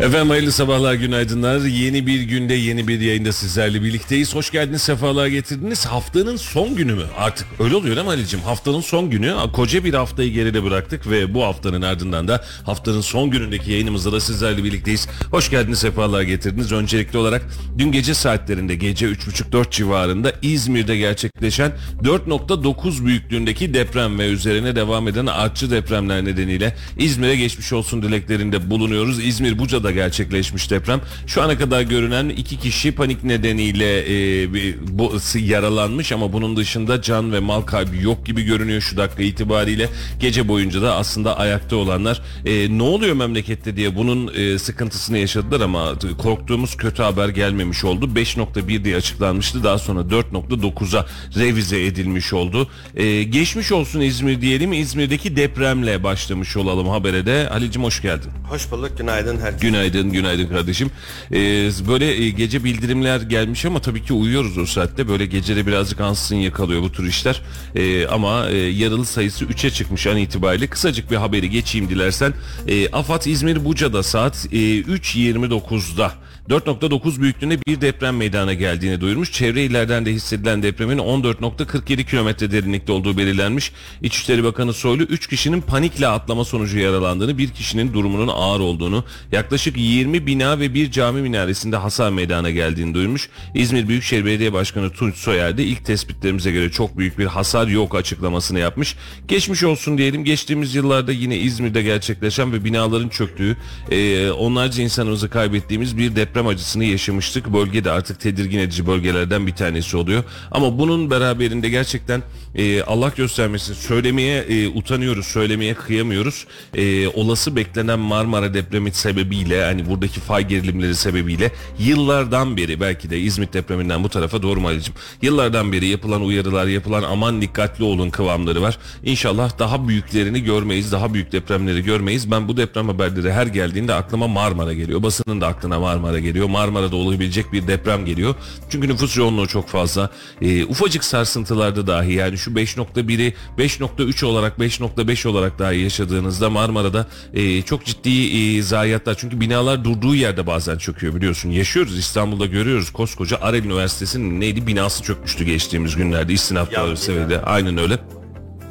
Efendim hayırlı sabahlar, günaydınlar. Yeni bir günde, yeni bir yayında sizlerle birlikteyiz. Hoş geldiniz, sefalar getirdiniz. Haftanın son günü mü? Artık öyle oluyor değil mi Ali'cim? Haftanın son günü. Koca bir haftayı geride bıraktık ve bu haftanın ardından da haftanın son günündeki yayınımızda da sizlerle birlikteyiz. Hoş geldiniz, sefalar getirdiniz. Öncelikli olarak dün gece saatlerinde, gece 3.30-4 civarında İzmir'de gerçekleşen 4.9 büyüklüğündeki deprem ve üzerine devam eden artçı depremler nedeniyle İzmir'e geçmiş olsun dileklerinde bulunuyoruz. İzmir Buca'da gerçekleşmiş deprem. Şu ana kadar görünen iki kişi panik nedeniyle e, bu, yaralanmış ama bunun dışında can ve mal kaybı yok gibi görünüyor şu dakika itibariyle. Gece boyunca da aslında ayakta olanlar e, ne oluyor memlekette diye bunun e, sıkıntısını yaşadılar ama korktuğumuz kötü haber gelmemiş oldu. 5.1 diye açıklanmıştı. Daha sonra 4.9'a revize edilmiş oldu. E, geçmiş olsun İzmir diyelim. İzmir'deki depremle başlamış olalım habere de. Halicim hoş geldin. Hoş bulduk, günaydın herkese. Günaydın, günaydın kardeşim. Ee, böyle e, gece bildirimler gelmiş ama tabii ki uyuyoruz o saatte. Böyle gecede birazcık ansızın yakalıyor bu tür işler. Ee, ama e, yaralı sayısı 3'e çıkmış an itibariyle. Kısacık bir haberi geçeyim dilersen. Ee, AFAD İzmir Buca'da saat e, 3.29'da 4.9 büyüklüğünde bir deprem meydana geldiğini duyurmuş. Çevre illerden de hissedilen depremin 14.47 kilometre derinlikte olduğu belirlenmiş. İçişleri Bakanı Soylu 3 kişinin panikle atlama sonucu yaralandığını, bir kişinin durumunun ağır olduğunu, yaklaşık 20 bina ve bir cami minaresinde hasar meydana geldiğini duyurmuş. İzmir Büyükşehir Belediye Başkanı Tunç Soyer de ilk tespitlerimize göre çok büyük bir hasar yok açıklamasını yapmış. Geçmiş olsun diyelim. Geçtiğimiz yıllarda yine İzmir'de gerçekleşen ve binaların çöktüğü, e, onlarca insanımızı kaybettiğimiz bir deprem acısını yaşamıştık. Bölgede artık tedirgin edici bölgelerden bir tanesi oluyor. Ama bunun beraberinde gerçekten e, Allah göstermesin söylemeye e, utanıyoruz, söylemeye kıyamıyoruz. E, olası beklenen Marmara depremi sebebiyle hani buradaki fay gerilimleri sebebiyle yıllardan beri belki de İzmit depreminden bu tarafa doğru mu Ali'cim? Yıllardan beri yapılan uyarılar, yapılan aman dikkatli olun kıvamları var. İnşallah daha büyüklerini görmeyiz, daha büyük depremleri görmeyiz. Ben bu deprem haberleri her geldiğinde aklıma Marmara geliyor. Basının da aklına Marmara geliyor. Marmara'da olabilecek bir deprem geliyor. Çünkü nüfus yoğunluğu çok fazla. E, ufacık sarsıntılarda dahi yani şu 5.1'i 5.3 olarak 5.5 olarak dahi yaşadığınızda Marmara'da e, çok ciddi e, zayiatlar. Çünkü binalar durduğu yerde bazen çöküyor biliyorsun. Yaşıyoruz İstanbul'da görüyoruz. Koskoca Arel Üniversitesi'nin neydi binası çökmüştü geçtiğimiz günlerde. İstinaf seviyede. Aynen öyle.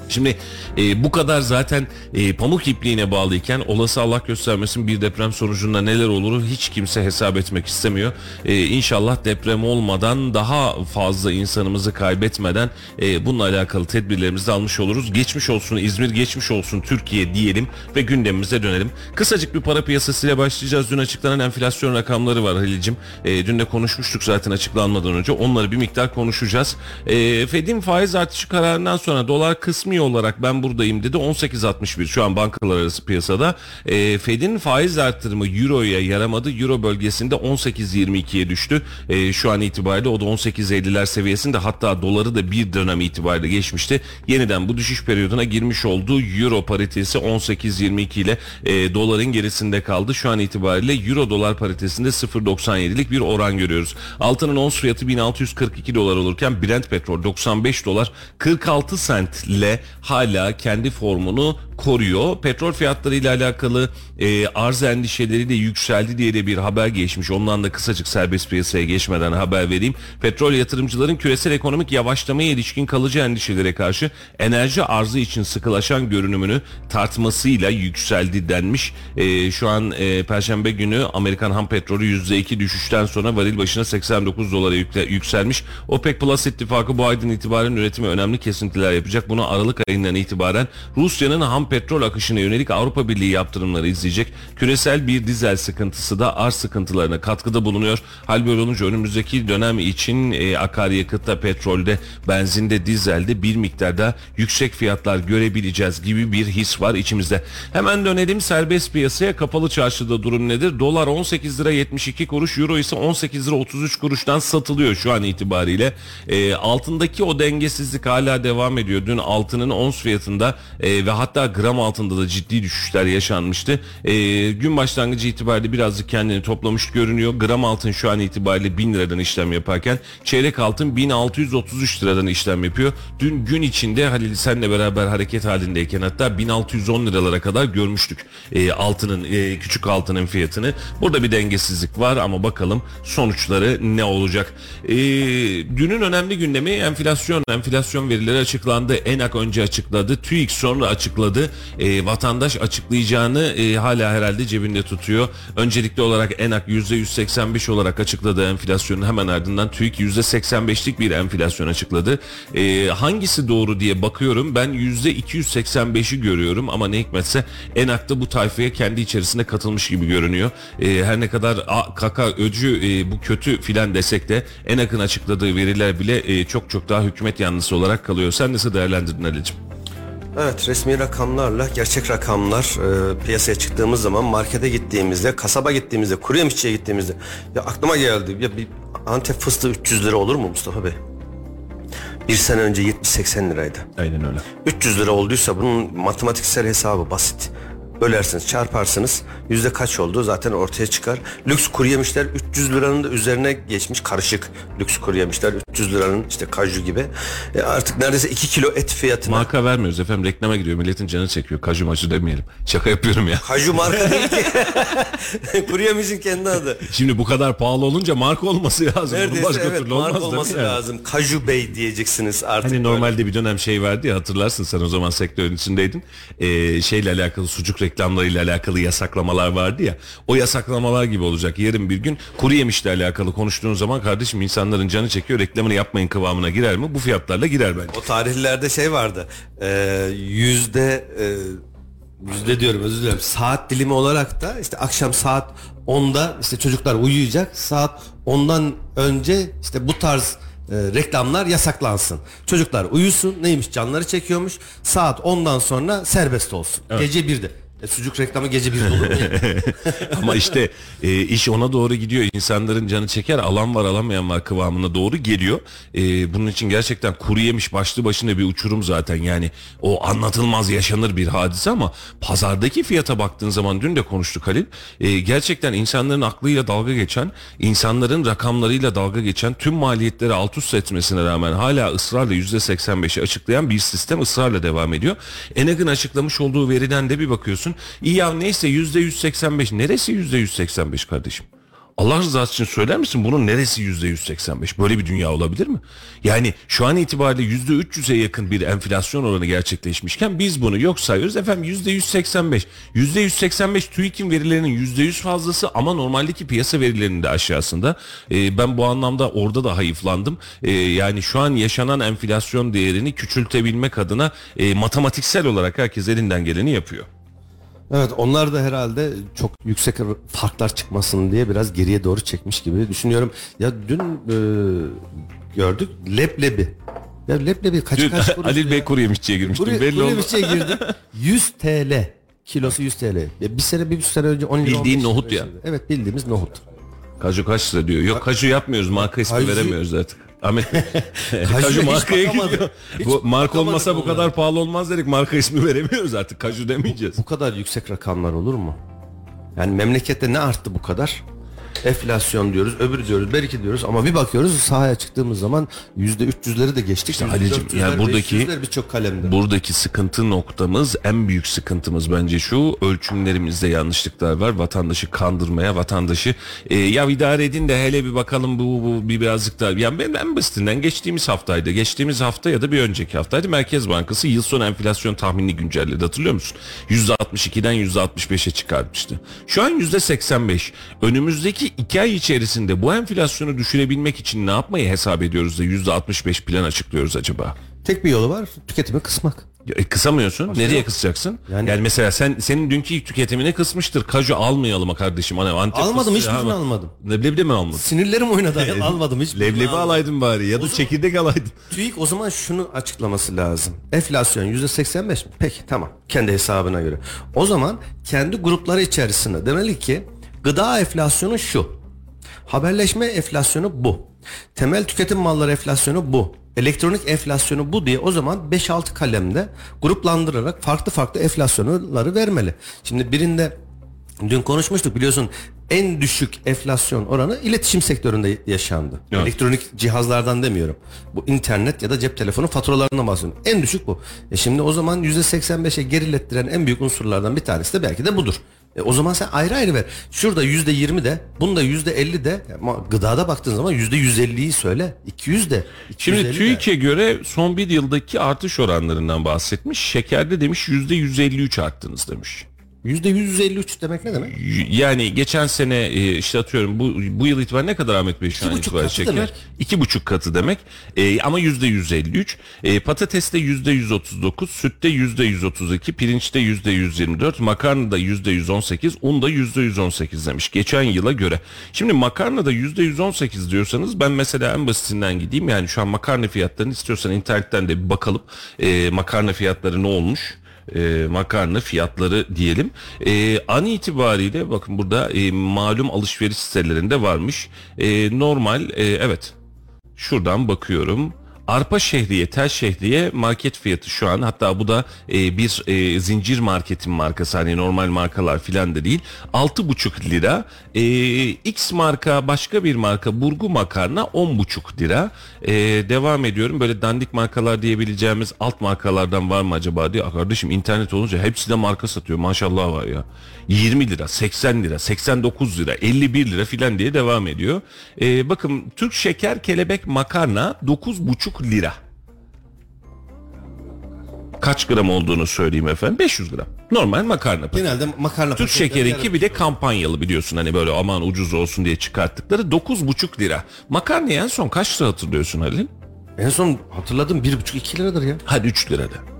Şimdi e, bu kadar zaten e, pamuk ipliğine bağlıyken olası Allah göstermesin bir deprem sonucunda neler olur hiç kimse hesap etmek istemiyor. E, inşallah deprem olmadan daha fazla insanımızı kaybetmeden e, bununla alakalı tedbirlerimizi almış oluruz. Geçmiş olsun İzmir, geçmiş olsun Türkiye diyelim ve gündemimize dönelim. Kısacık bir para piyasasıyla başlayacağız. Dün açıklanan enflasyon rakamları var Halil'cim. E, dün de konuşmuştuk zaten açıklanmadan önce. Onları bir miktar konuşacağız. E, Fed'in faiz artışı kararından sonra dolar kısmi olarak ben buradayım dedi 18.61 şu an bankalar arası piyasada. E, Fed'in faiz artırımı Euro'ya yaramadı. Euro bölgesinde 18.22'ye düştü. E, şu an itibariyle o da 18.50'ler seviyesinde hatta doları da bir dönem itibariyle geçmişti. Yeniden bu düşüş periyoduna girmiş olduğu Euro paritesi 18.22 ile e, doların gerisinde kaldı. Şu an itibariyle Euro dolar paritesinde 0.97'lik bir oran görüyoruz. Altının ons fiyatı 1642 dolar olurken Brent petrol 95 dolar 46 sent ile hala kendi formunu koruyor. Petrol fiyatları ile alakalı e, arz endişeleri de yükseldi diye de bir haber geçmiş. Ondan da kısacık serbest piyasaya geçmeden haber vereyim. Petrol yatırımcıların küresel ekonomik yavaşlamaya ilişkin kalıcı endişelere karşı enerji arzı için sıkılaşan görünümünü tartmasıyla yükseldi denmiş. E, şu an e, Perşembe günü Amerikan ham petrolü %2 düşüşten sonra varil başına 89 dolara yükselmiş. OPEC Plus ittifakı bu aydan itibaren üretime önemli kesintiler yapacak. Bunu Aralık Aralık ayından itibaren Rusya'nın ham petrol akışına yönelik Avrupa Birliği yaptırımları izleyecek. Küresel bir dizel sıkıntısı da arz sıkıntılarına katkıda bulunuyor. Hal böyle olunca önümüzdeki dönem için e, akaryakıtta, petrolde, benzinde, dizelde bir miktarda yüksek fiyatlar görebileceğiz gibi bir his var içimizde. Hemen dönelim serbest piyasaya. Kapalı çarşıda durum nedir? Dolar 18 lira 72 kuruş, euro ise 18 lira 33 kuruştan satılıyor şu an itibariyle. E, altındaki o dengesizlik hala devam ediyor. Dün altının ons fiyatında e, ve hatta gram altında da ciddi düşüşler yaşanmıştı. E, gün başlangıcı itibariyle birazcık kendini toplamış görünüyor. Gram altın şu an itibariyle 1000 liradan işlem yaparken çeyrek altın 1633 liradan işlem yapıyor. Dün gün içinde Halil senle beraber hareket halindeyken hatta 1610 liralara kadar görmüştük e, altının e, küçük altının fiyatını. Burada bir dengesizlik var ama bakalım sonuçları ne olacak. E, dünün önemli gündemi enflasyon. Enflasyon verileri açıklandı. ENAK önce açıkladı. TÜİK sonra açıkladı. E, vatandaş açıklayacağını e, hala herhalde cebinde tutuyor. Öncelikli olarak ENAK %185 olarak açıkladı enflasyonun hemen ardından TÜİK %85'lik bir enflasyon açıkladı. E, hangisi doğru diye bakıyorum. Ben %285'i görüyorum ama ne hikmetse ENAK'ta bu tayfaya kendi içerisinde katılmış gibi görünüyor. E, her ne kadar a, kaka öcü e, bu kötü filan desek de ENAK'ın açıkladığı veriler bile e, çok çok daha hükümet yanlısı olarak kalıyor. Sen nasıl değerlendirdin Ali'cim? Evet resmi rakamlarla gerçek rakamlar e, piyasaya çıktığımız zaman markete gittiğimizde, kasaba gittiğimizde, kuru yemişçiye gittiğimizde ya aklıma geldi ya bir Antep fıstığı 300 lira olur mu Mustafa Bey? Bir sene önce 70-80 liraydı. Aynen öyle. 300 lira olduysa bunun matematiksel hesabı basit. Bölersiniz, çarparsınız. Yüzde kaç oldu zaten ortaya çıkar. Lüks kuru yemişler 300 liranın da üzerine geçmiş karışık. Lüks kuru yemişler 300 liranın işte kaju gibi. E artık neredeyse 2 kilo et fiyatına. Marka vermiyoruz efendim reklama gidiyor milletin canı çekiyor. Kaju macı demeyelim. Şaka yapıyorum ya. Kaju marka değil ki. kuru yemişin kendi adı. Şimdi bu kadar pahalı olunca marka olması lazım. Bunun Neredeyse başka evet türlü marka olmaz olması yani? lazım. Kaju Bey diyeceksiniz artık. Hani böyle. normalde bir dönem şey vardı ya hatırlarsın sen o zaman sektörün içindeydin. Ee, şeyle alakalı sucuk reklamlarıyla alakalı yasaklamalar vardı ya. O yasaklamalar gibi olacak. Yarın bir gün kuru yemişle alakalı konuştuğun zaman kardeşim insanların canı çekiyor reklamını yapmayın kıvamına girer mi? Bu fiyatlarla girer bence. O tarihlerde şey vardı. e, yüzde e, yüzde diyorum özür dilerim. Saat dilimi olarak da işte akşam saat 10'da işte çocuklar uyuyacak. Saat 10'dan önce işte bu tarz e, reklamlar yasaklansın. Çocuklar uyusun. Neymiş canları çekiyormuş. Saat 10'dan sonra serbest olsun. Gece 1'de. E, sucuk reklamı gece 1'de olur mu? Ama işte e, iş ona doğru gidiyor. İnsanların canı çeker. Alan var alamayan var kıvamına doğru geliyor. E, bunun için gerçekten kuru yemiş başlı başına bir uçurum zaten. Yani o anlatılmaz yaşanır bir hadise ama pazardaki fiyata baktığın zaman dün de konuştuk Halil. E, gerçekten insanların aklıyla dalga geçen, insanların rakamlarıyla dalga geçen tüm maliyetleri alt üst etmesine rağmen hala ısrarla %85'i açıklayan bir sistem ısrarla devam ediyor. Enag'ın açıklamış olduğu veriden de bir bakıyorsun. İyi ya neyse %185 neresi %185 kardeşim? Allah rızası için söyler misin bunun neresi %185? Böyle bir dünya olabilir mi? Yani şu an itibariyle %300'e yakın bir enflasyon oranı gerçekleşmişken biz bunu yok sayıyoruz. Efendim %185. %185 TÜİK'in verilerinin %100 fazlası ama normaldeki piyasa verilerinin de aşağısında. Ee, ben bu anlamda orada da hayıflandım. Ee, yani şu an yaşanan enflasyon değerini küçültebilmek adına e, matematiksel olarak herkes elinden geleni yapıyor. Evet onlar da herhalde çok yüksek farklar çıkmasın diye biraz geriye doğru çekmiş gibi düşünüyorum. Ya dün e, gördük leblebi. Ya leblebi kaç Dün kaç kuruş Halil? Bey kuru yemişçiye girmiştim. Buraya, Belli bir şey girdi. 100 TL. Kilosu 100 TL. Ya bir sene bir sene önce 10 lira Bildiğin 15 lira nohut ya. şeydi. Evet bildiğimiz nohut. Kaju kaç lira diyor. Yok kaju yapmıyoruz. Marka ismi Kaju- veremiyoruz artık. Ahmet Kaju'ya Kaju markaya gidiyor. Bu marka olmasa bu onlara. kadar pahalı olmaz dedik. Marka ismi veremiyoruz artık. Kaju demeyeceğiz. Bu kadar yüksek rakamlar olur mu? Yani memlekette ne arttı bu kadar? Enflasyon diyoruz, öbür diyoruz, belki diyoruz ama bir bakıyoruz sahaya çıktığımız zaman yüzde 300'leri de geçtik. İşte Halicim, %400'ler, yani buradaki- 500'ler birçok kalemde. Buradaki sıkıntı noktamız en büyük sıkıntımız bence şu ölçümlerimizde yanlışlıklar var vatandaşı kandırmaya vatandaşı e, ya idare edin de hele bir bakalım bu, bu bir birazcık daha yani ben en basitinden geçtiğimiz haftaydı geçtiğimiz hafta ya da bir önceki haftaydı Merkez Bankası yıl sonu enflasyon tahminini güncelledi hatırlıyor musun? %62'den %65'e çıkartmıştı. Şu an %85 önümüzdeki iki ay içerisinde bu enflasyonu düşürebilmek için ne yapmayı hesap ediyoruz da %65 plan açıklıyoruz acaba? Tek bir yolu var, tüketimi kısmak. E, kısamıyorsun. Nereye yok. kısacaksın? Yani, Yani- mesela sen senin dünkü tüketimine kısmıştır. Kaju almayalım ha kardeşim. Hani Antep Almadım, hiçbirini ama- almadım. Leblebi de mi almadın? Sinirlerim oynadı. Almadım hiç. Leblebi alaydın bari ya da çekirdek alaydın. TÜİK o zaman şunu açıklaması lazım. Enflasyon yüzde 85 mi? Peki tamam. Kendi hesabına göre. O zaman kendi grupları içerisinde demeli ki gıda enflasyonu şu. Haberleşme enflasyonu bu. Temel tüketim malları enflasyonu bu. Elektronik enflasyonu bu diye o zaman 5-6 kalemde gruplandırarak farklı farklı enflasyonları vermeli. Şimdi birinde dün konuşmuştuk biliyorsun en düşük enflasyon oranı iletişim sektöründe yaşandı. Evet. Elektronik cihazlardan demiyorum. Bu internet ya da cep telefonu faturalarından bahsediyorum. En düşük bu. E şimdi o zaman %85'e gerilettiren en büyük unsurlardan bir tanesi de belki de budur. E o zaman sen ayrı ayrı ver. Şurada %20 de, bunda %50 de ama gıdada baktığın zaman %150'yi söyle. 200 de. 250 Şimdi de. TÜİK'e göre son bir yıldaki artış oranlarından bahsetmiş. Şekerde demiş %153 arttınız demiş. %153 demek ne demek? Yani geçen sene e, işte atıyorum bu bu yıl itibariyle ne kadar Ahmet Bey şu an itibariyle şeker? demek. İki buçuk katı demek. E, ama yüzde yüz elli üç. E, patateste yüzde yüz otuz dokuz, sütte yüzde yüz otuz iki, pirinçte yüzde yüz yirmi dört, makarnada yüzde yüz on sekiz, unda yüzde yüz on sekiz demiş. Geçen yıla göre. Şimdi makarnada yüzde yüz on sekiz diyorsanız ben mesela en basitinden gideyim. Yani şu an makarna fiyatlarını istiyorsan internetten de bir bakalım. E, makarna fiyatları ne olmuş? E, makarna fiyatları diyelim. E, an itibariyle bakın burada e, malum alışveriş sitelerinde varmış. E, normal e, evet şuradan bakıyorum. Arpa şehriye, tel şehriye market fiyatı şu an hatta bu da e, bir e, zincir marketin markası hani normal markalar filan da değil. 6,5 lira. E, X marka başka bir marka burgu makarna 10,5 lira. E, devam ediyorum böyle dandik markalar diyebileceğimiz alt markalardan var mı acaba diye. "Aa Kardeşim internet olunca hepsi de marka satıyor maşallah var ya. 20 lira, 80 lira, 89 lira, 51 lira filan diye devam ediyor. E, bakın Türk şeker kelebek makarna 9,5 lira. Kaç gram olduğunu söyleyeyim efendim. 500 gram. Normal makarna paketi. Genelde makarna Türk paketleri şekeri yarım 2 bir de kampanyalı biliyorsun hani böyle aman ucuz olsun diye çıkarttıkları 9,5 lira. Makarnayı en son kaç lira hatırlıyorsun Halil? En son hatırladım 1,5-2 liradır ya. Hadi 3 lira de.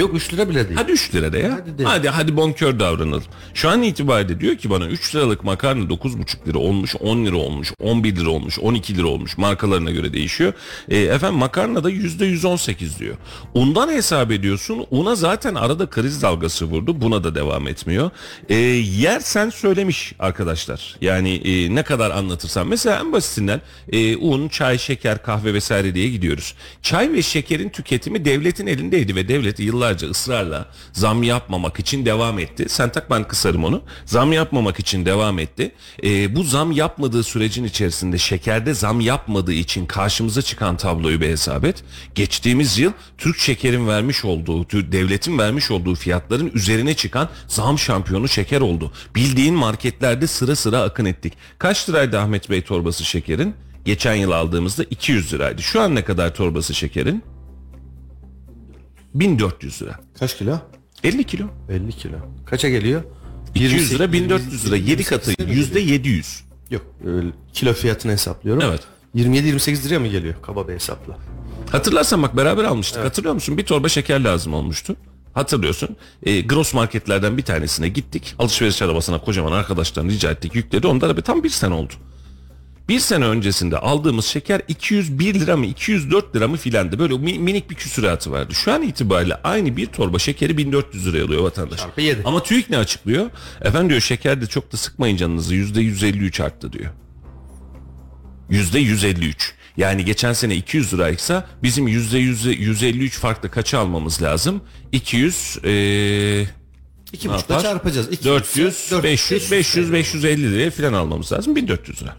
Yok 3 lira bile değil. Hadi 3 lira de ya. Hadi de. Hadi hadi bonkör davranalım. Şu an itibariyle diyor ki bana 3 liralık makarna 9,5 lira olmuş, 10 lira olmuş, 11 lira olmuş, 12 lira olmuş. Markalarına göre değişiyor. E, efendim makarna da %118 diyor. Undan hesap ediyorsun. Una zaten arada kriz dalgası vurdu. Buna da devam etmiyor. E, yer sen söylemiş arkadaşlar. Yani e, ne kadar anlatırsan. Mesela en basitinden e, un, çay, şeker, kahve vesaire diye gidiyoruz. Çay ve şekerin tüketimi devletin elindeydi ve devlet yıllarca ısrarla zam yapmamak için devam etti. Sen tak ben kısarım onu. Zam yapmamak için devam etti. E, bu zam yapmadığı sürecin içerisinde şekerde zam yapmadığı için karşımıza çıkan tabloyu bir hesap et. Geçtiğimiz yıl Türk şekerin vermiş olduğu, devletin vermiş olduğu fiyatların üzerine çıkan zam şampiyonu şeker oldu. Bildiğin marketlerde sıra sıra akın ettik. Kaç liraydı Ahmet Bey torbası şekerin? Geçen yıl aldığımızda 200 liraydı. Şu an ne kadar torbası şekerin? 1400 lira. Kaç kilo? 50 kilo. 50 kilo. Kaça geliyor? 200 lira 1400 lira. 7 katı. Yüzde 700. Yok. öyle kilo fiyatını hesaplıyorum. Evet. 27-28 liraya mı geliyor? Kaba bir hesapla. Hatırlarsan bak beraber almıştık. Hatırlıyor musun? Bir torba şeker lazım olmuştu. Hatırlıyorsun. E, gross marketlerden bir tanesine gittik. Alışveriş arabasına kocaman arkadaşlarını rica ettik. Yükledi. Onda da tam bir sene oldu. Bir sene öncesinde aldığımız şeker 201 lira mı 204 lira mı filandı. Böyle mi- minik bir küsuratı vardı. Şu an itibariyle aynı bir torba şekeri 1400 liraya alıyor vatandaş. Çarpı. Ama TÜİK ne açıklıyor? Efendim diyor şeker de çok da sıkmayın canınızı %153 arttı diyor. %153. Yani geçen sene 200 liraysa bizim %100, 153 farklı kaça almamız lazım? 200 eee 2,5'da yapar? çarpacağız. 200 400, 500, 500, 550 liraya falan almamız lazım. 1400 lira.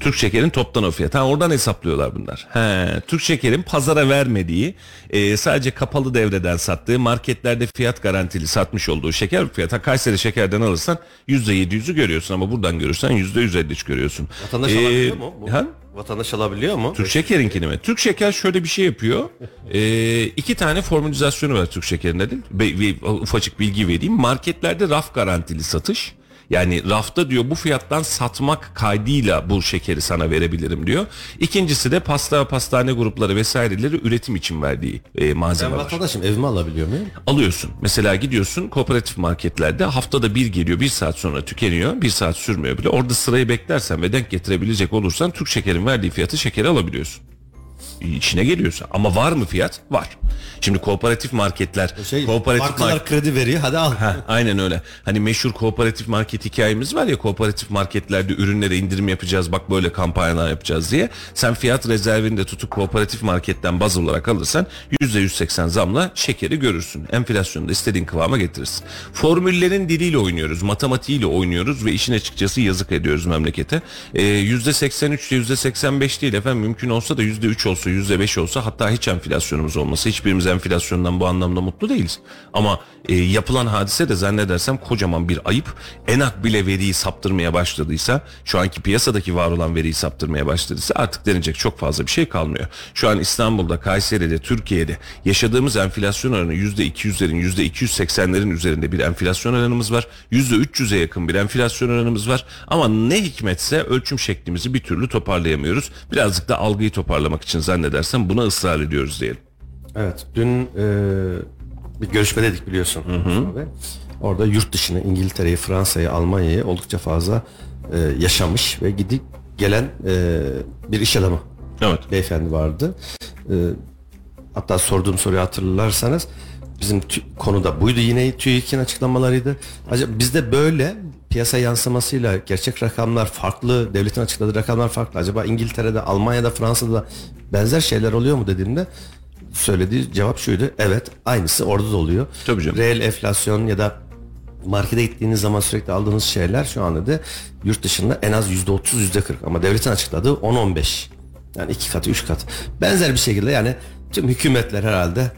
Türk şekerin toptan o fiyatı. Ha, oradan hesaplıyorlar bunlar. He, Türk şekerin pazara vermediği, e, sadece kapalı devreden sattığı, marketlerde fiyat garantili satmış olduğu şeker fiyatı. Kayseri şekerden alırsan %700'ü görüyorsun ama buradan görürsen %153 görüyorsun. Vatandaş Ee, alabiliyor mu? Bu? ha? Vatandaş alabiliyor mu? Türk şekerinkini mi? Türk şeker şöyle bir şey yapıyor. Ee, iki tane formülizasyonu var Türk şekerinde değil. Be- ufacık bilgi vereyim. Marketlerde raf garantili satış. Yani rafta diyor bu fiyattan satmak kaydıyla bu şekeri sana verebilirim diyor. İkincisi de pasta pastane grupları vesaireleri üretim için verdiği e, Ben malzeme var. vatandaşım evime alabiliyor muyum? Alıyorsun. Mesela gidiyorsun kooperatif marketlerde haftada bir geliyor bir saat sonra tükeniyor. Bir saat sürmüyor bile. Orada sırayı beklersen ve denk getirebilecek olursan Türk şekerin verdiği fiyatı şekeri alabiliyorsun. İçine geliyorsa. Ama var mı fiyat? Var. Şimdi kooperatif marketler, Şey, kooperatif bankalar market- kredi veriyor hadi al. Ha, aynen öyle. Hani meşhur kooperatif market hikayemiz var ya kooperatif marketlerde ürünlere indirim yapacağız bak böyle kampanyalar yapacağız diye. Sen fiyat rezervini de tutup kooperatif marketten baz olarak alırsan %180 zamla şekeri görürsün. Enflasyonu da istediğin kıvama getirirsin. Formüllerin diliyle oynuyoruz, matematiğiyle oynuyoruz ve işin açıkçası yazık ediyoruz memlekete. Ee, %83 ile %85 değil efendim mümkün olsa da %3 olsa %5 olsa hatta hiç enflasyonumuz olmasa hiçbirimiz enflasyondan bu anlamda mutlu değiliz. Ama e, yapılan hadise de zannedersem kocaman bir ayıp. ENAK bile veriyi saptırmaya başladıysa şu anki piyasadaki var olan veriyi saptırmaya başladıysa artık denecek çok fazla bir şey kalmıyor. Şu an İstanbul'da, Kayseri'de, Türkiye'de yaşadığımız enflasyon oranı %200'lerin %280'lerin üzerinde bir enflasyon oranımız var. %300'e yakın bir enflasyon oranımız var. Ama ne hikmetse ölçüm şeklimizi bir türlü toparlayamıyoruz. Birazcık da algıyı toparlamak için zannedersem buna ısrar ediyoruz diyelim. Evet dün e, bir görüşmedeydik biliyorsun. Mustafa Bey. Orada yurt dışına İngiltere'yi, Fransa'yı, Almanya'yı oldukça fazla e, yaşamış ve gidip gelen e, bir iş adamı Evet. beyefendi vardı. E, hatta sorduğum soruyu hatırlarsanız bizim konuda buydu yine TÜİK'in açıklamalarıydı. Acaba bizde böyle piyasa yansımasıyla gerçek rakamlar farklı, devletin açıkladığı rakamlar farklı. Acaba İngiltere'de, Almanya'da, Fransa'da benzer şeyler oluyor mu dediğimde söylediği cevap şuydu. Evet, aynısı orada da oluyor. Tabii canım. Reel enflasyon ya da markete gittiğiniz zaman sürekli aldığınız şeyler şu anda da yurt dışında en az yüzde otuz yüzde kırk ama devletin açıkladığı 10-15 yani iki katı üç katı benzer bir şekilde yani tüm hükümetler herhalde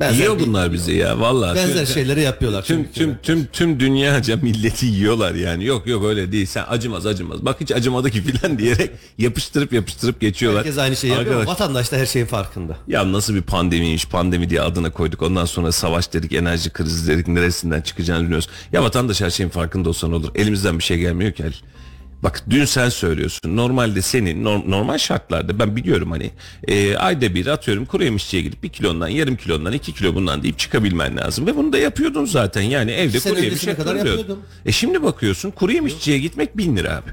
benzer, Yiyor bir- bunlar bizi ya vallahi. benzer Tüm- şeyleri yapıyorlar Tüm tüm, tüm tüm tüm dünyaca milleti yiyorlar yani. Yok yok öyle değil. Sen acımaz acımaz. Bak hiç acımadı ki filan diyerek yapıştırıp yapıştırıp geçiyorlar. herkes aynı şeyi yapıyor ama Arkadaş, vatandaş da her şeyin farkında ya nasıl bir pandemiymiş pandemi diye adına koyduk. Ondan sonra savaş dedik, enerji krizi dedik. Neresinden çıkacağını bilmiyoruz. Ya vatandaş her şeyin farkında olsa ne olur? Elimizden bir şey gelmiyor ki. Halil. Bak dün sen söylüyorsun. Normalde senin nor- normal şartlarda ben biliyorum hani e, ayda bir atıyorum kuru yemişçiye gidip bir kilondan yarım kilondan iki kilo bundan deyip çıkabilmen lazım. Ve bunu da yapıyordun zaten yani evde kuru yemiş öncesine kadar yapıyordum. E şimdi bakıyorsun kuru yemişçiye gitmek bin lira abi.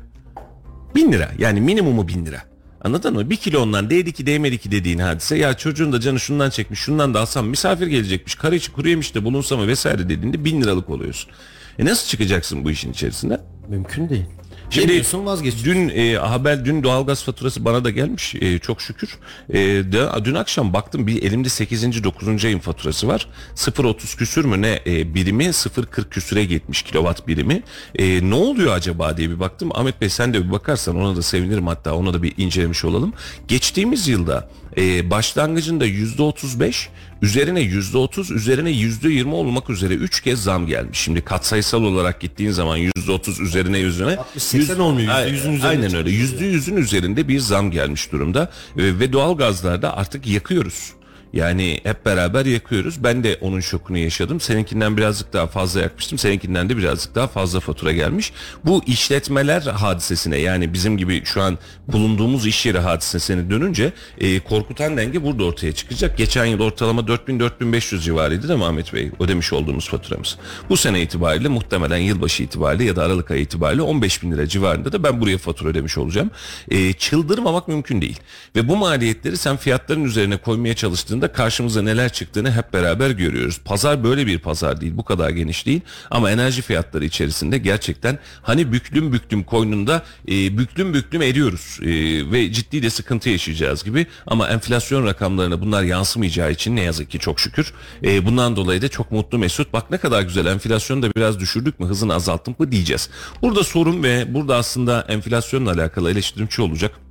Bin lira yani minimumu bin lira. Anladın mı? Bir kilo ondan değdi ki değmedi ki dediğin hadise. Ya çocuğun da canı şundan çekmiş şundan da alsam misafir gelecekmiş. Karı içi kuru yemiş de bulunsa mı vesaire dediğinde bin liralık oluyorsun. E nasıl çıkacaksın bu işin içerisinde? mümkün değil Şimdi vazgeçiyorsun. Dün e, haber dün doğalgaz faturası bana da gelmiş e, çok şükür. E, de, dün akşam baktım bir elimde 8. 9. ayın faturası var. 0.30 küsür mü ne e, birimi 0.40 küsüre gitmiş kilowatt birimi. E, ne oluyor acaba diye bir baktım. Ahmet Bey sen de bir bakarsan ona da sevinirim hatta ona da bir incelemiş olalım. Geçtiğimiz yılda e, başlangıcında %35 üzerine %30 üzerine %20 olmak üzere 3 kez zam gelmiş. Şimdi katsayısal olarak gittiğin zaman %30 üzerine yüzüne 60-80 olmuyor, Ay- %100'ün üzerinde Aynen öyle. Yüzde yüzün üzerinde bir zam gelmiş durumda ve, ve doğal gazlarda artık yakıyoruz. Yani hep beraber yakıyoruz. Ben de onun şokunu yaşadım. Seninkinden birazcık daha fazla yakmıştım. Seninkinden de birazcık daha fazla fatura gelmiş. Bu işletmeler hadisesine yani bizim gibi şu an bulunduğumuz iş yeri hadisesine dönünce e, korkutan denge burada ortaya çıkacak. Geçen yıl ortalama 4000-4500 civarıydı değil mi Ahmet Bey? Ödemiş olduğumuz faturamız. Bu sene itibariyle muhtemelen yılbaşı itibariyle ya da Aralık ayı itibariyle 15 bin lira civarında da ben buraya fatura ödemiş olacağım. E, çıldırmamak mümkün değil. Ve bu maliyetleri sen fiyatların üzerine koymaya çalıştığında karşımıza neler çıktığını hep beraber görüyoruz. Pazar böyle bir pazar değil. Bu kadar geniş değil. Ama enerji fiyatları içerisinde gerçekten hani büklüm büklüm koynunda e, büklüm büklüm eriyoruz. E, ve ciddi de sıkıntı yaşayacağız gibi. Ama enflasyon rakamlarına bunlar yansımayacağı için ne yazık ki çok şükür. E, bundan dolayı da çok mutlu Mesut. Bak ne kadar güzel enflasyonu da biraz düşürdük mü hızını azalttık mı diyeceğiz. Burada sorun ve burada aslında enflasyonla alakalı eleştirim şu olacak.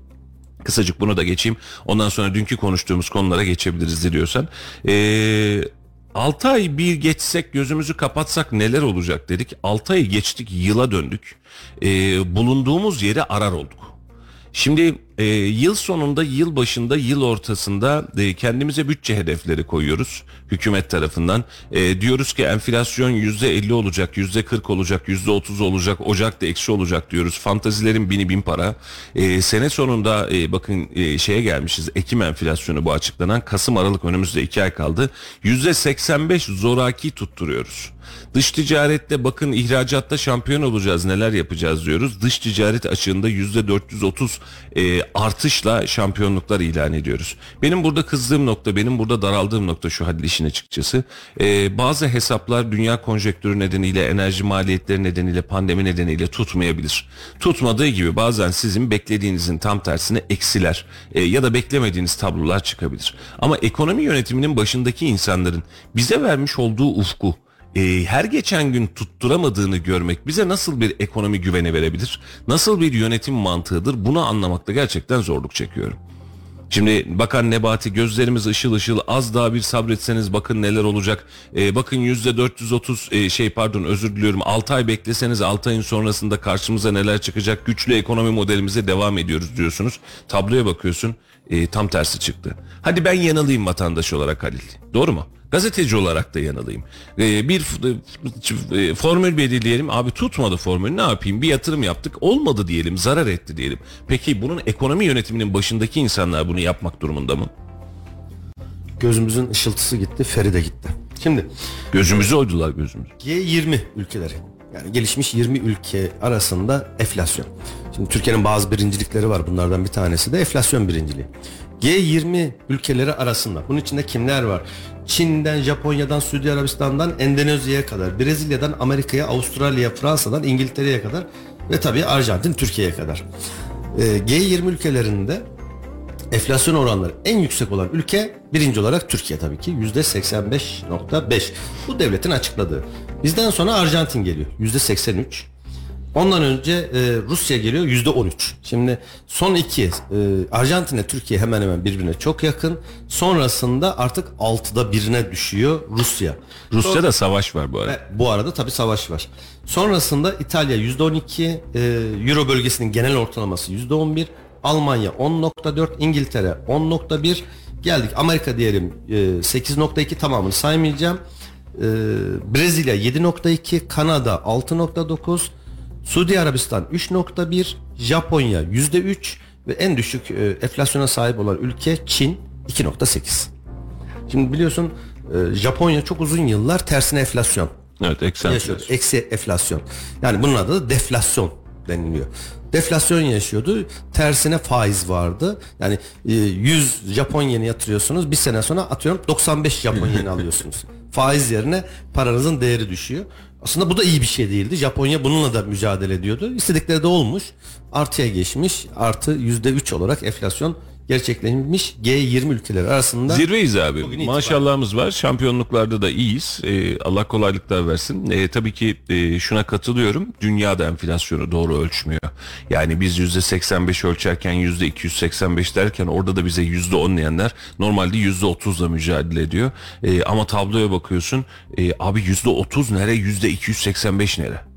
Kısacık bunu da geçeyim. Ondan sonra dünkü konuştuğumuz konulara geçebiliriz diyorsan. Ee, 6 ay bir geçsek gözümüzü kapatsak neler olacak dedik. 6 ayı geçtik yıla döndük. Ee, bulunduğumuz yeri arar olduk. Şimdi e, yıl sonunda, yıl başında, yıl ortasında e, kendimize bütçe hedefleri koyuyoruz hükümet tarafından. E, diyoruz ki enflasyon yüzde 50 olacak, yüzde 40 olacak, yüzde 30 olacak, Ocak'ta eksi olacak diyoruz. Fantazilerin bini bin para. E, sene sonunda e, bakın e, şeye gelmişiz. Ekim enflasyonu bu açıklanan. Kasım Aralık önümüzde iki ay kaldı. Yüzde 85 zoraki tutturuyoruz. Dış ticarette bakın ihracatta şampiyon olacağız neler yapacağız diyoruz. Dış ticaret açığında yüzde 430 e, artışla şampiyonluklar ilan ediyoruz. Benim burada kızdığım nokta benim burada daraldığım nokta şu Halil işin açıkçası. E, bazı hesaplar dünya konjektürü nedeniyle enerji maliyetleri nedeniyle pandemi nedeniyle tutmayabilir. Tutmadığı gibi bazen sizin beklediğinizin tam tersine eksiler e, ya da beklemediğiniz tablolar çıkabilir. Ama ekonomi yönetiminin başındaki insanların bize vermiş olduğu ufku e, her geçen gün tutturamadığını görmek bize nasıl bir ekonomi güveni verebilir? Nasıl bir yönetim mantığıdır? Bunu anlamakta gerçekten zorluk çekiyorum. Şimdi bakan Nebati gözlerimiz ışıl ışıl az daha bir sabretseniz bakın neler olacak. Ee, bakın yüzde 430 e, şey pardon özür diliyorum 6 ay bekleseniz 6 ayın sonrasında karşımıza neler çıkacak güçlü ekonomi modelimize devam ediyoruz diyorsunuz. Tabloya bakıyorsun e, tam tersi çıktı. Hadi ben yanılayım vatandaş olarak Halil doğru mu? Gazeteci olarak da yanılayım. Ee, bir e, formül belirleyelim. Abi tutmadı formül ne yapayım? Bir yatırım yaptık. Olmadı diyelim. Zarar etti diyelim. Peki bunun ekonomi yönetiminin başındaki insanlar bunu yapmak durumunda mı? Gözümüzün ışıltısı gitti, Feride gitti. Şimdi gözümüzü oydular gözümüz. G20 ülkeleri yani gelişmiş 20 ülke arasında enflasyon. Şimdi Türkiye'nin bazı birincilikleri var. Bunlardan bir tanesi de enflasyon birinciliği. G20 ülkeleri arasında bunun içinde kimler var? Çin'den, Japonya'dan, Suudi Arabistan'dan Endonezya'ya kadar, Brezilya'dan Amerika'ya, Avustralya, Fransa'dan İngiltere'ye kadar ve tabii Arjantin, Türkiye'ye kadar. Ee, G20 ülkelerinde enflasyon oranları en yüksek olan ülke birinci olarak Türkiye tabii ki yüzde 85.5. Bu devletin açıkladığı. Bizden sonra Arjantin geliyor yüzde 83. Ondan önce e, Rusya geliyor yüzde 13. Şimdi son iki e, Arjantin'e Türkiye hemen hemen birbirine çok yakın. Sonrasında artık altıda birine düşüyor Rusya. Rusya'da savaş var bu arada. Ve bu arada tabii savaş var. Sonrasında İtalya yüzde 12, e, Euro bölgesinin genel ortalaması yüzde 11, Almanya 10.4, İngiltere 10.1, geldik Amerika diyelim e, 8.2 tamamını saymayacağım. E, Brezilya 7.2, Kanada 6.9, Suudi Arabistan 3.1, Japonya %3 ve en düşük e, enflasyona sahip olan ülke Çin 2.8. Şimdi biliyorsun e, Japonya çok uzun yıllar tersine enflasyon. Evet, eksi yaşıyordu. Eksi enflasyon. Yani bunun adı da deflasyon deniliyor. Deflasyon yaşıyordu. Tersine faiz vardı. Yani e, 100 Japon yeni yatırıyorsunuz. Bir sene sonra atıyorum 95 Japon yeni alıyorsunuz. Faiz yerine paranızın değeri düşüyor. Aslında bu da iyi bir şey değildi. Japonya bununla da mücadele ediyordu. İstedikleri de olmuş. Artıya geçmiş. Artı %3 olarak enflasyon gerçekleşmiş G20 ülkeleri arasında. Zirveyiz abi. Maşallahımız var. Şampiyonluklarda da iyiyiz. Ee, Allah kolaylıklar versin. Ee, tabii ki e, şuna katılıyorum. Dünyada enflasyonu doğru ölçmüyor. Yani biz %85 ölçerken %285 derken orada da bize %10 diyenler normalde %30'la mücadele ediyor. Ee, ama tabloya bakıyorsun. E, abi %30 nere? %285 nere?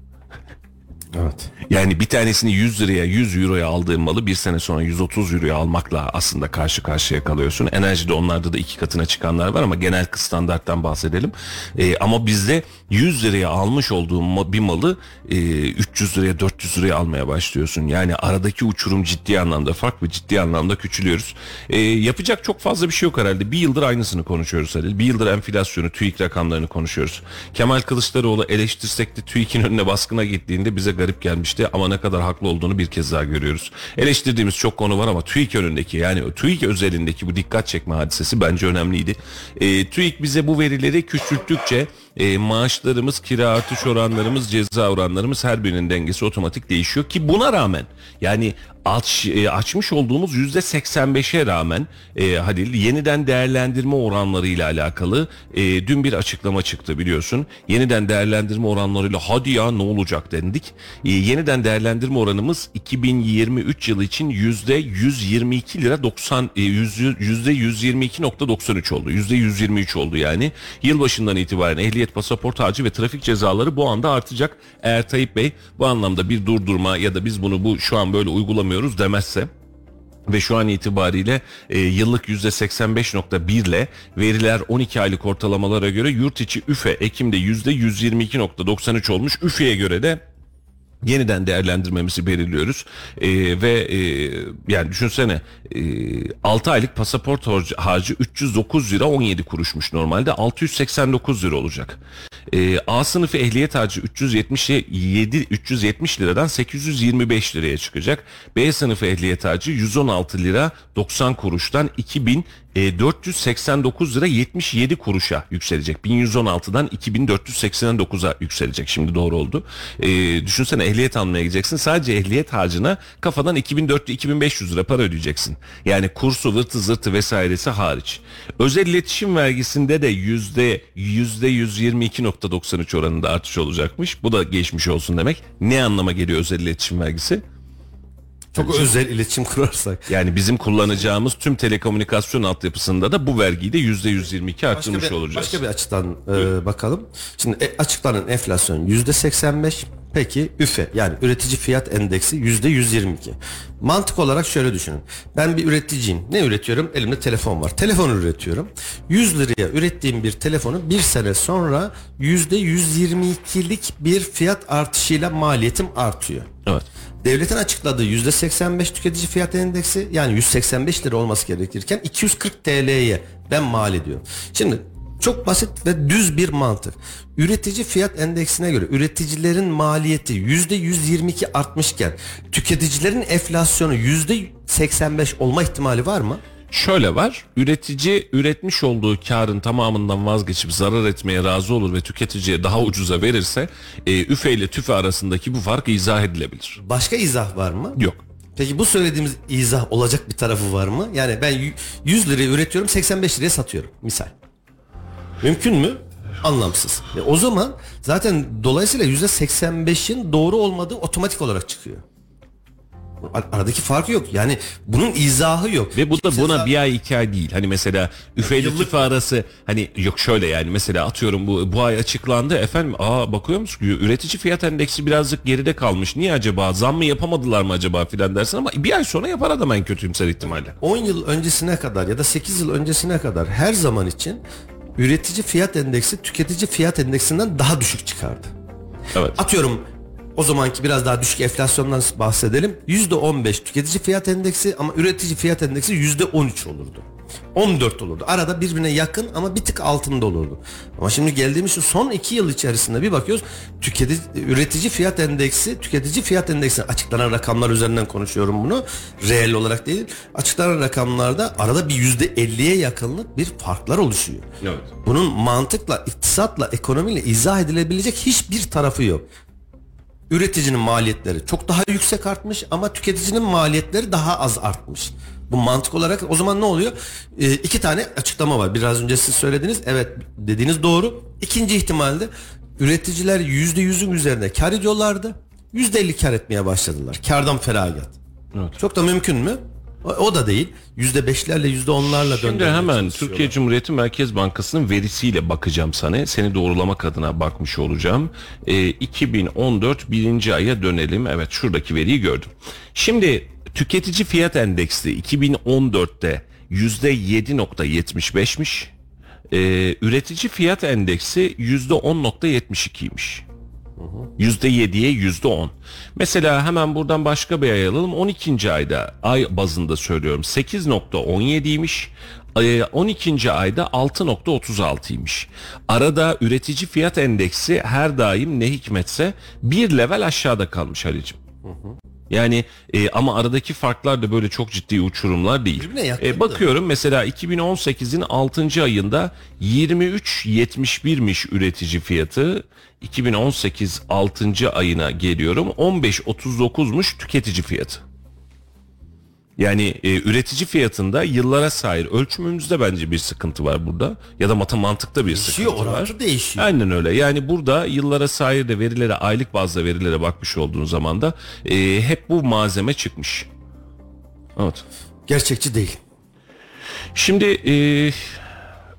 Evet. Yani bir tanesini 100 liraya 100 euroya aldığın malı bir sene sonra 130 euroya almakla aslında karşı karşıya kalıyorsun. Enerjide onlarda da iki katına çıkanlar var ama genel standarttan bahsedelim. Ee, ama bizde 100 liraya almış olduğun bir malı e, 300 liraya 400 liraya almaya başlıyorsun. Yani aradaki uçurum ciddi anlamda fark ve ciddi anlamda küçülüyoruz. Ee, yapacak çok fazla bir şey yok herhalde. Bir yıldır aynısını konuşuyoruz Halil. Bir yıldır enflasyonu, TÜİK rakamlarını konuşuyoruz. Kemal Kılıçdaroğlu eleştirsek de TÜİK'in önüne baskına gittiğinde bize garip gelmişti ama ne kadar haklı olduğunu bir kez daha görüyoruz. Eleştirdiğimiz çok konu var ama TÜİK önündeki yani TÜİK özelindeki bu dikkat çekme hadisesi bence önemliydi. E, TÜİK bize bu verileri küçülttükçe e, maaşlarımız, kira artış oranlarımız, ceza oranlarımız her birinin dengesi otomatik değişiyor ki buna rağmen yani aç, e, açmış olduğumuz yüzde 85'e rağmen e, Halil yeniden değerlendirme oranları ile alakalı e, dün bir açıklama çıktı biliyorsun. Yeniden değerlendirme oranlarıyla hadi ya ne olacak dendik. E, yeniden değerlendirme oranımız 2023 yılı için yüzde 122 lira 90 e, yüzde 122.93 oldu. Yüzde 123 oldu yani. Yılbaşından itibaren ehliyet, pasaport harcı ve trafik cezaları bu anda artacak. Eğer Tayyip Bey bu anlamda bir durdurma ya da biz bunu bu şu an böyle uygulamıyoruz demezse ve şu an itibariyle e, yıllık %85.1 ile veriler 12 aylık ortalamalara göre yurt içi üfe Ekim'de %122.93 olmuş. Üfe'ye göre de yeniden değerlendirmemizi belirliyoruz. Ee, ve e, yani düşünsene e, 6 aylık pasaport harcı, harcı 309 lira 17 kuruşmuş normalde 689 lira olacak. Ee, A sınıfı ehliyet harcı 377 370 liradan 825 liraya çıkacak. B sınıfı ehliyet harcı 116 lira 90 kuruştan 2000 e, 489 lira 77 kuruşa yükselecek. 1116'dan 2489'a yükselecek. Şimdi doğru oldu. E, düşünsene ehliyet almaya gideceksin. Sadece ehliyet harcına kafadan 2400-2500 lira para ödeyeceksin. Yani kursu, vırtı zırtı vesairesi hariç. Özel iletişim vergisinde de yüzde yüzde 122.93 oranında artış olacakmış. Bu da geçmiş olsun demek. Ne anlama geliyor özel iletişim vergisi? Çok özel iletişim kurarsak. Yani bizim kullanacağımız tüm telekomünikasyon altyapısında da bu vergiyi de yüzde 122 Başka arttırmış bir, olacağız. başka bir açıdan e, bakalım. Şimdi e, açıklanan enflasyon yüzde 85. Peki üfe yani üretici fiyat endeksi yüzde 122. Mantık olarak şöyle düşünün. Ben bir üreticiyim. Ne üretiyorum? Elimde telefon var. Telefon üretiyorum. 100 liraya ürettiğim bir telefonu bir sene sonra yüzde 122'lik bir fiyat artışıyla maliyetim artıyor. Evet. Devletin açıkladığı %85 tüketici fiyat endeksi yani 185 lira olması gerekirken 240 TL'ye ben mal ediyorum. Şimdi çok basit ve düz bir mantık. Üretici fiyat endeksine göre üreticilerin maliyeti %122 artmışken tüketicilerin enflasyonu %85 olma ihtimali var mı? Şöyle var. Üretici üretmiş olduğu karın tamamından vazgeçip zarar etmeye razı olur ve tüketiciye daha ucuza verirse e, üfe ile tüfe arasındaki bu fark izah edilebilir. Başka izah var mı? Yok. Peki bu söylediğimiz izah olacak bir tarafı var mı? Yani ben y- 100 liraya üretiyorum 85 liraya satıyorum misal. Mümkün mü? Anlamsız. E o zaman zaten dolayısıyla %85'in doğru olmadığı otomatik olarak çıkıyor. Ar- Aradaki fark yok. Yani bunun izahı yok. Ve bu da buna bir ay iki ay değil. Hani mesela üfe ile tüfe arası hani yok şöyle yani mesela atıyorum bu bu ay açıklandı efendim aa bakıyor musun üretici fiyat endeksi birazcık geride kalmış. Niye acaba zam mı yapamadılar mı acaba filan dersin ama bir ay sonra yapar adam en kötüyümser ihtimalle. 10 yıl öncesine kadar ya da 8 yıl öncesine kadar her zaman için üretici fiyat endeksi tüketici fiyat endeksinden daha düşük çıkardı. Evet. Atıyorum o zamanki biraz daha düşük enflasyondan bahsedelim. %15 tüketici fiyat endeksi ama üretici fiyat endeksi %13 olurdu. 14 olurdu. Arada birbirine yakın ama bir tık altında olurdu. Ama şimdi geldiğimiz şu son 2 yıl içerisinde bir bakıyoruz tüketici üretici fiyat endeksi, tüketici fiyat endeksi açıklanan rakamlar üzerinden konuşuyorum bunu. Reel olarak değil. Açıklanan rakamlarda arada bir %50'ye yakınlık bir farklar oluşuyor. Evet. Bunun mantıkla, iktisatla, ekonomiyle izah edilebilecek hiçbir tarafı yok. Üreticinin maliyetleri çok daha yüksek artmış ama tüketicinin maliyetleri daha az artmış. Bu mantık olarak o zaman ne oluyor? Ee, iki tane açıklama var. Biraz önce siz söylediniz. Evet dediğiniz doğru. İkinci ihtimalde üreticiler yüzde yüzün üzerinde kar ediyorlardı. Yüzde elli kar etmeye başladılar. Kardan feragat. Evet. Çok da mümkün mü? O, da değil. Yüzde beşlerle yüzde onlarla Şimdi hemen. Türkiye Cumhuriyeti Merkez Bankası'nın verisiyle bakacağım sana. Seni doğrulamak adına bakmış olacağım. Ee, 2014 birinci aya dönelim. Evet şuradaki veriyi gördüm. Şimdi tüketici fiyat endeksi 2014'te %7.75'miş. Ee, üretici fiyat endeksi %10.72'ymiş. %7'ye %10. Mesela hemen buradan başka bir ay alalım. 12. ayda ay bazında söylüyorum 8.17'ymiş. Ee, 12. ayda 6.36'ymış. Arada üretici fiyat endeksi her daim ne hikmetse bir level aşağıda kalmış Halicim. Yani e, ama aradaki farklar da böyle çok ciddi uçurumlar değil. E, bakıyorum mesela 2018'in 6. ayında 23.71'miş üretici fiyatı. 2018 6. ayına geliyorum 15.39'muş tüketici fiyatı. Yani e, üretici fiyatında yıllara sahip ölçümümüzde bence bir sıkıntı var burada. Ya da matematikte bir Değişiyor, sıkıntı var. değişiyor. Aynen öyle. Yani burada yıllara sahip de verilere aylık bazda verilere bakmış olduğun zaman da e, hep bu malzeme çıkmış. Evet. Gerçekçi değil. Şimdi e,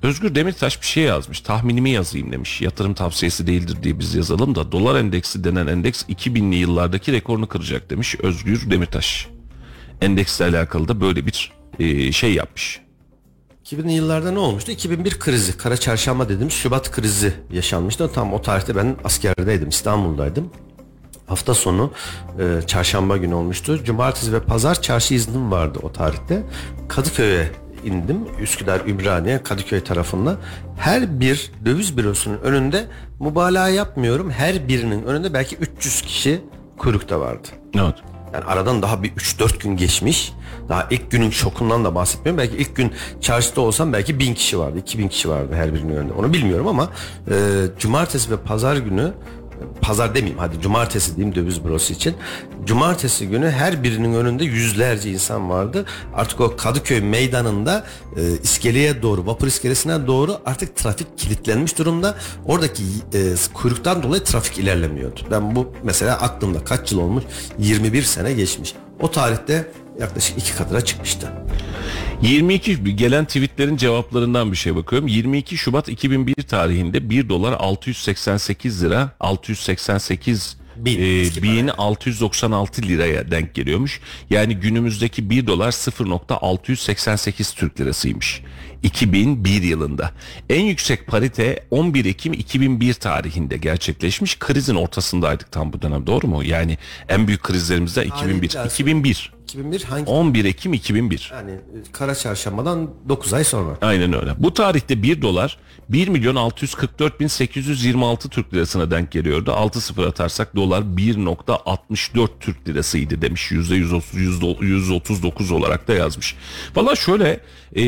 Özgür Demirtaş bir şey yazmış. Tahminimi yazayım demiş. Yatırım tavsiyesi değildir diye biz yazalım da dolar endeksi denen endeks 2000'li yıllardaki rekorunu kıracak demiş Özgür Demirtaş. Endeksle alakalı da böyle bir e, şey yapmış. 2000'li yıllarda ne olmuştu? 2001 krizi, Kara Çarşamba dediğimiz Şubat krizi yaşanmıştı. Tam o tarihte ben askerdeydim, İstanbul'daydım. Hafta sonu e, çarşamba günü olmuştu. Cumartesi ve pazar çarşı iznim vardı o tarihte. Kadıköy'e indim. Üsküdar, Ümraniye, Kadıköy tarafında. Her bir döviz bürosunun önünde mübalağa yapmıyorum. Her birinin önünde belki 300 kişi kuyrukta vardı. Evet. Yani aradan daha bir 3-4 gün geçmiş. Daha ilk günün şokundan da bahsetmiyorum. Belki ilk gün çarşıda olsam belki 1000 kişi vardı. 2000 kişi vardı her birinin önünde. Onu bilmiyorum ama e, cumartesi ve pazar günü pazar demeyeyim hadi cumartesi diyeyim döviz bürosu için. Cumartesi günü her birinin önünde yüzlerce insan vardı. Artık o Kadıköy meydanında e, iskeleye doğru vapur iskelesine doğru artık trafik kilitlenmiş durumda. Oradaki e, kuyruktan dolayı trafik ilerlemiyordu. Ben bu mesela aklımda kaç yıl olmuş? 21 sene geçmiş. O tarihte yaklaşık iki katına çıkmıştı. 22 gelen tweetlerin cevaplarından bir şey bakıyorum. 22 Şubat 2001 tarihinde 1 dolar 688 lira 688 Bin, e, eski bin 696 liraya denk geliyormuş. Yani günümüzdeki 1 dolar 0.688 Türk lirasıymış. 2001 yılında. En yüksek parite 11 Ekim 2001 tarihinde gerçekleşmiş. Krizin ortasındaydık tam bu dönem doğru mu? Yani en büyük krizlerimizden 2001. biraz- 2001. 2001 hangi? 11 Ekim 2001. Yani e, Kara Çarşamba'dan 9 ay sonra. Aynen öyle. Bu tarihte 1 dolar 1 milyon 644 bin 826 Türk lirasına denk geliyordu. 6 sıfır atarsak dolar 1.64 Türk lirasıydı demiş. %130, %139 olarak da yazmış. Valla şöyle e,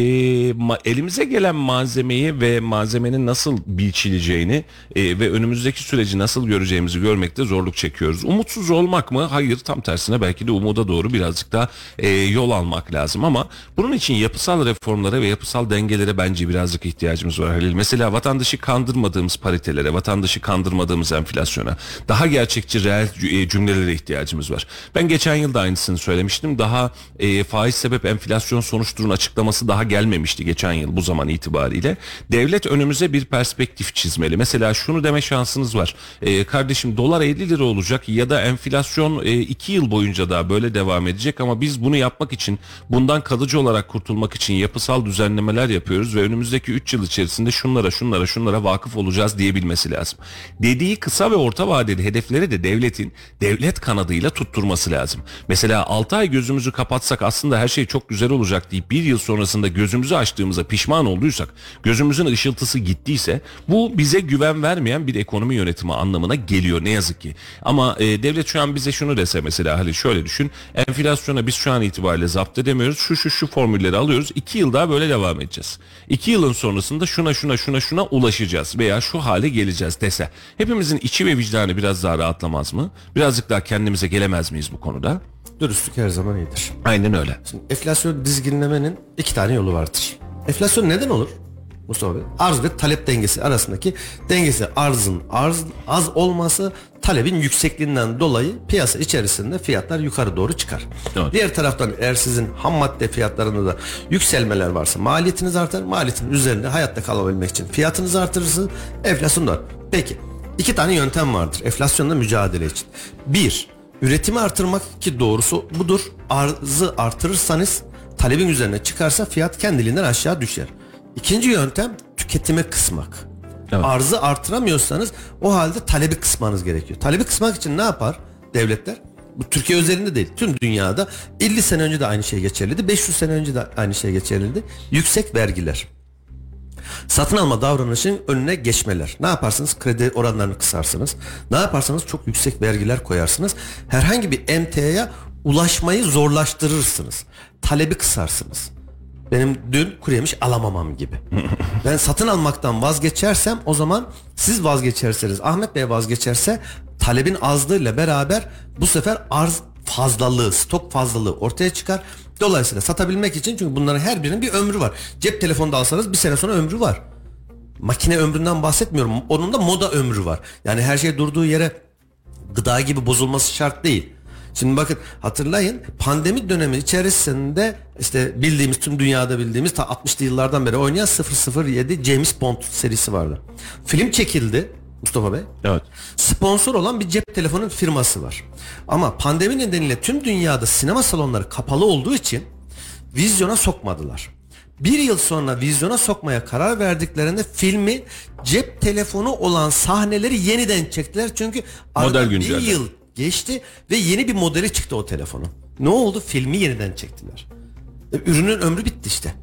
elimize gelen malzemeyi ve malzemenin nasıl biçileceğini e, ve önümüzdeki süreci nasıl göreceğimizi görmekte zorluk çekiyoruz. Umutsuz olmak mı? Hayır tam tersine belki de umuda doğru birazcık daha e, yol almak lazım ama bunun için yapısal reformlara ve yapısal dengelere bence birazcık ihtiyacımız var Halil. Mesela vatandaşı kandırmadığımız paritelere, vatandaşı kandırmadığımız enflasyona, daha gerçekçi reel e, cümlelere ihtiyacımız var. Ben geçen yıl da aynısını söylemiştim. Daha e, faiz sebep enflasyon sonuçturun açıklaması daha gelmemişti geçen yıl bu zaman itibariyle. Devlet önümüze bir perspektif çizmeli. Mesela şunu deme şansınız var. E, kardeşim dolar 50 lira olacak ya da enflasyon 2 yıl boyunca daha böyle devam edecek ama biz bunu yapmak için bundan kalıcı olarak kurtulmak için yapısal düzenlemeler yapıyoruz ve önümüzdeki 3 yıl içerisinde şunlara şunlara şunlara vakıf olacağız diyebilmesi lazım. Dediği kısa ve orta vadeli hedefleri de devletin devlet kanadıyla tutturması lazım. Mesela 6 ay gözümüzü kapatsak aslında her şey çok güzel olacak deyip bir yıl sonrasında gözümüzü açtığımızda pişman olduysak, gözümüzün ışıltısı gittiyse bu bize güven vermeyen bir ekonomi yönetimi anlamına geliyor ne yazık ki. Ama e, devlet şu an bize şunu dese mesela hani şöyle düşün. Enflasyona biz şu an itibariyle zapt edemiyoruz. Şu şu şu formülleri alıyoruz. 2 yıl daha böyle devam edeceğiz. 2 yılın sonrasında şuna şuna şuna şuna ulaşacağız veya şu hale geleceğiz dese. Hepimizin içi ve vicdanı biraz daha rahatlamaz mı? Birazcık daha kendimize gelemez miyiz bu konuda? Dürüstlük her zaman iyidir. Aynen öyle. Şimdi enflasyon dizginlemenin iki tane yolu vardır. Enflasyon neden olur? Mustafa Bey, arz ve talep dengesi arasındaki dengesi arzın arz az olması talebin yüksekliğinden dolayı piyasa içerisinde fiyatlar yukarı doğru çıkar. Evet. Diğer taraftan eğer sizin ham madde fiyatlarında da yükselmeler varsa maliyetiniz artar. Maliyetin üzerinde hayatta kalabilmek için fiyatınızı artırırsınız. Enflasyon da. Peki iki tane yöntem vardır enflasyonla mücadele için. Bir, üretimi artırmak ki doğrusu budur. Arzı artırırsanız talebin üzerine çıkarsa fiyat kendiliğinden aşağı düşer. İkinci yöntem tüketime kısmak. Evet. Arzı artıramıyorsanız o halde talebi kısmanız gerekiyor. Talebi kısmak için ne yapar devletler? Bu Türkiye özelinde değil. Tüm dünyada 50 sene önce de aynı şey geçerliydi. 500 sene önce de aynı şey geçerliydi. Yüksek vergiler. Satın alma davranışının önüne geçmeler. Ne yaparsınız? Kredi oranlarını kısarsınız. Ne yaparsanız çok yüksek vergiler koyarsınız. Herhangi bir emtiaya ulaşmayı zorlaştırırsınız. Talebi kısarsınız. Benim dün kuru yemiş alamamam gibi. ben satın almaktan vazgeçersem o zaman siz vazgeçerseniz Ahmet Bey vazgeçerse talebin azlığıyla beraber bu sefer arz fazlalığı, stok fazlalığı ortaya çıkar. Dolayısıyla satabilmek için çünkü bunların her birinin bir ömrü var. Cep telefonu da alsanız bir sene sonra ömrü var. Makine ömründen bahsetmiyorum. Onun da moda ömrü var. Yani her şey durduğu yere gıda gibi bozulması şart değil. Şimdi bakın hatırlayın pandemi dönemi içerisinde işte bildiğimiz tüm dünyada bildiğimiz ta 60'lı yıllardan beri oynayan 007 James Bond serisi vardı. Film çekildi. Mustafa Bey. Evet. Sponsor olan bir cep telefonu firması var. Ama pandemi nedeniyle tüm dünyada sinema salonları kapalı olduğu için vizyona sokmadılar. Bir yıl sonra vizyona sokmaya karar verdiklerinde filmi cep telefonu olan sahneleri yeniden çektiler. Çünkü arada Model bir güncelleme. yıl geçti ve yeni bir modeli çıktı o telefonun. Ne oldu? Filmi yeniden çektiler. E, ürünün ömrü bitti işte.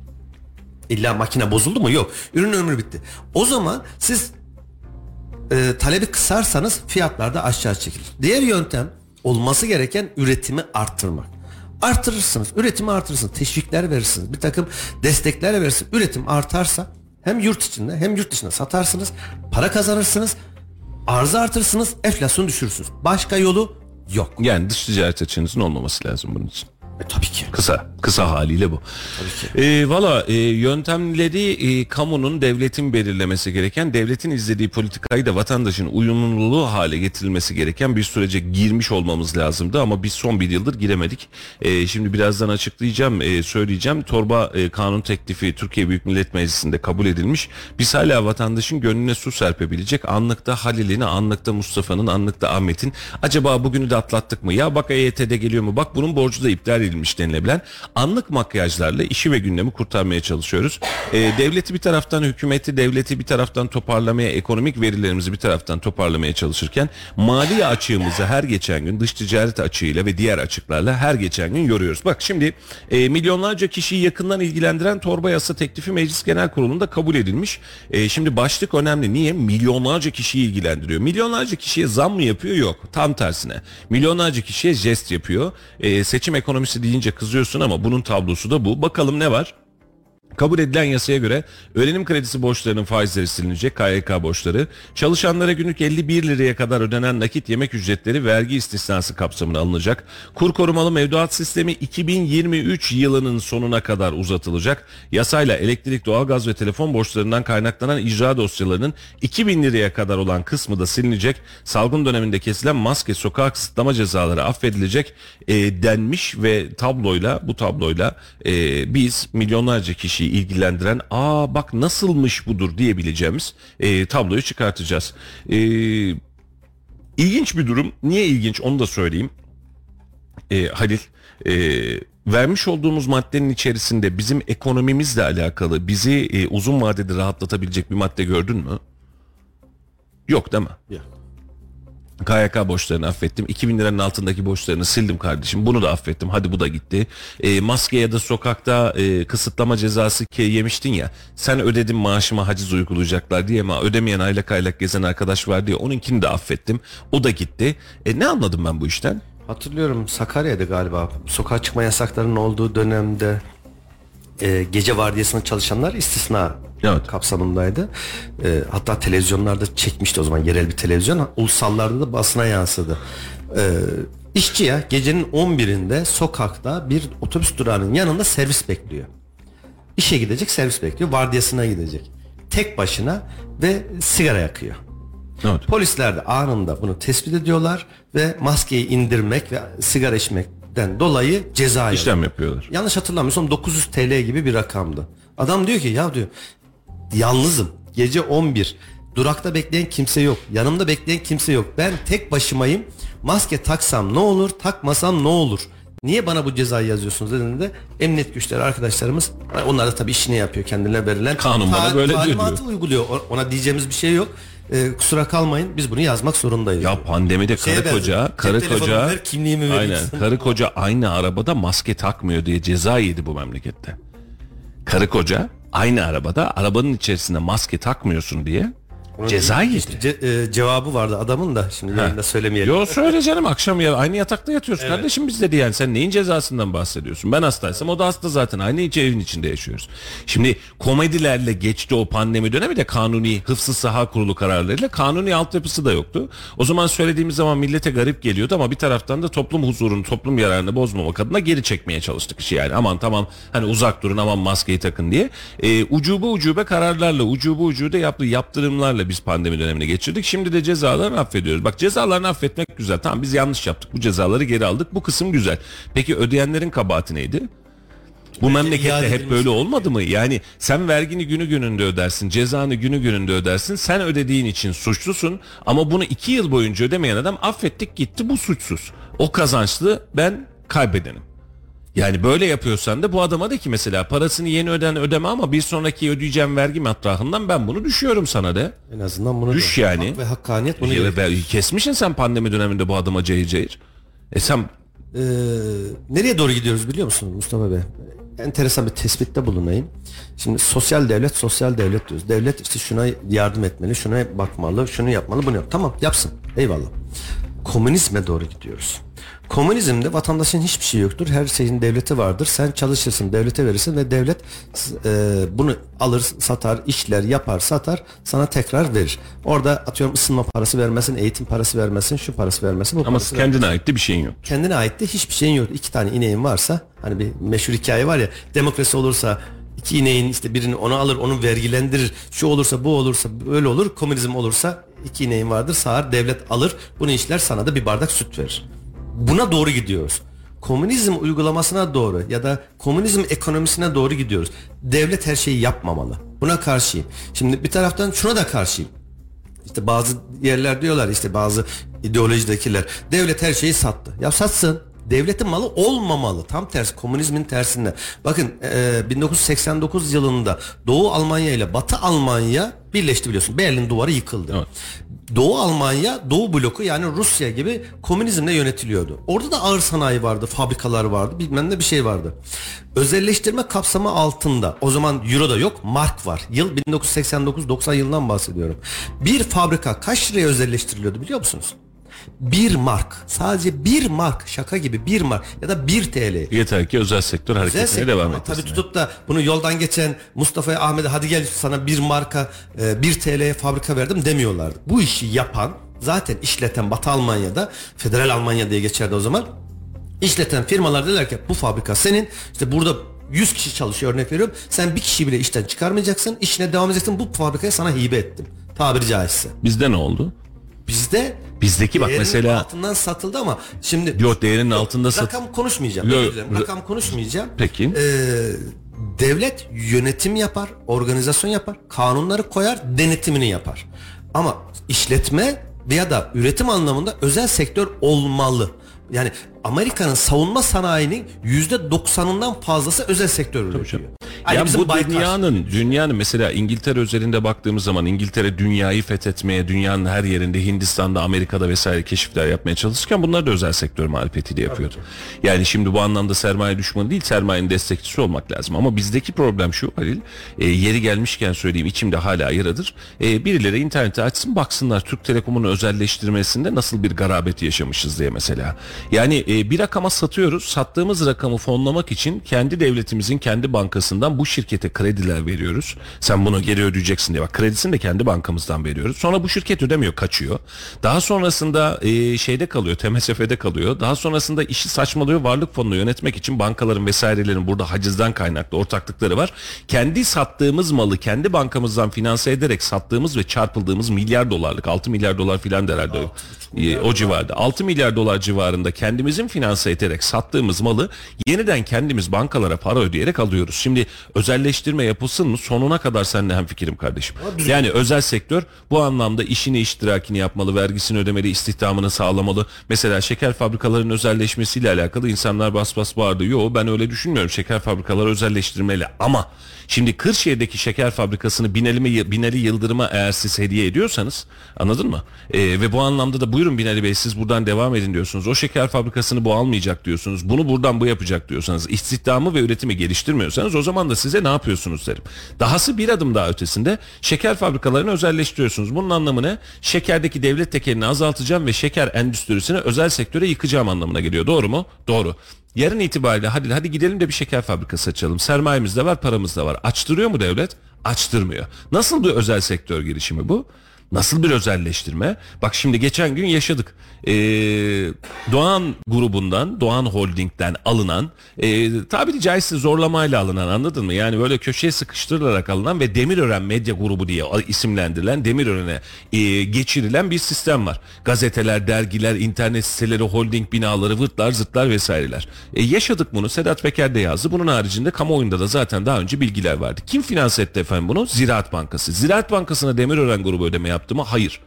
İlla makine bozuldu mu? Yok. Ürünün ömrü bitti. O zaman siz e, talebi kısarsanız fiyatlar da aşağı çekilir. Diğer yöntem olması gereken üretimi arttırmak. Artırırsınız, üretimi artırırsınız, teşvikler verirsiniz, bir takım destekler verirsiniz. Üretim artarsa hem yurt içinde hem yurt dışında satarsınız, para kazanırsınız, arzı artırırsınız, enflasyonu düşürürsünüz. Başka yolu yok. Yani dış ticaret açığınızın olmaması lazım bunun için. E, tabii ki. Kısa, kısa haliyle bu. Ee, Valla e, yöntemleri e, kamunun, devletin belirlemesi gereken, devletin izlediği politikayı da vatandaşın uyumluluğu hale getirilmesi gereken bir sürece girmiş olmamız lazımdı ama biz son bir yıldır giremedik. E, şimdi birazdan açıklayacağım, e, söyleyeceğim. Torba e, kanun teklifi Türkiye Büyük Millet Meclisi'nde kabul edilmiş. Biz hala vatandaşın gönlüne su serpebilecek. Anlıkta Halil'in, anlıkta Mustafa'nın, anlıkta Ahmet'in. Acaba bugünü de atlattık mı? Ya bak EYT'de geliyor mu? Bak bunun borcu da iptal edilmiş denilebilen anlık makyajlarla işi ve gündemi kurtarmaya çalışıyoruz. Ee, devleti bir taraftan hükümeti, devleti bir taraftan toparlamaya, ekonomik verilerimizi bir taraftan toparlamaya çalışırken mali açığımızı her geçen gün dış ticaret açığıyla ve diğer açıklarla her geçen gün yoruyoruz. Bak şimdi e, milyonlarca kişiyi yakından ilgilendiren torba yasa teklifi Meclis Genel Kurulu'nda kabul edilmiş. E, şimdi başlık önemli. Niye? Milyonlarca kişiyi ilgilendiriyor. Milyonlarca kişiye zam mı yapıyor? Yok. Tam tersine. Milyonlarca kişiye jest yapıyor. E, seçim ekonomisi deyince kızıyorsun ama bunun tablosu da bu. Bakalım ne var? Kabul edilen yasaya göre öğrenim kredisi borçlarının faizleri silinecek KYK borçları, çalışanlara günlük 51 liraya kadar ödenen nakit yemek ücretleri vergi istisnası kapsamına alınacak. Kur korumalı mevduat sistemi 2023 yılının sonuna kadar uzatılacak. Yasayla elektrik, doğalgaz ve telefon borçlarından kaynaklanan icra dosyalarının 2000 liraya kadar olan kısmı da silinecek. Salgın döneminde kesilen maske, sokağa kısıtlama cezaları affedilecek e, denmiş ve tabloyla bu tabloyla e, biz milyonlarca kişiyi ilgilendiren aa bak nasılmış budur diyebileceğimiz e, tabloyu çıkartacağız. E, ilginç bir durum. Niye ilginç onu da söyleyeyim. E, Halil e, vermiş olduğumuz maddenin içerisinde bizim ekonomimizle alakalı bizi e, uzun vadede rahatlatabilecek bir madde gördün mü? Yok değil mi? Ya. KYK borçlarını affettim. 2000 liranın altındaki borçlarını sildim kardeşim. Bunu da affettim. Hadi bu da gitti. E, maske ya da sokakta e, kısıtlama cezası ki yemiştin ya. Sen ödedin maaşıma haciz uygulayacaklar diye ama ödemeyen aylak aylak gezen arkadaş var diye onunkini de affettim. O da gitti. E, ne anladım ben bu işten? Hatırlıyorum Sakarya'da galiba sokağa çıkma yasaklarının olduğu dönemde e, gece vardiyasında çalışanlar istisna Evet. kapsamındaydı. E, hatta televizyonlarda çekmişti o zaman yerel bir televizyon. Ulusallarda da basına yansıdı. E, işçi ya gecenin 11'inde sokakta bir otobüs durağının yanında servis bekliyor. İşe gidecek servis bekliyor. Vardiyasına gidecek. Tek başına ve sigara yakıyor. Evet. Polisler de anında bunu tespit ediyorlar ve maskeyi indirmek ve sigara içmekten dolayı ceza. İşlem yapıyorlar. Yanlış hatırlamıyorsam 900 TL gibi bir rakamdı. Adam diyor ki ya diyor yalnızım. Gece 11 durakta bekleyen kimse yok. Yanımda bekleyen kimse yok. Ben tek başımayım. Maske taksam ne olur takmasam ne olur? Niye bana bu cezayı yazıyorsunuz? dediğinde emniyet güçleri arkadaşlarımız onlar da tabii işini yapıyor. Kendilerine verilen Kanun bana böyle diyor uyguluyor. Ona diyeceğimiz bir şey yok Ee, kusura kalmayın biz bunu yazmak zorundayız Ya pandemide Şeye karı benziyor. koca, Cep karı koca, ver, kimliğimi aynen, karı koca aynı arabada maske takmıyor diye ceza yedi bu memlekette. Karı koca aynı arabada arabanın içerisinde maske takmıyorsun diye ceza yedi. Ce- e, cevabı vardı adamın da şimdi yayında söylemeyelim. Yo söyle canım akşam ya aynı yatakta yatıyoruz kardeşim biz dedi yani sen neyin cezasından bahsediyorsun ben hastaysam o da hasta zaten aynı içi evin içinde yaşıyoruz. Şimdi komedilerle geçti o pandemi dönemi de kanuni hıfzı saha kurulu kararlarıyla kanuni altyapısı da yoktu. O zaman söylediğimiz zaman millete garip geliyordu ama bir taraftan da toplum huzurunu toplum yararını bozmamak adına geri çekmeye çalıştık işi yani aman tamam hani uzak durun aman maskeyi takın diye. E, ucube ucube kararlarla ucube ucube yaptığı yaptırımlarla biz pandemi dönemini geçirdik. Şimdi de cezalarını affediyoruz. Bak cezalarını affetmek güzel. Tamam biz yanlış yaptık. Bu cezaları geri aldık. Bu kısım güzel. Peki ödeyenlerin kabahati neydi? Bu memlekette iade hep böyle olmadı mı? Yani sen vergini günü gününde ödersin, cezanı günü gününde ödersin. Sen ödediğin için suçlusun ama bunu iki yıl boyunca ödemeyen adam affettik gitti bu suçsuz. O kazançlı ben kaybedenim. Yani böyle yapıyorsan da bu adama de ki mesela parasını yeni öden ödeme ama bir sonraki ödeyeceğim vergi matrahından ben bunu düşüyorum sana de. En azından bunu Düş da- yani. Hak ve hakkaniyet bunu Ya be- kesmişsin sen pandemi döneminde bu adama cayır cayır. E sen Ee, nereye doğru gidiyoruz biliyor musun Mustafa Bey? Enteresan bir tespitte bulunayım. Şimdi sosyal devlet, sosyal devlet diyoruz. Devlet işte şuna yardım etmeli, şuna bakmalı, şunu yapmalı, bunu yap. Tamam yapsın. Eyvallah. Komünizme doğru gidiyoruz. Komünizmde vatandaşın hiçbir şey yoktur. Her şeyin devleti vardır. Sen çalışırsın, devlete verirsin ve devlet e, bunu alır, satar, işler, yapar, satar, sana tekrar verir. Orada atıyorum ısınma parası vermesin, eğitim parası vermesin, şu parası vermesin, bu ama parası vermesin kendine ait de bir şeyin yok. kendine ait de hiçbir şeyin yok. İki tane ineğin varsa hani bir meşhur hikaye var ya demokrasi olursa iki ineğin işte birini onu alır onu vergilendirir. Şu olursa bu olursa böyle olur. Komünizm olursa iki ineğin vardır sağar devlet alır bunu işler sana da bir bardak süt verir. Buna doğru gidiyoruz. Komünizm uygulamasına doğru ya da komünizm ekonomisine doğru gidiyoruz. Devlet her şeyi yapmamalı. Buna karşıyım. Şimdi bir taraftan şuna da karşıyım. İşte bazı yerler diyorlar işte bazı ideolojidekiler devlet her şeyi sattı. Ya satsın. Devletin malı olmamalı. Tam tersi komünizmin tersinde. Bakın e, 1989 yılında Doğu Almanya ile Batı Almanya birleşti biliyorsun. Berlin duvarı yıkıldı. Evet. Doğu Almanya, Doğu bloku yani Rusya gibi komünizmle yönetiliyordu. Orada da ağır sanayi vardı, fabrikalar vardı, bilmem ne bir şey vardı. Özelleştirme kapsamı altında o zaman euro da yok, mark var. Yıl 1989-90 yılından bahsediyorum. Bir fabrika kaç liraya özelleştiriliyordu biliyor musunuz? Bir mark. Sadece bir mark. Şaka gibi bir mark. Ya da bir TL. Yeter ki özel sektör hareketine devam etsin. Tabii tutup da bunu yoldan geçen Mustafa'ya Ahmet'e hadi gel sana bir marka e, bir TL'ye fabrika verdim demiyorlardı. Bu işi yapan zaten işleten Batı Almanya'da Federal Almanya diye geçerdi o zaman. İşleten firmalar dediler ki bu fabrika senin işte burada 100 kişi çalışıyor örnek veriyorum. Sen bir kişi bile işten çıkarmayacaksın. işine devam edeceksin. Bu fabrikayı sana hibe ettim. Tabiri caizse. Bizde ne oldu? Bizde Bizdeki bak değerinin mesela altından satıldı ama şimdi yok değerinin altında sat. Rakam konuşmayacağım. Ra- Rakam konuşmayacağım. Peki. Ee, devlet yönetim yapar, organizasyon yapar, kanunları koyar, denetimini yapar. Ama işletme veya da üretim anlamında özel sektör olmalı. Yani Amerika'nın savunma sanayinin yüzde doksanından fazlası özel sektör üretiyor. Hani ya bu Baykar. dünyanın dünyanın mesela İngiltere özelinde baktığımız zaman İngiltere dünyayı fethetmeye dünyanın her yerinde Hindistan'da Amerika'da vesaire keşifler yapmaya çalışırken bunlar da özel sektör marifetiyle yapıyordu. Yani şimdi bu anlamda sermaye düşmanı değil sermayenin destekçisi olmak lazım ama bizdeki problem şu Halil e, yeri gelmişken söyleyeyim içimde hala yaradır. E, birileri internete açsın baksınlar Türk Telekom'un özelleştirmesinde nasıl bir garabet yaşamışız diye mesela. Yani e, bir rakama satıyoruz sattığımız rakamı fonlamak için kendi devletimizin kendi bankasından bu şirkete krediler veriyoruz. Sen bunu geri ödeyeceksin diye bak kredisini de kendi bankamızdan veriyoruz. Sonra bu şirket ödemiyor kaçıyor. Daha sonrasında e, şeyde kalıyor TMSF'de kalıyor. Daha sonrasında işi saçmalıyor varlık fonunu yönetmek için bankaların vesairelerin burada hacizden kaynaklı ortaklıkları var. Kendi sattığımız malı kendi bankamızdan finanse ederek sattığımız ve çarpıldığımız milyar dolarlık 6 milyar dolar filan herhalde e, o civarda 6 milyar dolar civarında kendimizin finanse ederek sattığımız malı yeniden kendimiz bankalara para ödeyerek alıyoruz. Şimdi özelleştirme yapılsın mı sonuna kadar seninle hemfikirim kardeşim. Yani özel sektör bu anlamda işini iştirakini yapmalı, vergisini ödemeli, istihdamını sağlamalı. Mesela şeker fabrikalarının özelleşmesiyle alakalı insanlar bas bas bağırdı. Yo ben öyle düşünmüyorum. Şeker fabrikaları özelleştirmeli ama Şimdi Kırşehir'deki şeker fabrikasını Binali, Binali Yıldırım'a eğer siz hediye ediyorsanız anladın mı? Ee, ve bu anlamda da buyurun Binali Bey siz buradan devam edin diyorsunuz. O şeker fabrikasını bu almayacak diyorsunuz. Bunu buradan bu yapacak diyorsanız istihdamı ve üretimi geliştirmiyorsanız o zaman da size ne yapıyorsunuz derim. Dahası bir adım daha ötesinde şeker fabrikalarını özelleştiriyorsunuz. Bunun anlamı ne? Şekerdeki devlet tekelini azaltacağım ve şeker endüstrisini özel sektöre yıkacağım anlamına geliyor. Doğru mu? Doğru. Yarın itibariyle hadi hadi gidelim de bir şeker fabrikası açalım. Sermayemiz de var, paramız da var. Açtırıyor mu devlet? Açtırmıyor. Nasıl bir özel sektör girişimi bu? Nasıl bir özelleştirme? Bak şimdi geçen gün yaşadık. Ee, Doğan grubundan, Doğan Holding'den alınan, e, tabiri caizse zorlamayla alınan anladın mı? Yani böyle köşeye sıkıştırılarak alınan ve Demirören Medya Grubu diye isimlendirilen Demirören'e e, geçirilen bir sistem var. Gazeteler, dergiler, internet siteleri, holding binaları, vırtlar, zırtlar vesaireler. E, yaşadık bunu. Sedat Peker de yazdı. Bunun haricinde kamuoyunda da zaten daha önce bilgiler vardı. Kim finanse etti efendim bunu? Ziraat Bankası. Ziraat Bankası'na Demirören grubu ödeme yaptı mı? Hayır.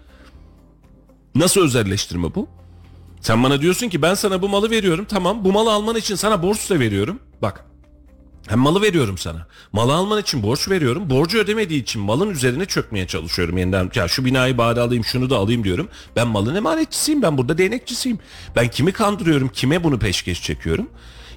Nasıl özelleştirme bu? Sen bana diyorsun ki ben sana bu malı veriyorum. Tamam bu malı alman için sana borç da veriyorum. Bak hem malı veriyorum sana. Malı alman için borç veriyorum. Borcu ödemediği için malın üzerine çökmeye çalışıyorum yeniden. Ya şu binayı bari alayım şunu da alayım diyorum. Ben malın emanetçisiyim ben burada değnekçisiyim. Ben kimi kandırıyorum kime bunu peşkeş çekiyorum.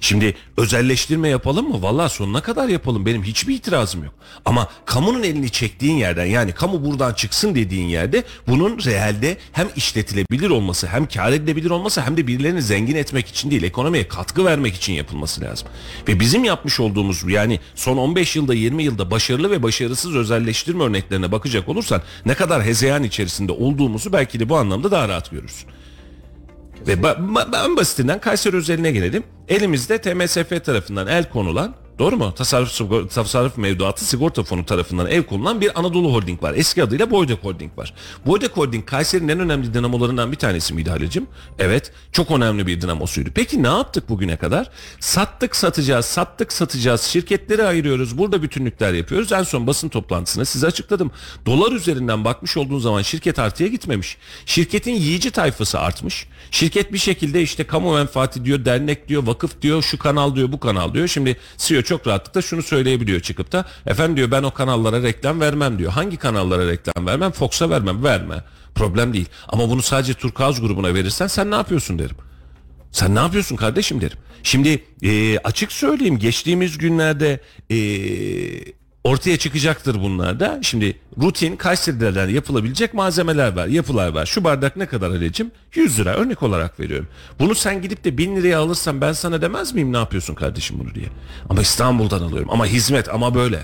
Şimdi özelleştirme yapalım mı? Vallahi sonuna kadar yapalım. Benim hiçbir itirazım yok. Ama kamunun elini çektiğin yerden yani kamu buradan çıksın dediğin yerde bunun realde hem işletilebilir olması hem kar edilebilir olması hem de birilerini zengin etmek için değil ekonomiye katkı vermek için yapılması lazım. Ve bizim yapmış olduğumuz yani son 15 yılda 20 yılda başarılı ve başarısız özelleştirme örneklerine bakacak olursan ne kadar hezeyan içerisinde olduğumuzu belki de bu anlamda daha rahat görürsün. Ve ba- ba- en basitinden Kayseri özeline gelelim. Elimizde TMSF tarafından el konulan Doğru mu? Tasarruf, tasarruf mevduatı sigorta fonu tarafından el konulan bir Anadolu Holding var. Eski adıyla Boydek Holding var. Boydek Holding Kayseri'nin en önemli dinamolarından bir tanesi miydi Halicim? Evet. Çok önemli bir dinamosuydu. Peki ne yaptık bugüne kadar? Sattık satacağız, sattık satacağız. Şirketleri ayırıyoruz. Burada bütünlükler yapıyoruz. En son basın toplantısında size açıkladım. Dolar üzerinden bakmış olduğun zaman şirket artıya gitmemiş. Şirketin yiyici tayfası artmış. Şirket bir şekilde işte kamu menfaati diyor, dernek diyor, vakıf diyor, şu kanal diyor, bu kanal diyor. Şimdi CEO çok rahatlıkla şunu söyleyebiliyor çıkıp da efendim diyor ben o kanallara reklam vermem diyor. Hangi kanallara reklam vermem? Fox'a vermem. Verme. Problem değil. Ama bunu sadece Turkuaz grubuna verirsen sen ne yapıyorsun derim. Sen ne yapıyorsun kardeşim derim. Şimdi e, açık söyleyeyim geçtiğimiz günlerde e, ortaya çıkacaktır bunlar da. Şimdi rutin Kayseri'den yapılabilecek malzemeler var, yapılar var. Şu bardak ne kadar Halecim? 100 lira örnek olarak veriyorum. Bunu sen gidip de 1000 liraya alırsan ben sana demez miyim ne yapıyorsun kardeşim bunu diye. Ama İstanbul'dan alıyorum ama hizmet ama böyle.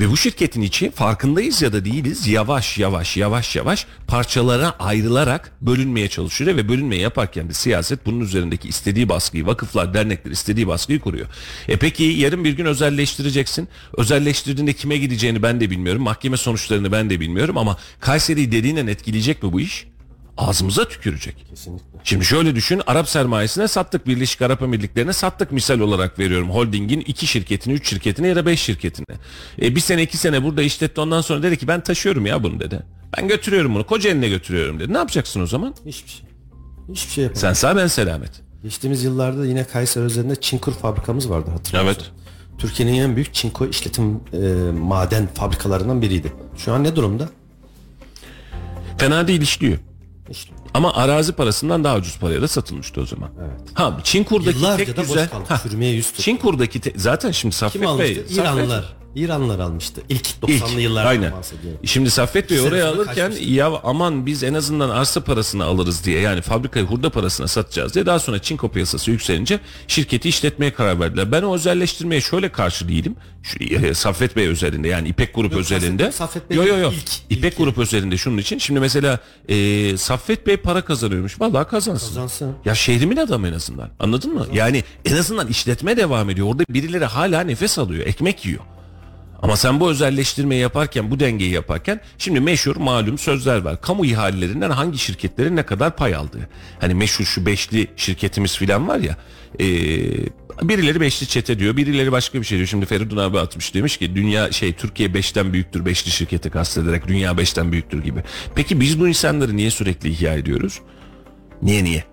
Ve bu şirketin içi farkındayız ya da değiliz yavaş yavaş yavaş yavaş parçalara ayrılarak bölünmeye çalışıyor ve bölünmeyi yaparken de siyaset bunun üzerindeki istediği baskıyı vakıflar dernekler istediği baskıyı kuruyor. E peki yarın bir gün özelleştireceksin. Özelleştirdiğinde kime gideceğini ben de bilmiyorum. Mahkeme sonuçlarını ben de bilmiyorum ama Kayseri'yi dediğinden etkileyecek mi bu iş? Ağzımıza tükürecek. Kesinlikle. Şimdi şöyle düşün Arap sermayesine sattık Birleşik Arap Emirlikleri'ne sattık misal olarak veriyorum. Holding'in iki şirketini, üç şirketine ya da beş şirketine. E, bir sene iki sene burada işletti ondan sonra dedi ki ben taşıyorum ya bunu dedi. Ben götürüyorum bunu koca eline götürüyorum dedi. Ne yapacaksın o zaman? Hiçbir şey. Hiçbir şey yapamam. Sen sağ ben selamet. Geçtiğimiz yıllarda yine Kayseri üzerinde çinkur fabrikamız vardı hatırlıyorsun. Evet. Türkiye'nin en büyük çinko işletim e, maden fabrikalarından biriydi. Şu an ne durumda? Fena değil işliyor. İşte Ama arazi parasından daha ucuz paraya da satılmıştı o zaman. Evet. Ha Çinkur'daki Yıllarca tek da güzel... boş kaldı. Ha, Çürümeye yüz tuttu. Çinkur'daki te- zaten şimdi Saffet Kim? Bey... Saffet- İranlılar. Almıştı. İlk İlk, 90'lı yıllardan aynen. bahsediyorum. Şimdi Saffet Bey oraya alırken kaçmıştı. ya aman biz en azından arsa parasını alırız diye yani fabrikayı hurda parasına satacağız diye daha sonra çinko piyasası yükselince şirketi işletmeye karar verdiler. Ben o özelleştirmeye şöyle karşı değilim. Şu, e, Saffet Bey özelinde yani İpek Grup Yok, özelinde. Saffet- Bey yo yo yo. ilk- İpek ilk- Grup özelinde şunun için. Şimdi mesela e, Saffet Bey para kazanıyormuş. Vallahi kazansın. Kazansın. Ya şehrimin adamı en azından. Anladın mı? Yani en azından işletme devam ediyor. Orada birileri hala nefes alıyor. Ekmek yiyor. Ama sen bu özelleştirmeyi yaparken, bu dengeyi yaparken şimdi meşhur malum sözler var. Kamu ihalelerinden hangi şirketlerin ne kadar pay aldığı. Hani meşhur şu beşli şirketimiz filan var ya. ee, birileri beşli çete diyor, birileri başka bir şey diyor. Şimdi Feridun abi atmış demiş ki dünya şey Türkiye beşten büyüktür beşli şirketi kastederek dünya beşten büyüktür gibi. Peki biz bu insanları niye sürekli ihya ediyoruz? Niye niye?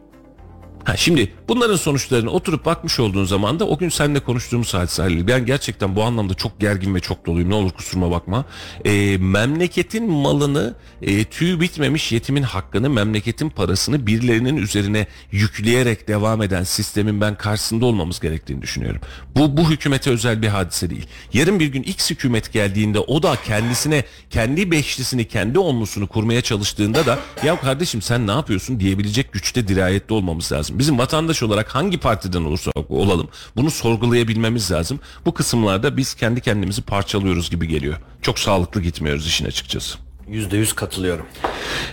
Ha şimdi bunların sonuçlarını oturup bakmış olduğun zaman da o gün seninle konuştuğumuz hadise Halil. Ben gerçekten bu anlamda çok gergin ve çok doluyum. Ne olur kusuruma bakma. Ee, memleketin malını, e, tüy bitmemiş yetimin hakkını, memleketin parasını birilerinin üzerine yükleyerek devam eden sistemin ben karşısında olmamız gerektiğini düşünüyorum. Bu, bu hükümete özel bir hadise değil. Yarın bir gün X hükümet geldiğinde o da kendisine, kendi beşlisini, kendi onlusunu kurmaya çalıştığında da ya kardeşim sen ne yapıyorsun diyebilecek güçte dirayetli olmamız lazım. Bizim vatandaş olarak hangi partiden olursa olalım bunu sorgulayabilmemiz lazım. Bu kısımlarda biz kendi kendimizi parçalıyoruz gibi geliyor. Çok sağlıklı gitmiyoruz işin açıkçası. %100 katılıyorum.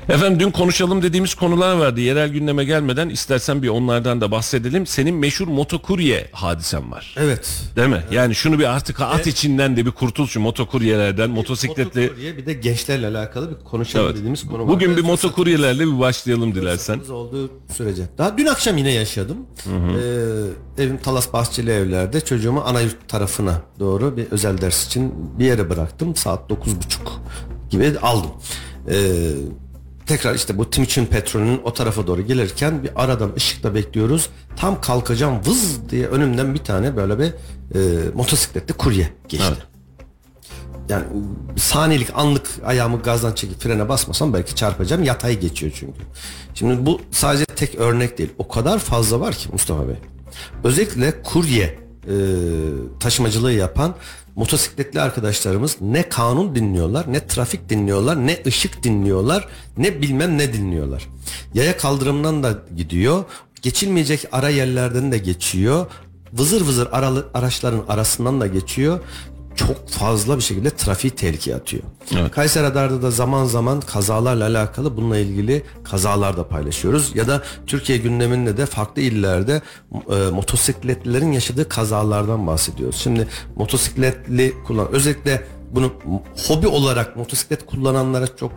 Efendim dün konuşalım dediğimiz konular vardı. Yerel gündeme gelmeden istersen bir onlardan da bahsedelim. Senin meşhur motokurye hadisen var. Evet. Değil mi? Yani şunu bir artık at içinden de bir kurtul şu motokuryelerden, motosikletli. Motokurye bir de gençlerle alakalı bir konuşalım Evet. dediğimiz konu var. Bugün bir Evet, motokuryelerle bir başlayalım dilersen. olduğu sürece. Daha dün akşam yine yaşadım. Ee, evim Talas Bahçeli evlerde çocuğumu ana yurt tarafına doğru bir özel ders için bir yere bıraktım. Saat 9.30 gibi aldım. Ee, tekrar işte bu Timuçin petrolünün o tarafa doğru gelirken bir aradan ışıkta bekliyoruz. Tam kalkacağım vız diye önümden bir tane böyle bir e, motosikletli kurye geçti. Evet. Yani saniyelik anlık ayağımı gazdan çekip frene basmasam belki çarpacağım. Yatay geçiyor çünkü. Şimdi bu sadece tek örnek değil. O kadar fazla var ki Mustafa Bey. Özellikle kurye e, taşımacılığı yapan motosikletli arkadaşlarımız ne kanun dinliyorlar, ne trafik dinliyorlar, ne ışık dinliyorlar, ne bilmem ne dinliyorlar. Yaya kaldırımdan da gidiyor. Geçilmeyecek ara yerlerden de geçiyor. Vızır vızır aralı, araçların arasından da geçiyor çok fazla bir şekilde trafiği tehlikeye atıyor. Evet. Kayseri Radar'da da zaman zaman kazalarla alakalı bununla ilgili kazalar da paylaşıyoruz. Ya da Türkiye gündeminde de farklı illerde e, motosikletlilerin yaşadığı kazalardan bahsediyoruz. Şimdi motosikletli kullan özellikle bunu hobi olarak motosiklet kullananlara çok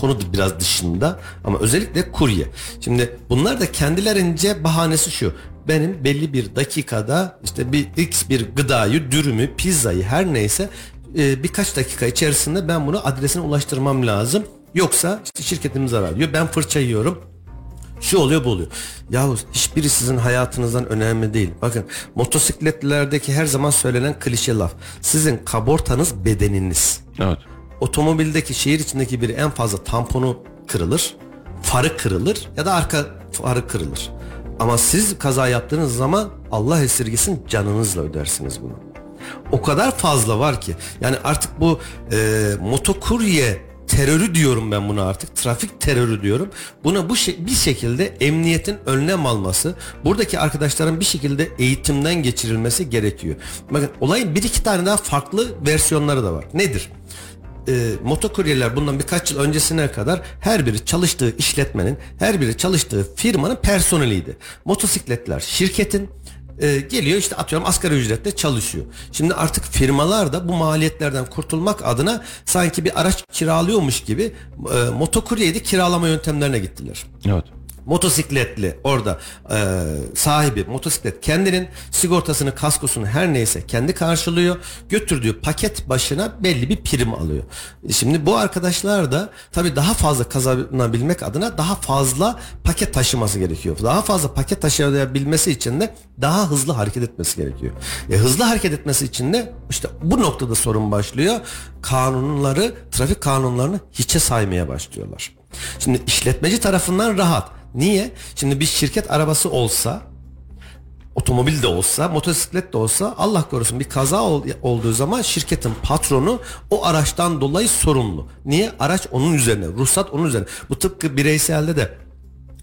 konu da biraz dışında ama özellikle kurye. Şimdi bunlar da kendilerince bahanesi şu. Benim belli bir dakikada işte bir x bir gıdayı, dürümü, pizzayı her neyse e, birkaç dakika içerisinde ben bunu adresine ulaştırmam lazım. Yoksa işte şirketim zarar diyor. Ben fırça yiyorum. Şu oluyor bu oluyor. Yahu hiçbiri sizin hayatınızdan önemli değil. Bakın motosikletlerdeki her zaman söylenen klişe laf. Sizin kabortanız bedeniniz. Evet. Otomobildeki şehir içindeki biri en fazla tamponu kırılır, farı kırılır ya da arka farı kırılır. Ama siz kaza yaptığınız zaman Allah esirgesin canınızla ödersiniz bunu. O kadar fazla var ki yani artık bu e, motokurye terörü diyorum ben buna artık trafik terörü diyorum. Buna bu şey, bir şekilde emniyetin önlem alması, buradaki arkadaşların bir şekilde eğitimden geçirilmesi gerekiyor. Bakın olayın bir iki tane daha farklı versiyonları da var. Nedir? E, motokuryeler bundan birkaç yıl öncesine kadar her biri çalıştığı işletmenin, her biri çalıştığı firmanın personeliydi. Motosikletler şirketin e, geliyor işte atıyorum asgari ücretle çalışıyor. Şimdi artık firmalar da bu maliyetlerden kurtulmak adına sanki bir araç kiralıyormuş gibi e, motokuryeyi de kiralama yöntemlerine gittiler Evet. Motosikletli orada e, sahibi motosiklet kendinin sigortasını kaskosunu her neyse kendi karşılıyor götürdüğü paket başına belli bir prim alıyor. Şimdi bu arkadaşlar da tabii daha fazla kazanabilmek adına daha fazla paket taşıması gerekiyor. Daha fazla paket taşıyabilmesi için de daha hızlı hareket etmesi gerekiyor. E, hızlı hareket etmesi için de işte bu noktada sorun başlıyor. Kanunları, trafik kanunlarını hiçe saymaya başlıyorlar. Şimdi işletmeci tarafından rahat. Niye? Şimdi bir şirket arabası olsa otomobil de olsa, motosiklet de olsa Allah korusun bir kaza ol- olduğu zaman şirketin patronu o araçtan dolayı sorumlu. Niye? Araç onun üzerine, ruhsat onun üzerine. Bu tıpkı bireyselde de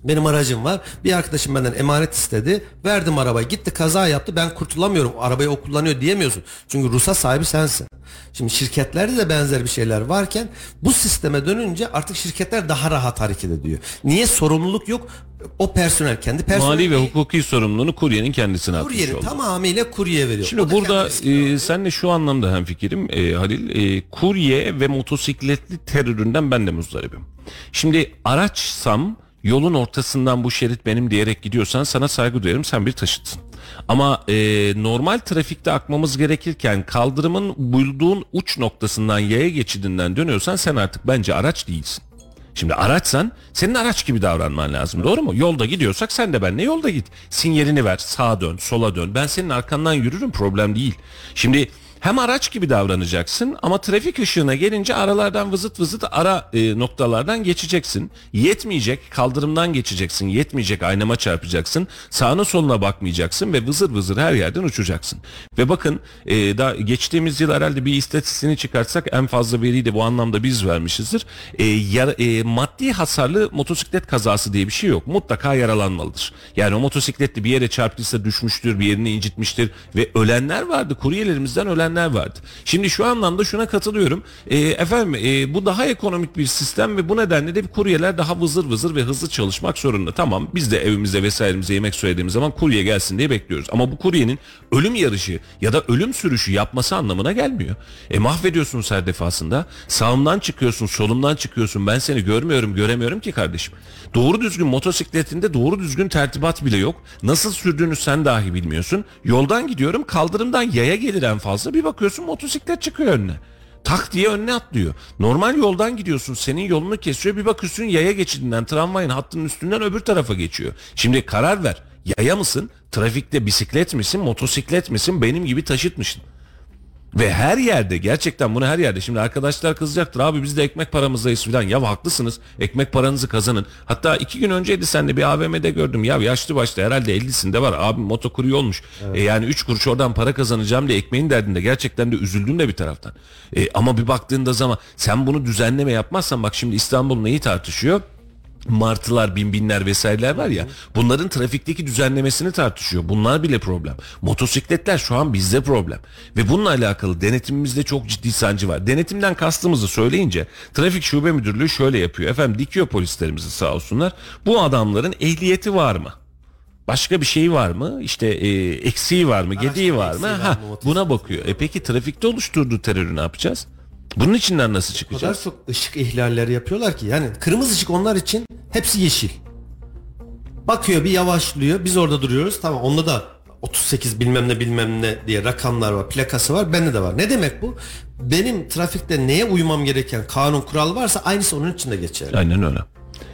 benim aracım var. Bir arkadaşım benden emanet istedi. Verdim arabayı. Gitti kaza yaptı. Ben kurtulamıyorum. Arabayı o kullanıyor diyemiyorsun. Çünkü ruhsat sahibi sensin. Şimdi şirketlerde de benzer bir şeyler varken bu sisteme dönünce artık şirketler daha rahat hareket ediyor. Niye sorumluluk yok? O personel kendi personeli Mali ve hukuki sorumluluğunu kuryenin kendisine atmış kuryenin oldu. tamamıyla kurye veriyor. Şimdi da burada e, senle şu anlamda hemfikirim e, Halil. E, kurye ve motosikletli teröründen ben de muzdaribim. Şimdi araçsam yolun ortasından bu şerit benim diyerek gidiyorsan sana saygı duyarım sen bir taşıtsın. Ama e, normal trafikte akmamız gerekirken kaldırımın bulduğun uç noktasından yaya geçidinden dönüyorsan sen artık bence araç değilsin. Şimdi araçsan senin araç gibi davranman lazım doğru mu? Yolda gidiyorsak sen de benimle yolda git. Sinyalini ver sağa dön sola dön ben senin arkandan yürürüm problem değil. Şimdi hem araç gibi davranacaksın ama trafik ışığına gelince aralardan vızıt vızıt ara e, noktalardan geçeceksin. Yetmeyecek kaldırımdan geçeceksin. Yetmeyecek aynama çarpacaksın. Sağına soluna bakmayacaksın ve vızır vızır her yerden uçacaksın. Ve bakın e, daha geçtiğimiz yıl herhalde bir istatistiğini çıkartsak en fazla veriyi de bu anlamda biz vermişizdir. E, yara- e, maddi hasarlı motosiklet kazası diye bir şey yok. Mutlaka yaralanmalıdır. Yani o motosikletli bir yere çarptıysa düşmüştür, bir yerini incitmiştir ve ölenler vardı. Kuryelerimizden ölenler verenler vardı. Şimdi şu anlamda şuna katılıyorum. E, efendim e, bu daha ekonomik bir sistem ve bu nedenle de kuryeler daha vızır vızır ve hızlı çalışmak zorunda. Tamam biz de evimizde vesairemize yemek söylediğimiz zaman kurye gelsin diye bekliyoruz. Ama bu kuryenin ölüm yarışı ya da ölüm sürüşü yapması anlamına gelmiyor. E mahvediyorsunuz her defasında. Sağımdan çıkıyorsun, solumdan çıkıyorsun. Ben seni görmüyorum, göremiyorum ki kardeşim. Doğru düzgün motosikletinde doğru düzgün tertibat bile yok. Nasıl sürdüğünü sen dahi bilmiyorsun. Yoldan gidiyorum, kaldırımdan yaya gelir en fazla. Bir bakıyorsun motosiklet çıkıyor önüne. Tak diye önüne atlıyor. Normal yoldan gidiyorsun senin yolunu kesiyor bir bakıyorsun yaya geçidinden tramvayın hattının üstünden öbür tarafa geçiyor. Şimdi karar ver yaya mısın trafikte bisiklet misin motosiklet misin benim gibi taşıt mısın? Ve her yerde gerçekten bunu her yerde şimdi arkadaşlar kızacaktır abi biz de ekmek paramızdayız filan ya haklısınız ekmek paranızı kazanın. Hatta iki gün önceydi sen de bir AVM'de gördüm ya yaşlı başlı herhalde 50'sinde var abi motokurye olmuş. E yani 3 kuruş oradan para kazanacağım diye ekmeğin derdinde gerçekten de üzüldüm de bir taraftan. E ama bir baktığında zaman sen bunu düzenleme yapmazsan bak şimdi İstanbul neyi tartışıyor? Martılar, binbinler vesaireler var ya bunların trafikteki düzenlemesini tartışıyor. Bunlar bile problem. Motosikletler şu an bizde problem. Ve bununla alakalı denetimimizde çok ciddi sancı var. Denetimden kastımızı söyleyince trafik şube müdürlüğü şöyle yapıyor. Efendim dikiyor polislerimizi sağ olsunlar. Bu adamların ehliyeti var mı? Başka bir şey var mı? İşte e, eksiği var mı? Gediği var mı? Ha, buna bakıyor. E peki trafikte oluşturduğu terörü ne yapacağız? Bunun içinden nasıl O kadar çıkacağız? çok ışık ihlalleri yapıyorlar ki yani kırmızı ışık onlar için hepsi yeşil. Bakıyor bir yavaşlıyor biz orada duruyoruz tamam onda da 38 bilmem ne bilmem ne diye rakamlar var plakası var bende de var. Ne demek bu? Benim trafikte neye uymam gereken kanun kural varsa aynısı onun için de geçerli. Aynen öyle.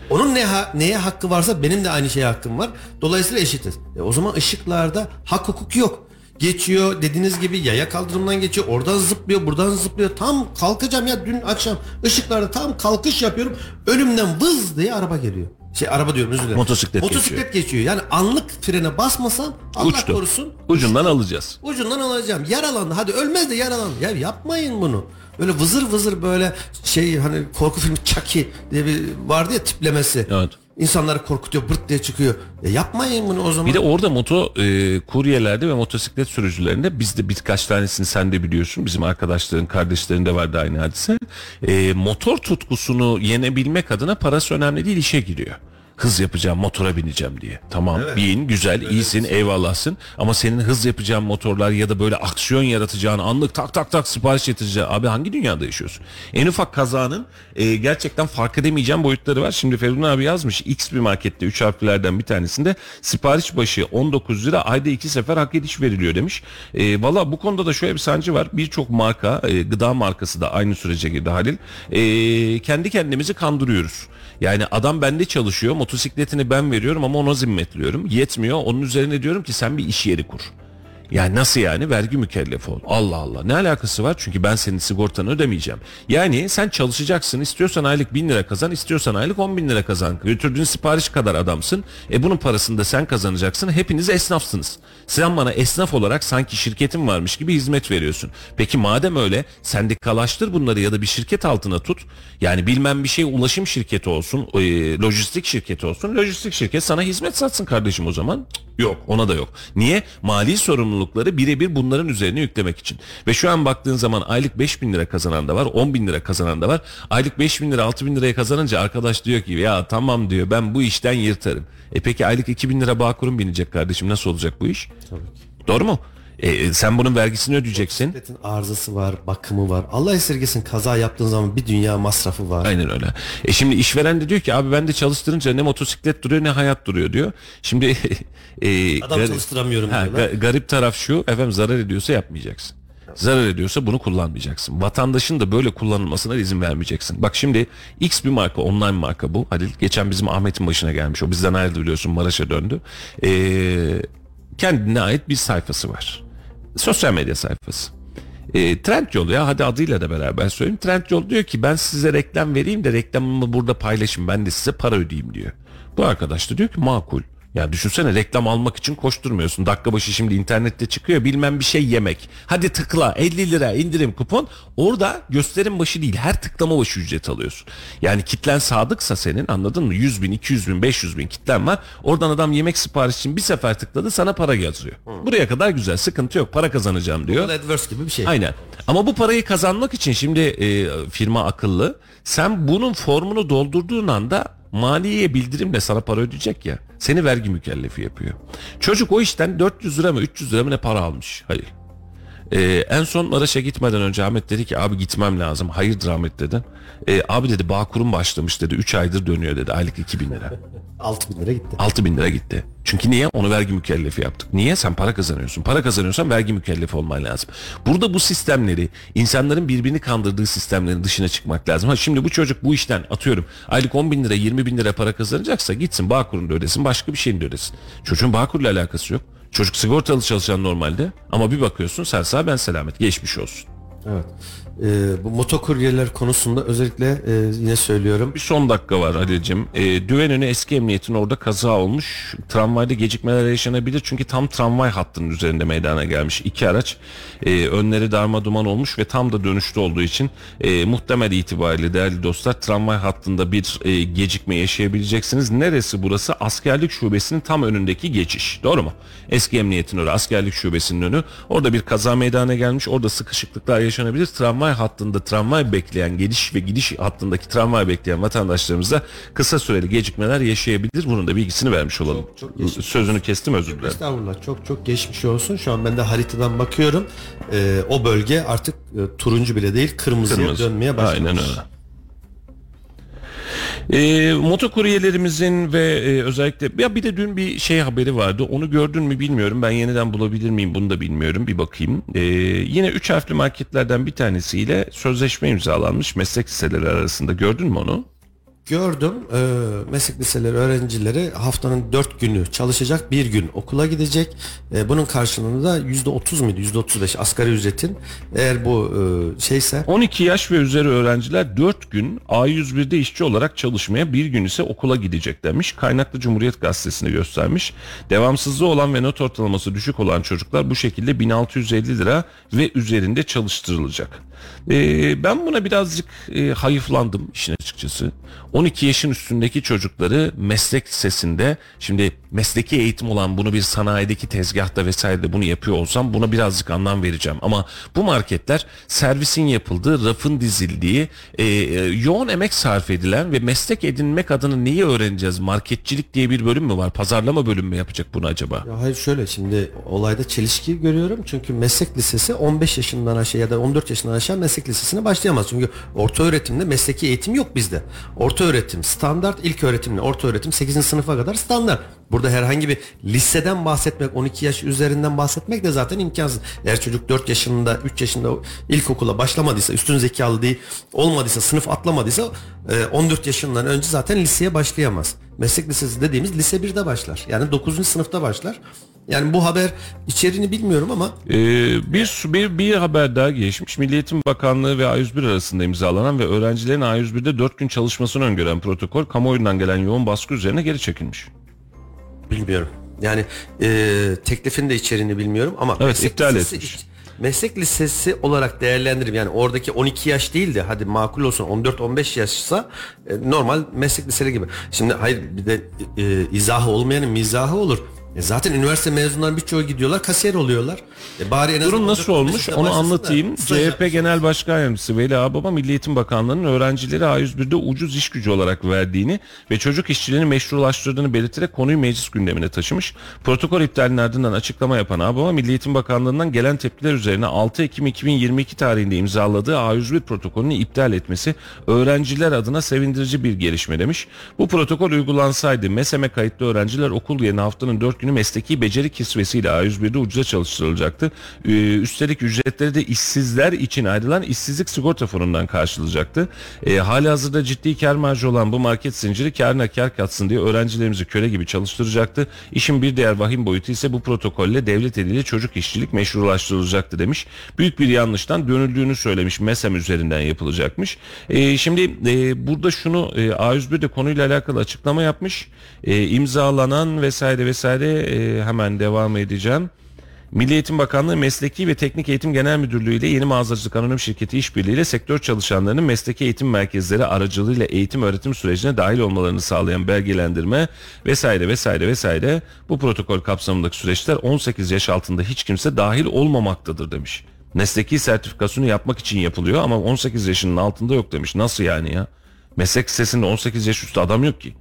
Onun ne ha- neye hakkı varsa benim de aynı şeye hakkım var. Dolayısıyla eşitiz. E o zaman ışıklarda hak hukuk yok. Geçiyor dediğiniz gibi yaya kaldırımdan geçiyor. Oradan zıplıyor, buradan zıplıyor. Tam kalkacağım ya dün akşam ışıklarda tam kalkış yapıyorum. Önümden vız diye araba geliyor. Şey araba diyorum özür dilerim. Motosiklet Motosiklet geçiyor. Yani anlık frene basmasam Allah Uçtu. korusun Ucundan alacağız. ucundan alacağım. Yaralandı. Hadi ölmez de yaralandı. Ya yapmayın bunu. Böyle vızır vızır böyle şey hani korku filmi Chucky diye bir vardı ya tiplemesi. Evet. İnsanları korkutuyor bırt diye çıkıyor. Ya yapmayın bunu o zaman. Bir de orada moto e, kuryelerde ve motosiklet sürücülerinde biz de birkaç tanesini sen de biliyorsun. Bizim arkadaşların kardeşlerinde vardı aynı hadise. E, motor tutkusunu yenebilmek adına parası önemli değil işe giriyor. Hız yapacağım motora bineceğim diye. Tamam bin güzel iyisin eyvallahsın ama senin hız yapacağın motorlar ya da böyle aksiyon yaratacağın anlık tak tak tak sipariş getireceğin abi hangi dünyada yaşıyorsun? En ufak kazanın e, gerçekten fark edemeyeceğim boyutları var. Şimdi Feridun abi yazmış X bir markette 3 harflerden bir tanesinde sipariş başı 19 lira ayda 2 sefer hak ediş veriliyor demiş. E, Valla bu konuda da şöyle bir sancı var. Birçok marka e, gıda markası da aynı sürece girdi Halil. E, kendi kendimizi kandırıyoruz. Yani adam bende çalışıyor motosikletini ben veriyorum ama ona zimmetliyorum. Yetmiyor onun üzerine diyorum ki sen bir iş yeri kur. Yani nasıl yani vergi mükellefi ol. Allah Allah ne alakası var? Çünkü ben senin sigortanı ödemeyeceğim. Yani sen çalışacaksın istiyorsan aylık bin lira kazan istiyorsan aylık on bin lira kazan. Götürdüğün sipariş kadar adamsın. E bunun parasını da sen kazanacaksın. Hepiniz esnafsınız. Sen bana esnaf olarak sanki şirketin varmış gibi hizmet veriyorsun. Peki madem öyle sendikalaştır bunları ya da bir şirket altına tut. Yani bilmem bir şey ulaşım şirketi olsun, e, lojistik şirketi olsun. Lojistik şirket sana hizmet satsın kardeşim o zaman. Yok ona da yok. Niye? Mali sorumlulukları birebir bunların üzerine yüklemek için. Ve şu an baktığın zaman aylık 5 bin lira kazanan da var 10 bin lira kazanan da var. Aylık 5 bin lira 6 bin liraya kazanınca arkadaş diyor ki ya tamam diyor ben bu işten yırtarım. E peki aylık 2 bin lira bağkurum binecek kardeşim nasıl olacak bu iş? Doğru mu? E, sen bunun vergisini ödeyeceksin. Bisikletin arızası var, bakımı var. Allah esirgesin kaza yaptığın zaman bir dünya masrafı var. Aynen öyle. E şimdi işveren de diyor ki abi ben de çalıştırınca ne motosiklet duruyor ne hayat duruyor diyor. Şimdi e, Adam gar- çalıştıramıyorum Ha, ga- garip taraf şu efendim zarar ediyorsa yapmayacaksın. Zarar ediyorsa bunu kullanmayacaksın. Vatandaşın da böyle kullanılmasına izin vermeyeceksin. Bak şimdi X bir marka online marka bu. Halil geçen bizim Ahmet'in başına gelmiş. O bizden ayrıldı biliyorsun Maraş'a döndü. Ee, kendine ait bir sayfası var. Sosyal medya sayfası. E, Trendyol ya hadi adıyla da beraber söyleyeyim. Trendyol diyor ki ben size reklam vereyim de reklamımı burada paylaşın ben de size para ödeyeyim diyor. Bu arkadaş da diyor ki makul. Ya düşünsene reklam almak için koşturmuyorsun. Dakika başı şimdi internette çıkıyor bilmem bir şey yemek. Hadi tıkla 50 lira indirim kupon. Orada gösterim başı değil her tıklama başı ücret alıyorsun. Yani kitlen sadıksa senin anladın mı? 100 bin, 200 bin, 500 bin kitlen var. Oradan adam yemek sipariş için bir sefer tıkladı sana para yazıyor. Buraya kadar güzel sıkıntı yok para kazanacağım diyor. AdWords gibi bir şey. Aynen. Ama bu parayı kazanmak için şimdi e, firma akıllı. Sen bunun formunu doldurduğun anda maliyeye bildirimle sana para ödeyecek ya. Seni vergi mükellefi yapıyor. Çocuk o işten 400 lira mı 300 lira mı ne para almış. Hayır. E, en son Maraş'a gitmeden önce Ahmet dedi ki abi gitmem lazım. Hayırdır Ahmet dedim. E, abi dedi Bağkur'un başlamış dedi. 3 aydır dönüyor dedi. Aylık 2000 lira. 6 bin lira gitti. 6 bin lira gitti. Çünkü niye? Onu vergi mükellefi yaptık. Niye? Sen para kazanıyorsun. Para kazanıyorsan vergi mükellefi olman lazım. Burada bu sistemleri, insanların birbirini kandırdığı sistemlerin dışına çıkmak lazım. Ha şimdi bu çocuk bu işten atıyorum aylık 10 bin lira 20 bin lira para kazanacaksa gitsin Bağkur'un da ödesin başka bir şeyin de ödesin. Çocuğun Bağkur'la alakası yok. Çocuk sigortalı çalışan normalde ama bir bakıyorsun sen sağ ben selamet geçmiş olsun. Evet. Ee, bu motokuryeler konusunda özellikle e, yine söylüyorum. Bir son dakika var Halil'cim. E, Düvenönü eski emniyetin orada kaza olmuş. Tramvayda gecikmeler yaşanabilir çünkü tam tramvay hattının üzerinde meydana gelmiş. iki araç e, önleri darma duman olmuş ve tam da dönüşte olduğu için e, muhtemel itibariyle değerli dostlar tramvay hattında bir e, gecikme yaşayabileceksiniz. Neresi burası? Askerlik şubesinin tam önündeki geçiş. Doğru mu? Eski emniyetin orası askerlik şubesinin önü. Orada bir kaza meydana gelmiş. Orada sıkışıklıklar yaşanabilir. Tramvay hattında tramvay bekleyen geliş ve gidiş hattındaki tramvay bekleyen vatandaşlarımız da kısa süreli gecikmeler yaşayabilir. Bunun da bilgisini vermiş olalım. çok geçmiş. Sözünü kestim özür dilerim. Estağfurullah çok çok geçmiş olsun. Şu an ben de haritadan bakıyorum. Ee, o bölge artık e, turuncu bile değil kırmızıya Kırmızı. dönmeye başlamış. Aynen öyle. E, motokuryelerimizin ve e, özellikle ya bir de dün bir şey haberi vardı. Onu gördün mü bilmiyorum. Ben yeniden bulabilir miyim bunu da bilmiyorum. Bir bakayım. E, yine üç harfli marketlerden bir tanesiyle sözleşme imzalanmış meslek liseleri arasında. Gördün mü onu? Gördüm e, meslek liseleri öğrencileri haftanın 4 günü çalışacak bir gün okula gidecek. E, bunun karşılığında %30 muydu %35 asgari ücretin eğer bu e, şeyse 12 yaş ve üzeri öğrenciler 4 gün A101'de işçi olarak çalışmaya bir gün ise okula gidecek demiş. Kaynaklı Cumhuriyet Gazetesi'ni göstermiş. Devamsızlığı olan ve not ortalaması düşük olan çocuklar bu şekilde 1650 lira ve üzerinde çalıştırılacak. Ee, ben buna birazcık e, hayıflandım işin açıkçası. 12 yaşın üstündeki çocukları meslek lisesinde şimdi mesleki eğitim olan bunu bir sanayideki tezgahta vesairede bunu yapıyor olsam buna birazcık anlam vereceğim. Ama bu marketler servisin yapıldığı, rafın dizildiği, e, e, yoğun emek sarf edilen ve meslek edinmek adına neyi öğreneceğiz? Marketçilik diye bir bölüm mü var? Pazarlama bölümü mü yapacak bunu acaba? Ya hayır şöyle şimdi olayda çelişki görüyorum. Çünkü meslek lisesi 15 yaşından aşağı ya da 14 yaşından aşağı meslek lisesine başlayamaz. Çünkü orta öğretimde mesleki eğitim yok bizde. Orta öğretim standart, ilk öğretimle orta öğretim 8. sınıfa kadar standart. Burada herhangi bir liseden bahsetmek, 12 yaş üzerinden bahsetmek de zaten imkansız. Eğer çocuk 4 yaşında, 3 yaşında ilkokula başlamadıysa, üstün zekalı değil, olmadıysa, sınıf atlamadıysa e, 14 yaşından önce zaten liseye başlayamaz. Meslek lisesi dediğimiz lise 1'de başlar. Yani 9. sınıfta başlar. Yani bu haber içeriğini bilmiyorum ama Ee, bir, bir bir haber daha geçmiş. Milli Eğitim Bakanlığı ve A101 arasında imzalanan ve öğrencilerin A101'de 4 gün çalışmasını öngören protokol kamuoyundan gelen yoğun baskı üzerine geri çekilmiş. Bilmiyorum. Yani e, teklifin de içeriğini bilmiyorum ama Evet, iptal lisesi, etmiş. Meslek lisesi olarak değerlendiririm. Yani oradaki 12 yaş değil de hadi makul olsun 14-15 yaşsa e, normal meslek liseleri gibi. Şimdi hayır bir de e, izahı olmayanın mizahı olur. E, zaten üniversite mezunları birçoğu gidiyorlar kasiyer oluyorlar. E, bari en Durum nasıl 14-15 olmuş onu da anlatayım. staj CHP Genel Başkan Yardımcısı Veli Ağbaba Milli Eğitim Bakanlığı'nın öğrencileri A101'de ucuz iş gücü olarak verdiğini ve çocuk işçiliğini meşrulaştırdığını belirterek konuyu meclis gündemine taşımış. Protokol iptalinin ardından açıklama yapan Ağbaba Milli Eğitim Bakanlığı'ndan gelen tepkiler üzerine 6 Ekim 2022 tarihinde imzaladığı A101 protokolünü iptal etmesi öğrenciler adına sevindirici bir gelişme demiş. Bu protokol uygulansaydı MESEM'e kayıtlı öğrenciler okul yerine haftanın 4 günü mesleki beceri kisvesiyle A101'de ucuza çalıştırılacaktı. Ee, üstelik ücretleri de işsizler için ayrılan işsizlik sigorta fonundan karşılayacaktı. Ee, hali hazırda ciddi kar marjı olan bu market zinciri karına kar katsın diye öğrencilerimizi köle gibi çalıştıracaktı. İşin bir diğer vahim boyutu ise bu protokolle devlet eliyle çocuk işçilik meşrulaştırılacaktı demiş. Büyük bir yanlıştan dönüldüğünü söylemiş. MESEM üzerinden yapılacakmış. Ee, şimdi e, burada şunu e, A101 de konuyla alakalı açıklama yapmış. E, imzalanan vesaire vesaire e, hemen devam edeceğim. Milli Eğitim Bakanlığı Mesleki ve Teknik Eğitim Genel Müdürlüğü ile Yeni Mağazacılık Anonim Şirketi işbirliğiyle sektör çalışanlarının mesleki eğitim merkezleri aracılığıyla eğitim öğretim sürecine dahil olmalarını sağlayan belgelendirme vesaire vesaire vesaire bu protokol kapsamındaki süreçler 18 yaş altında hiç kimse dahil olmamaktadır demiş. Mesleki sertifikasyonu yapmak için yapılıyor ama 18 yaşının altında yok demiş. Nasıl yani ya? Meslek lisesinde 18 yaş üstü adam yok ki.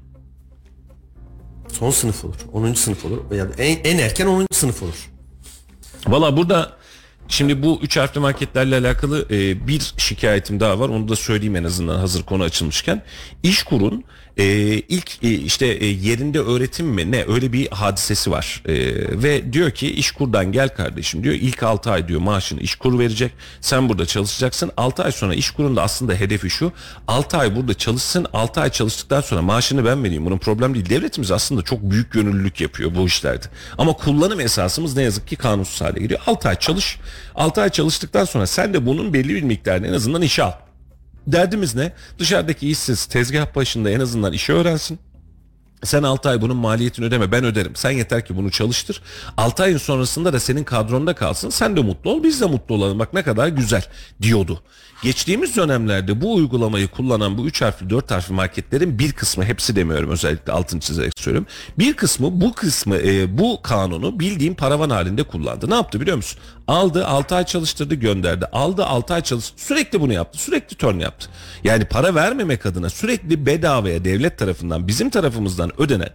Son sınıf olur. 10. sınıf olur. Yani en, en erken 10. sınıf olur. Valla burada şimdi bu üç harfli marketlerle alakalı e, bir şikayetim daha var. Onu da söyleyeyim en azından hazır konu açılmışken. İşkur'un e, ilk e, işte e, yerinde öğretim mi ne öyle bir hadisesi var. E, ve diyor ki İşkur'dan gel kardeşim diyor. İlk 6 ay diyor maaşını İşkur verecek. Sen burada çalışacaksın. 6 ay sonra İşkur'un da aslında hedefi şu. 6 ay burada çalışsın. 6 ay çalıştıktan sonra maaşını ben vereyim. Bunun problem değil. Devletimiz aslında çok büyük gönüllülük yapıyor bu işlerde. Ama kullanım esasımız ne yazık ki kanunsuz hale geliyor. 6 ay çalış. 6 ay çalıştıktan sonra sen de bunun belli bir miktarını en azından işe al. Derdimiz ne? Dışarıdaki işsiz tezgah başında en azından işi öğrensin. Sen 6 ay bunun maliyetini ödeme ben öderim. Sen yeter ki bunu çalıştır. 6 ayın sonrasında da senin kadronda kalsın. Sen de mutlu ol biz de mutlu olalım. Bak ne kadar güzel diyordu. Geçtiğimiz dönemlerde bu uygulamayı kullanan bu 3 harfli 4 harfli marketlerin bir kısmı hepsi demiyorum özellikle altını çizerek söylüyorum. Bir kısmı bu kısmı e, bu kanunu bildiğim paravan halinde kullandı. Ne yaptı biliyor musun? Aldı 6 ay çalıştırdı gönderdi. Aldı 6 ay çalıştırdı. Sürekli bunu yaptı. Sürekli turn yaptı. Yani para vermemek adına sürekli bedavaya devlet tarafından bizim tarafımızdan ödenen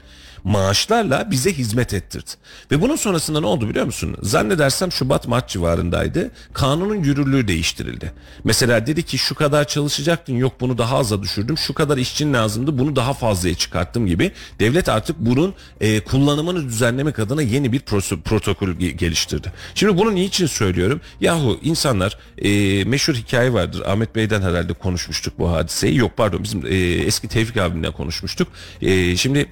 maaşlarla bize hizmet ettirdi. Ve bunun sonrasında ne oldu biliyor musun? Zannedersem Şubat Mart civarındaydı. Kanunun yürürlüğü değiştirildi. Mesela dedi ki şu kadar çalışacaktın yok bunu daha aza düşürdüm. Şu kadar işçin lazımdı bunu daha fazlaya çıkarttım gibi. Devlet artık bunun e, kullanımını düzenlemek adına yeni bir protokol ge- geliştirdi. Şimdi bunu niçin söylüyorum? Yahu insanlar e, meşhur hikaye vardır. Ahmet Bey'den herhalde konuşmuştuk bu hadiseyi. Yok pardon bizim e, eski Tevfik abimle konuşmuştuk. E, şimdi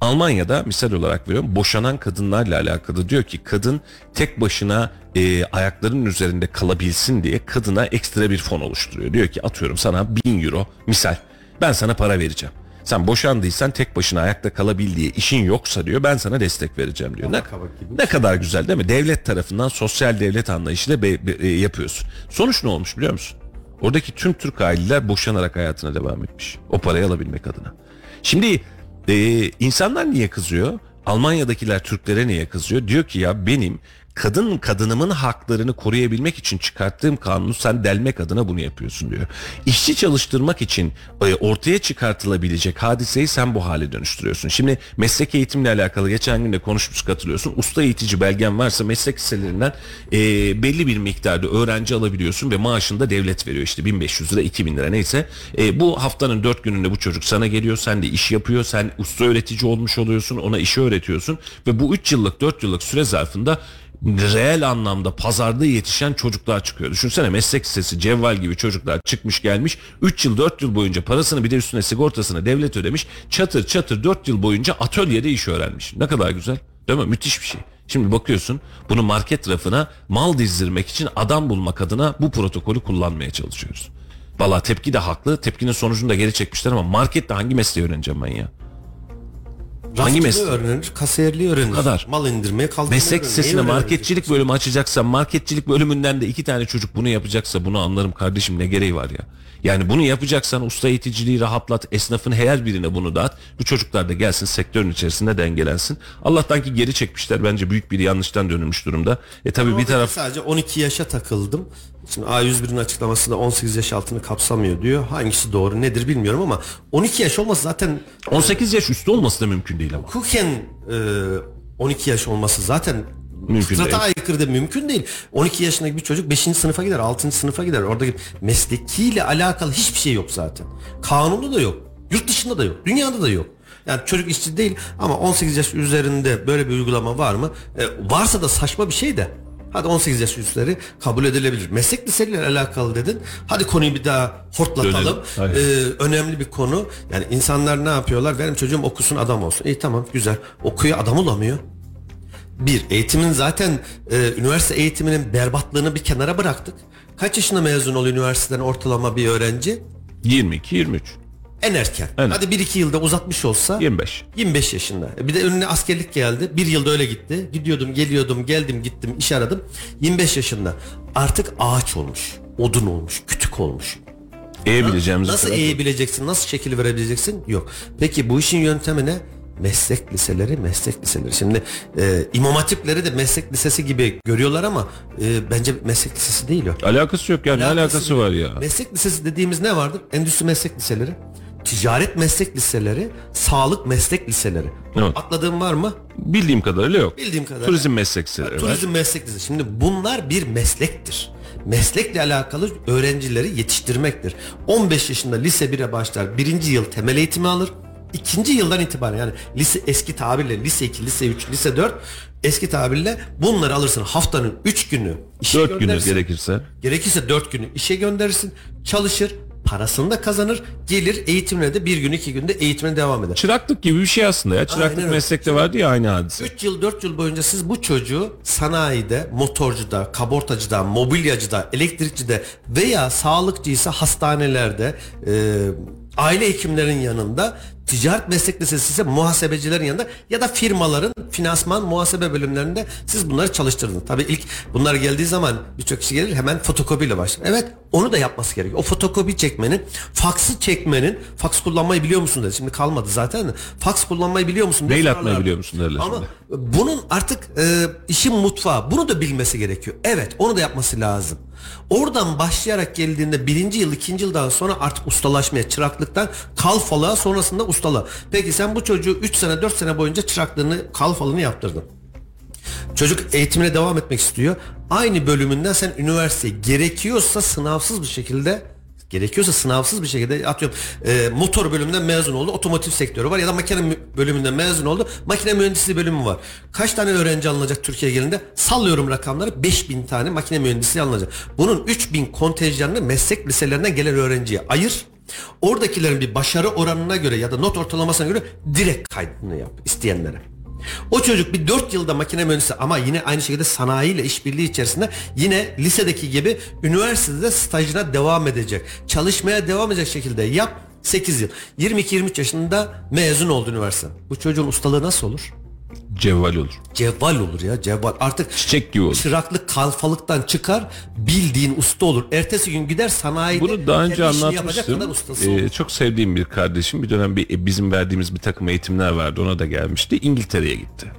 Almanya'da misal olarak veriyorum boşanan kadınlarla alakalı diyor ki kadın tek başına e, ayaklarının üzerinde kalabilsin diye kadına ekstra bir fon oluşturuyor. Diyor ki atıyorum sana bin euro misal ben sana para vereceğim. Sen boşandıysan tek başına ayakta kalabil diye işin yoksa diyor ben sana destek vereceğim diyor. Ne, ne kadar güzel değil mi? Devlet tarafından sosyal devlet anlayışıyla be- be- e, yapıyorsun. Sonuç ne olmuş biliyor musun? Oradaki tüm Türk aileler boşanarak hayatına devam etmiş. O parayı alabilmek adına. Şimdi e, insanlar niye kızıyor? Almanya'dakiler Türklere niye kızıyor? Diyor ki ya benim kadın kadınımın haklarını koruyabilmek için çıkarttığım kanunu sen delmek adına bunu yapıyorsun diyor. İşçi çalıştırmak için e, ortaya çıkartılabilecek hadiseyi sen bu hale dönüştürüyorsun. Şimdi meslek eğitimle alakalı geçen gün de konuşmuş katılıyorsun. Usta eğitici belgen varsa meslek liselerinden e, belli bir miktarda öğrenci alabiliyorsun ve maaşını da devlet veriyor. İşte 1500 lira 2000 lira neyse. E, bu haftanın 4 gününde bu çocuk sana geliyor. Sen de iş yapıyor. Sen usta öğretici olmuş oluyorsun. Ona işi öğretiyorsun. Ve bu 3 yıllık 4 yıllık süre zarfında reel anlamda pazarda yetişen çocuklar çıkıyor. Düşünsene meslek lisesi cevval gibi çocuklar çıkmış gelmiş 3 yıl 4 yıl boyunca parasını bir de üstüne sigortasını devlet ödemiş. Çatır çatır 4 yıl boyunca atölyede iş öğrenmiş. Ne kadar güzel değil mi? Müthiş bir şey. Şimdi bakıyorsun bunu market rafına mal dizdirmek için adam bulmak adına bu protokolü kullanmaya çalışıyoruz. Valla tepki de haklı. Tepkinin sonucunu da geri çekmişler ama markette hangi mesleği öğreneceğim ben ya? Hangi meslek? öğrenir, kasiyerliği öğrenir. kadar. Mal indirmeye kaldırmayı Meslek öğrenir. lisesine Neyi öğrenir? marketçilik bölümü açacaksan marketçilik bölümünden de iki tane çocuk bunu yapacaksa bunu anlarım kardeşim ne gereği var ya. Yani bunu yapacaksan usta eğiticiliği rahatlat, esnafın her birine bunu dağıt. Bu çocuklar da gelsin sektörün içerisinde dengelensin. Allah'tan ki geri çekmişler bence büyük bir yanlıştan dönülmüş durumda. E tabi bir taraf sadece 12 yaşa takıldım. Şimdi A101'in açıklamasında 18 yaş altını kapsamıyor diyor. Hangisi doğru nedir bilmiyorum ama 12 yaş olması zaten 18 yaş üstü olması da mümkün değil ama. hukuken e, 12 yaş olması zaten Mümkün fıtrata değil. aykırı da mümkün değil. 12 yaşındaki bir çocuk 5. sınıfa gider, 6. sınıfa gider. Oradaki meslekiyle alakalı hiçbir şey yok zaten. Kanunda da yok. Yurt dışında da yok. Dünyada da yok. Yani çocuk işçi değil ama 18 yaş üzerinde böyle bir uygulama var mı? E, varsa da saçma bir şey de. Hadi 18 yaş üstleri kabul edilebilir. Meslek liseleriyle alakalı dedin. Hadi konuyu bir daha hortlatalım. Ee, önemli bir konu. Yani insanlar ne yapıyorlar? Benim çocuğum okusun adam olsun. İyi tamam güzel. Okuyor adam olamıyor. Bir, eğitimin zaten e, üniversite eğitiminin berbatlığını bir kenara bıraktık. Kaç yaşında mezun oluyor üniversiteden ortalama bir öğrenci? 22 23 En erken. Evet. Hadi 1-2 yılda uzatmış olsa 25. 25 yaşında. E, Bir de önüne askerlik geldi. Bir yılda öyle gitti. Gidiyordum, geliyordum, geldim, gittim, iş aradım. 25 yaşında. Artık ağaç olmuş. Odun olmuş, kütük olmuş. Eğebileceğimiz Nasıl eğebileceksin? Nasıl şekil verebileceksin? Yok. Peki bu işin yöntemi ne? Meslek liseleri, meslek liseleri. Şimdi e, imam hatipleri de meslek lisesi gibi görüyorlar ama e, bence meslek lisesi değil o. Alakası yok ya. Ne alakası var ya? Meslek lisesi dediğimiz ne vardır? Endüstri meslek liseleri, ticaret meslek liseleri, sağlık meslek liseleri. Evet. Atladığım var mı? Bildiğim kadarıyla yok. Bildiğim kadarıyla. Turizm meslekleri var. Turizm meslek lisesi. Şimdi bunlar bir meslektir. Meslekle alakalı öğrencileri yetiştirmektir. 15 yaşında lise 1'e başlar. Birinci yıl temel eğitimi alır. İkinci yıldan itibaren yani lise eski tabirle lise 2, lise 3, lise 4 eski tabirle bunları alırsın haftanın 3 günü işe 4 günü gerekirse. Gerekirse 4 günü işe gönderirsin. Çalışır, parasını da kazanır. Gelir eğitimine de bir gün iki günde eğitimine devam eder. Çıraklık gibi bir şey aslında ya. Çıraklık Aynen öyle. meslekte vardı ya aynı hadise. 3 yıl 4 yıl boyunca siz bu çocuğu sanayide, motorcuda, kabortacıda, mobilyacıda, elektrikçide veya sağlıkçıysa hastanelerde, e, aile hekimlerin yanında, ticaret meslek lisesi ise muhasebecilerin yanında ya da firmaların finansman muhasebe bölümlerinde siz bunları çalıştırdınız. Tabii ilk bunlar geldiği zaman birçok kişi gelir hemen fotokopiyle başlar. Evet onu da yapması gerekiyor. O fotokopi çekmenin, faksı çekmenin, faks kullanmayı biliyor musun dedi. Şimdi kalmadı zaten. Faks kullanmayı biliyor musun? Mail atmayı sorarlar. biliyor musun derler Ama şimdi. bunun artık e, işin mutfağı. Bunu da bilmesi gerekiyor. Evet onu da yapması lazım. Oradan başlayarak geldiğinde birinci yıl, ikinci yıldan sonra artık ustalaşmaya, çıraklıktan kalfalığa sonrasında ustala. Peki sen bu çocuğu 3 sene 4 sene boyunca çıraklığını, kalfalığını yaptırdın. Çocuk eğitimine devam etmek istiyor. Aynı bölümünden sen üniversiteye gerekiyorsa sınavsız bir şekilde gerekiyorsa sınavsız bir şekilde atıyorum e, motor bölümünden mezun oldu otomotiv sektörü var ya da makine mü- bölümünden mezun oldu makine mühendisliği bölümü var. Kaç tane öğrenci alınacak Türkiye gelinde? Sallıyorum rakamları 5000 tane makine mühendisliği alınacak. Bunun 3000 kontenjanını meslek liselerinden gelen öğrenciye ayır. Oradakilerin bir başarı oranına göre ya da not ortalamasına göre direkt kaydını yap isteyenlere. O çocuk bir 4 yılda makine mühendisi ama yine aynı şekilde sanayiyle işbirliği içerisinde yine lisedeki gibi üniversitede stajına devam edecek. Çalışmaya devam edecek şekilde yap 8 yıl. 22-23 yaşında mezun oldu üniversite. Bu çocuğun ustalığı nasıl olur? Cevval olur. Cevval olur ya cevval. Artık Çiçek gibi olur. çıraklık kalfalıktan çıkar bildiğin usta olur. Ertesi gün gider sanayide Bunu daha önce anlatmıştım. Ee, çok sevdiğim bir kardeşim bir dönem bir, e, bizim verdiğimiz bir takım eğitimler vardı. Ona da gelmişti. İngiltere'ye gitti.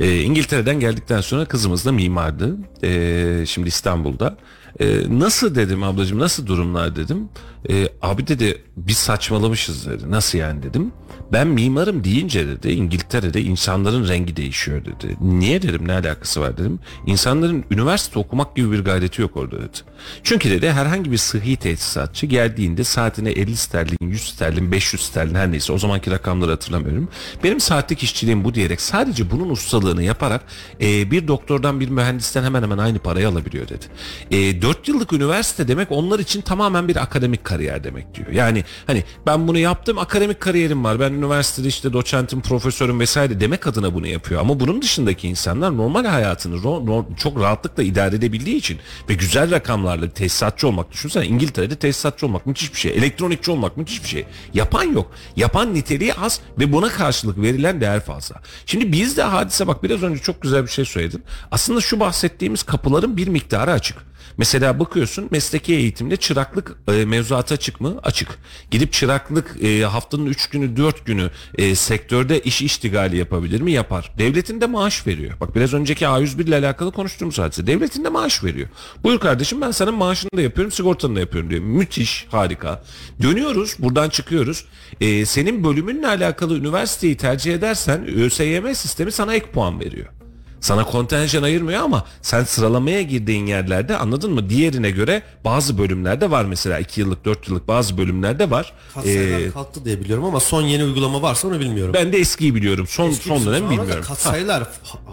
Ee, İngiltere'den geldikten sonra kızımız da mimardı. Ee, şimdi İstanbul'da. Ee, nasıl dedim ablacığım nasıl durumlar dedim. Ee, abi dedi biz saçmalamışız dedi. Nasıl yani dedim. Ben mimarım deyince dedi İngiltere'de insanların rengi değişiyor dedi. Niye dedim ne alakası var dedim. İnsanların üniversite okumak gibi bir gayreti yok orada dedi. Çünkü dedi herhangi bir sıhhi tesisatçı geldiğinde saatine 50 sterlin, 100 sterlin, 500 sterlin her neyse o zamanki rakamları hatırlamıyorum. Benim saatlik işçiliğim bu diyerek sadece bunun ustalığını yaparak e, bir doktordan bir mühendisten hemen hemen aynı parayı alabiliyor dedi. E, 4 yıllık üniversite demek onlar için tamamen bir akademik kariyer demek diyor. Yani hani ben bunu yaptım akademik kariyerim var. Ben üniversitede işte doçentim, profesörüm vesaire demek adına bunu yapıyor. Ama bunun dışındaki insanlar normal hayatını ro- ro- çok rahatlıkla idare edebildiği için ve güzel rakamlarla tesisatçı olmak düşünsene İngiltere'de tesisatçı olmak müthiş bir şey. Elektronikçi olmak müthiş bir şey. Yapan yok. Yapan niteliği az ve buna karşılık verilen değer fazla. Şimdi bizde hadise bak biraz önce çok güzel bir şey söyledin. Aslında şu bahsettiğimiz kapıların bir miktarı açık. Mesela bakıyorsun mesleki eğitimde çıraklık e, mevzuata açık mı? Açık. Gidip çıraklık e, haftanın 3 günü 4 günü e, sektörde iş iştigali yapabilir mi? Yapar. Devletin de maaş veriyor. Bak biraz önceki A101 ile alakalı konuştuğumuz hadise. Devletin de maaş veriyor. Buyur kardeşim ben senin maaşını da yapıyorum sigortanı da yapıyorum diyor. Müthiş harika. Dönüyoruz buradan çıkıyoruz. E, senin bölümünle alakalı üniversiteyi tercih edersen ÖSYM sistemi sana ek puan veriyor. Sana kontenjan ayırmıyor ama sen sıralamaya girdiğin yerlerde anladın mı? Diğerine göre bazı bölümlerde var mesela 2 yıllık 4 yıllık bazı bölümlerde var. Katsayılar Ee, kalktı diye biliyorum ama son yeni uygulama varsa onu bilmiyorum. ben de eskiyi biliyorum. Son Eski son dönem bilmiyorum. Ha, Katsayılar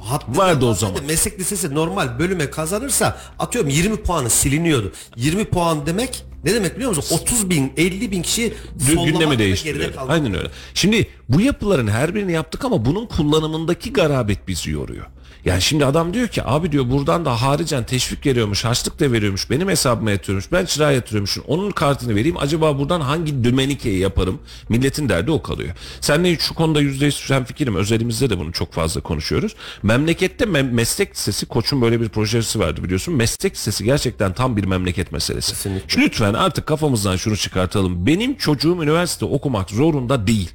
hattı Vardı o zaman. Meslek lisesi normal bölüme kazanırsa atıyorum 20 puanı siliniyordu. 20 puan demek ne demek biliyor musun? 30 bin 50 bin kişi gündemi değiştiriyor. Aynen öyle. Şimdi bu yapıların her birini yaptık ama bunun kullanımındaki garabet bizi yoruyor. Yani şimdi adam diyor ki abi diyor buradan da haricen teşvik veriyormuş, harçlık da veriyormuş, benim hesabıma yatırıyormuş, ben çırağa yatırıyormuşum, onun kartını vereyim acaba buradan hangi dümenikeyi yaparım? Milletin derdi o kalıyor. Seninle şu konuda yüzde yüz fikrim özelimizde de bunu çok fazla konuşuyoruz. Memlekette me- meslek lisesi koçun böyle bir projesi vardı biliyorsun. Meslek lisesi gerçekten tam bir memleket meselesi. Kesinlikle. Lütfen artık kafamızdan şunu çıkartalım. Benim çocuğum üniversite okumak zorunda değil.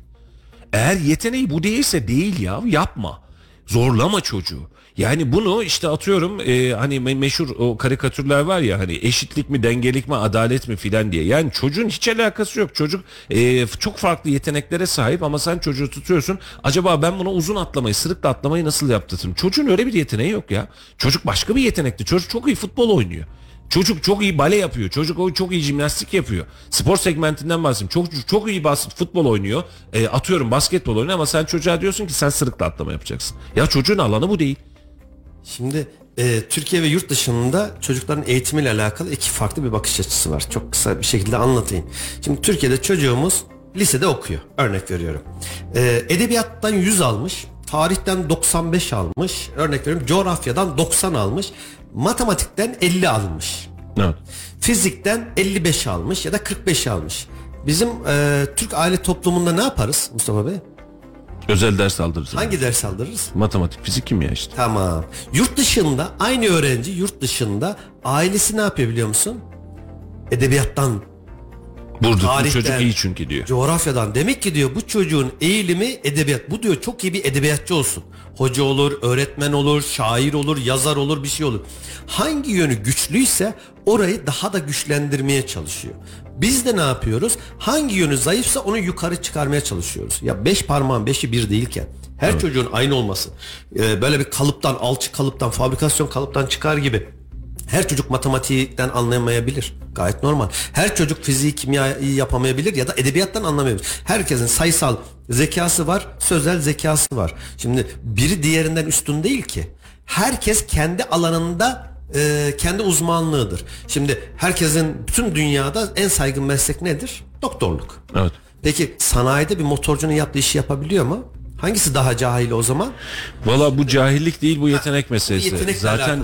Eğer yeteneği bu değilse değil ya yapma. Zorlama çocuğu. Yani bunu işte atıyorum e, hani me- meşhur o karikatürler var ya hani eşitlik mi dengelik mi adalet mi filan diye. Yani çocuğun hiç alakası yok. Çocuk e, çok farklı yeteneklere sahip ama sen çocuğu tutuyorsun. Acaba ben buna uzun atlamayı sırıkla atlamayı nasıl yaptırırım? Çocuğun öyle bir yeteneği yok ya. Çocuk başka bir yetenekli. Çocuk çok iyi futbol oynuyor. Çocuk çok iyi bale yapıyor. Çocuk o çok iyi jimnastik yapıyor. Spor segmentinden bahsediyorum. Çok çok iyi bas, futbol oynuyor. E, atıyorum basketbol oynuyor ama sen çocuğa diyorsun ki sen sırıkla atlama yapacaksın. Ya çocuğun alanı bu değil. Şimdi e, Türkiye ve yurt dışında çocukların eğitimiyle alakalı iki farklı bir bakış açısı var. Çok kısa bir şekilde anlatayım. Şimdi Türkiye'de çocuğumuz lisede okuyor. Örnek veriyorum. E, edebiyattan 100 almış. Tarihten 95 almış. Örnek veriyorum. Coğrafyadan 90 almış. Matematikten 50 almış. Evet. Fizikten 55 almış ya da 45 almış. Bizim e, Türk aile toplumunda ne yaparız Mustafa Bey? Özel ders aldırırız. Hangi ders aldırırız? Matematik, fizik, kimya işte. Tamam. Yurt dışında aynı öğrenci yurt dışında ailesi ne yapıyor biliyor musun? Edebiyattan, Burada bu Tarihten, çocuk iyi çünkü diyor. coğrafyadan. Demek ki diyor bu çocuğun eğilimi edebiyat. Bu diyor çok iyi bir edebiyatçı olsun. Hoca olur, öğretmen olur, şair olur, yazar olur, bir şey olur. Hangi yönü güçlüyse orayı daha da güçlendirmeye çalışıyor. Biz de ne yapıyoruz? Hangi yönü zayıfsa onu yukarı çıkarmaya çalışıyoruz. Ya beş parmağın beşi bir değilken her çocuğun aynı olması. e, böyle bir kalıptan, alçı kalıptan, fabrikasyon kalıptan çıkar gibi. Her çocuk matematikten anlayamayabilir. Gayet normal. Her çocuk fiziği, kimyayı yapamayabilir ya da edebiyattan anlamayabilir. Herkesin sayısal zekası var, sözel zekası var. Şimdi biri diğerinden üstün değil ki. Herkes kendi alanında e, kendi uzmanlığıdır. Şimdi herkesin bütün dünyada en saygın meslek nedir? Doktorluk. Evet. Peki sanayide bir motorcunun yaptığı işi yapabiliyor mu? Hangisi daha cahil o zaman? Valla bu cahillik değil bu yetenek meselesi. yetenekle Zaten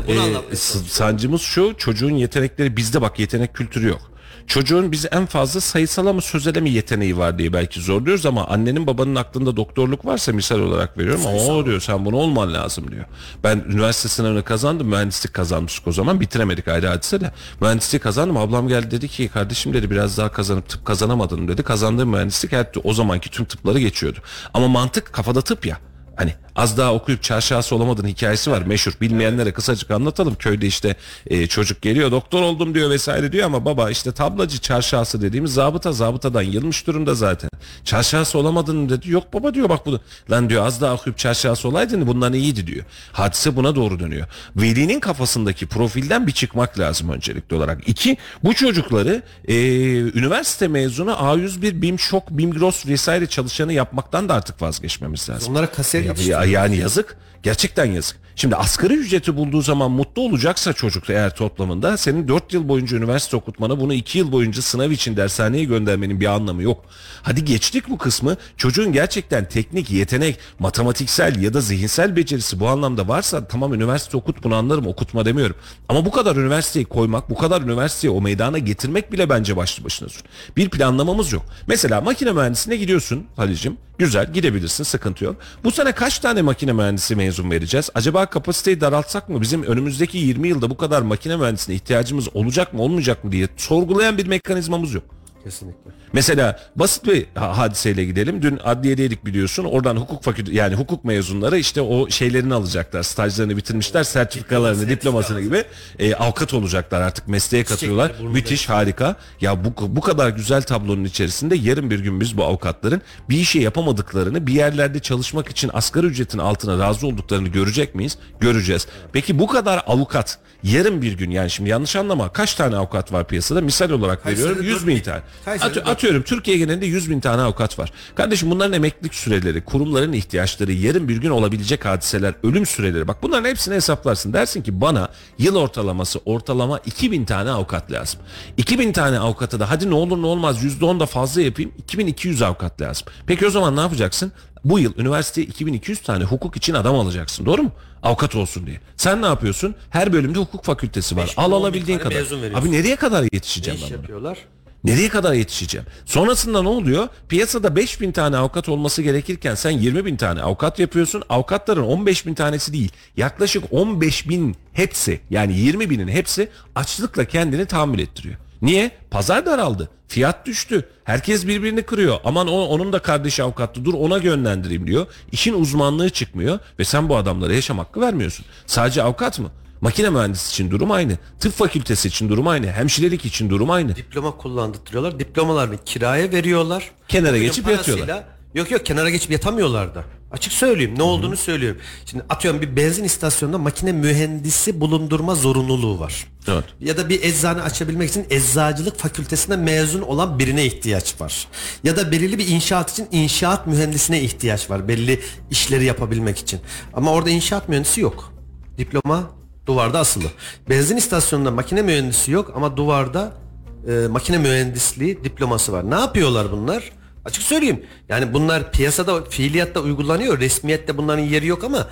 e, sancımız şu çocuğun yetenekleri bizde bak yetenek kültürü yok. Çocuğun biz en fazla sayısala mı sözele mi yeteneği var diye belki zorluyoruz ama annenin babanın aklında doktorluk varsa misal olarak veriyorum. Ama o diyor sen bunu olman lazım diyor. Ben üniversite sınavını kazandım mühendislik kazanmıştık o zaman. Bitiremedik ayrı hadise de. Mühendislik kazandım. Ablam geldi dedi ki kardeşim dedi biraz daha kazanıp tıp kazanamadın. dedi. Kazandığım mühendislik her o zamanki tüm tıpları geçiyordu. Ama mantık kafada tıp ya Hani az daha okuyup çarşafı olamadığın hikayesi var meşhur. Bilmeyenlere kısacık anlatalım. Köyde işte e, çocuk geliyor doktor oldum diyor vesaire diyor ama baba işte tablacı çarşafı dediğimiz zabıta zabıtadan yılmış durumda zaten. Çarşafı olamadın dedi. Yok baba diyor bak bu lan diyor az daha okuyup çarşafı olaydın bundan iyiydi diyor. Hadise buna doğru dönüyor. Velinin kafasındaki profilden bir çıkmak lazım öncelikli olarak. İki bu çocukları e, üniversite mezunu A101 BİM Şok BİM Gross vesaire çalışanı yapmaktan da artık vazgeçmemiz lazım. Onlara kasiyer Yani yazık. Gerçekten yazık. Şimdi asgari ücreti bulduğu zaman mutlu olacaksa çocuk eğer toplamında senin 4 yıl boyunca üniversite okutmanı bunu 2 yıl boyunca sınav için dershaneye göndermenin bir anlamı yok. Hadi geçtik bu kısmı. Çocuğun gerçekten teknik, yetenek, matematiksel ya da zihinsel becerisi bu anlamda varsa tamam üniversite okut bunu anlarım okutma demiyorum. Ama bu kadar üniversiteyi koymak, bu kadar üniversiteyi o meydana getirmek bile bence başlı başına zor. Bir planlamamız yok. Mesela makine mühendisliğine gidiyorsun Halicim. Güzel gidebilirsin sıkıntı yok. Bu sene kaç tane makine mühendisi mezun vereceğiz? Acaba kapasiteyi daraltsak mı? Bizim önümüzdeki 20 yılda bu kadar makine mühendisine ihtiyacımız olacak mı olmayacak mı diye sorgulayan bir mekanizmamız yok. Kesinlikle. Mesela basit bir ha- hadiseyle gidelim. Dün adliyedeydik biliyorsun. Oradan hukuk fakültesi yani hukuk mezunları işte o şeylerini alacaklar. Stajlarını bitirmişler. Sertifikalarını, diplomasını gibi e, avukat olacaklar artık mesleğe katıyorlar. Müthiş, harika. Ya bu bu kadar güzel tablonun içerisinde yarın bir gün biz bu avukatların bir işe yapamadıklarını, bir yerlerde çalışmak için asgari ücretin altına razı olduklarını görecek miyiz? Göreceğiz. Peki bu kadar avukat yarın bir gün yani şimdi yanlış anlama kaç tane avukat var piyasada? Misal olarak veriyorum Kayseri'de 100 dört bin tane. Atı- atıyorum Türkiye genelinde 100 bin tane avukat var. Kardeşim bunların emeklilik süreleri, kurumların ihtiyaçları, yarın bir gün olabilecek hadiseler, ölüm süreleri. Bak bunların hepsini hesaplarsın. Dersin ki bana yıl ortalaması ortalama 2000 tane avukat lazım. 2000 tane avukata da hadi ne olur ne olmaz %10 da fazla yapayım 2200 avukat lazım. Peki o zaman ne yapacaksın? Bu yıl üniversiteye 2200 tane hukuk için adam alacaksın. Doğru mu? Avukat olsun diye. Sen ne yapıyorsun? Her bölümde hukuk fakültesi var. 5000, Al 10.000 alabildiğin kadar. Abi nereye kadar Ne yetişeceğim iş ben buna? yapıyorlar? Nereye kadar yetişeceğim? Sonrasında ne oluyor? Piyasada 5 bin tane avukat olması gerekirken sen 20 bin tane avukat yapıyorsun. Avukatların 15 bin tanesi değil. Yaklaşık 15 bin hepsi yani 20 binin hepsi açlıkla kendini tahammül ettiriyor. Niye? Pazar daraldı. Fiyat düştü. Herkes birbirini kırıyor. Aman o, onun da kardeşi avukattı dur ona yönlendireyim diyor. İşin uzmanlığı çıkmıyor ve sen bu adamlara yaşam hakkı vermiyorsun. Sadece avukat mı? Makine mühendisi için durum aynı. Tıp fakültesi için durum aynı. Hemşirelik için durum aynı. Diploma kullandırıyorlar. Diplomalarını kiraya veriyorlar. Kenara Bugünün geçip parasıyla- yatıyorlar. Yok yok kenara geçip yatamıyorlar da. Açık söyleyeyim ne olduğunu söylüyorum. Şimdi atıyorum bir benzin istasyonunda makine mühendisi bulundurma zorunluluğu var. Evet. Ya da bir eczane açabilmek için eczacılık fakültesinde mezun olan birine ihtiyaç var. Ya da belirli bir inşaat için inşaat mühendisine ihtiyaç var. Belli işleri yapabilmek için. Ama orada inşaat mühendisi yok. Diploma duvarda asılı. Benzin istasyonunda makine mühendisi yok ama duvarda e, makine mühendisliği diploması var. Ne yapıyorlar bunlar? Açık söyleyeyim. Yani bunlar piyasada fiiliyatta uygulanıyor. Resmiyette bunların yeri yok ama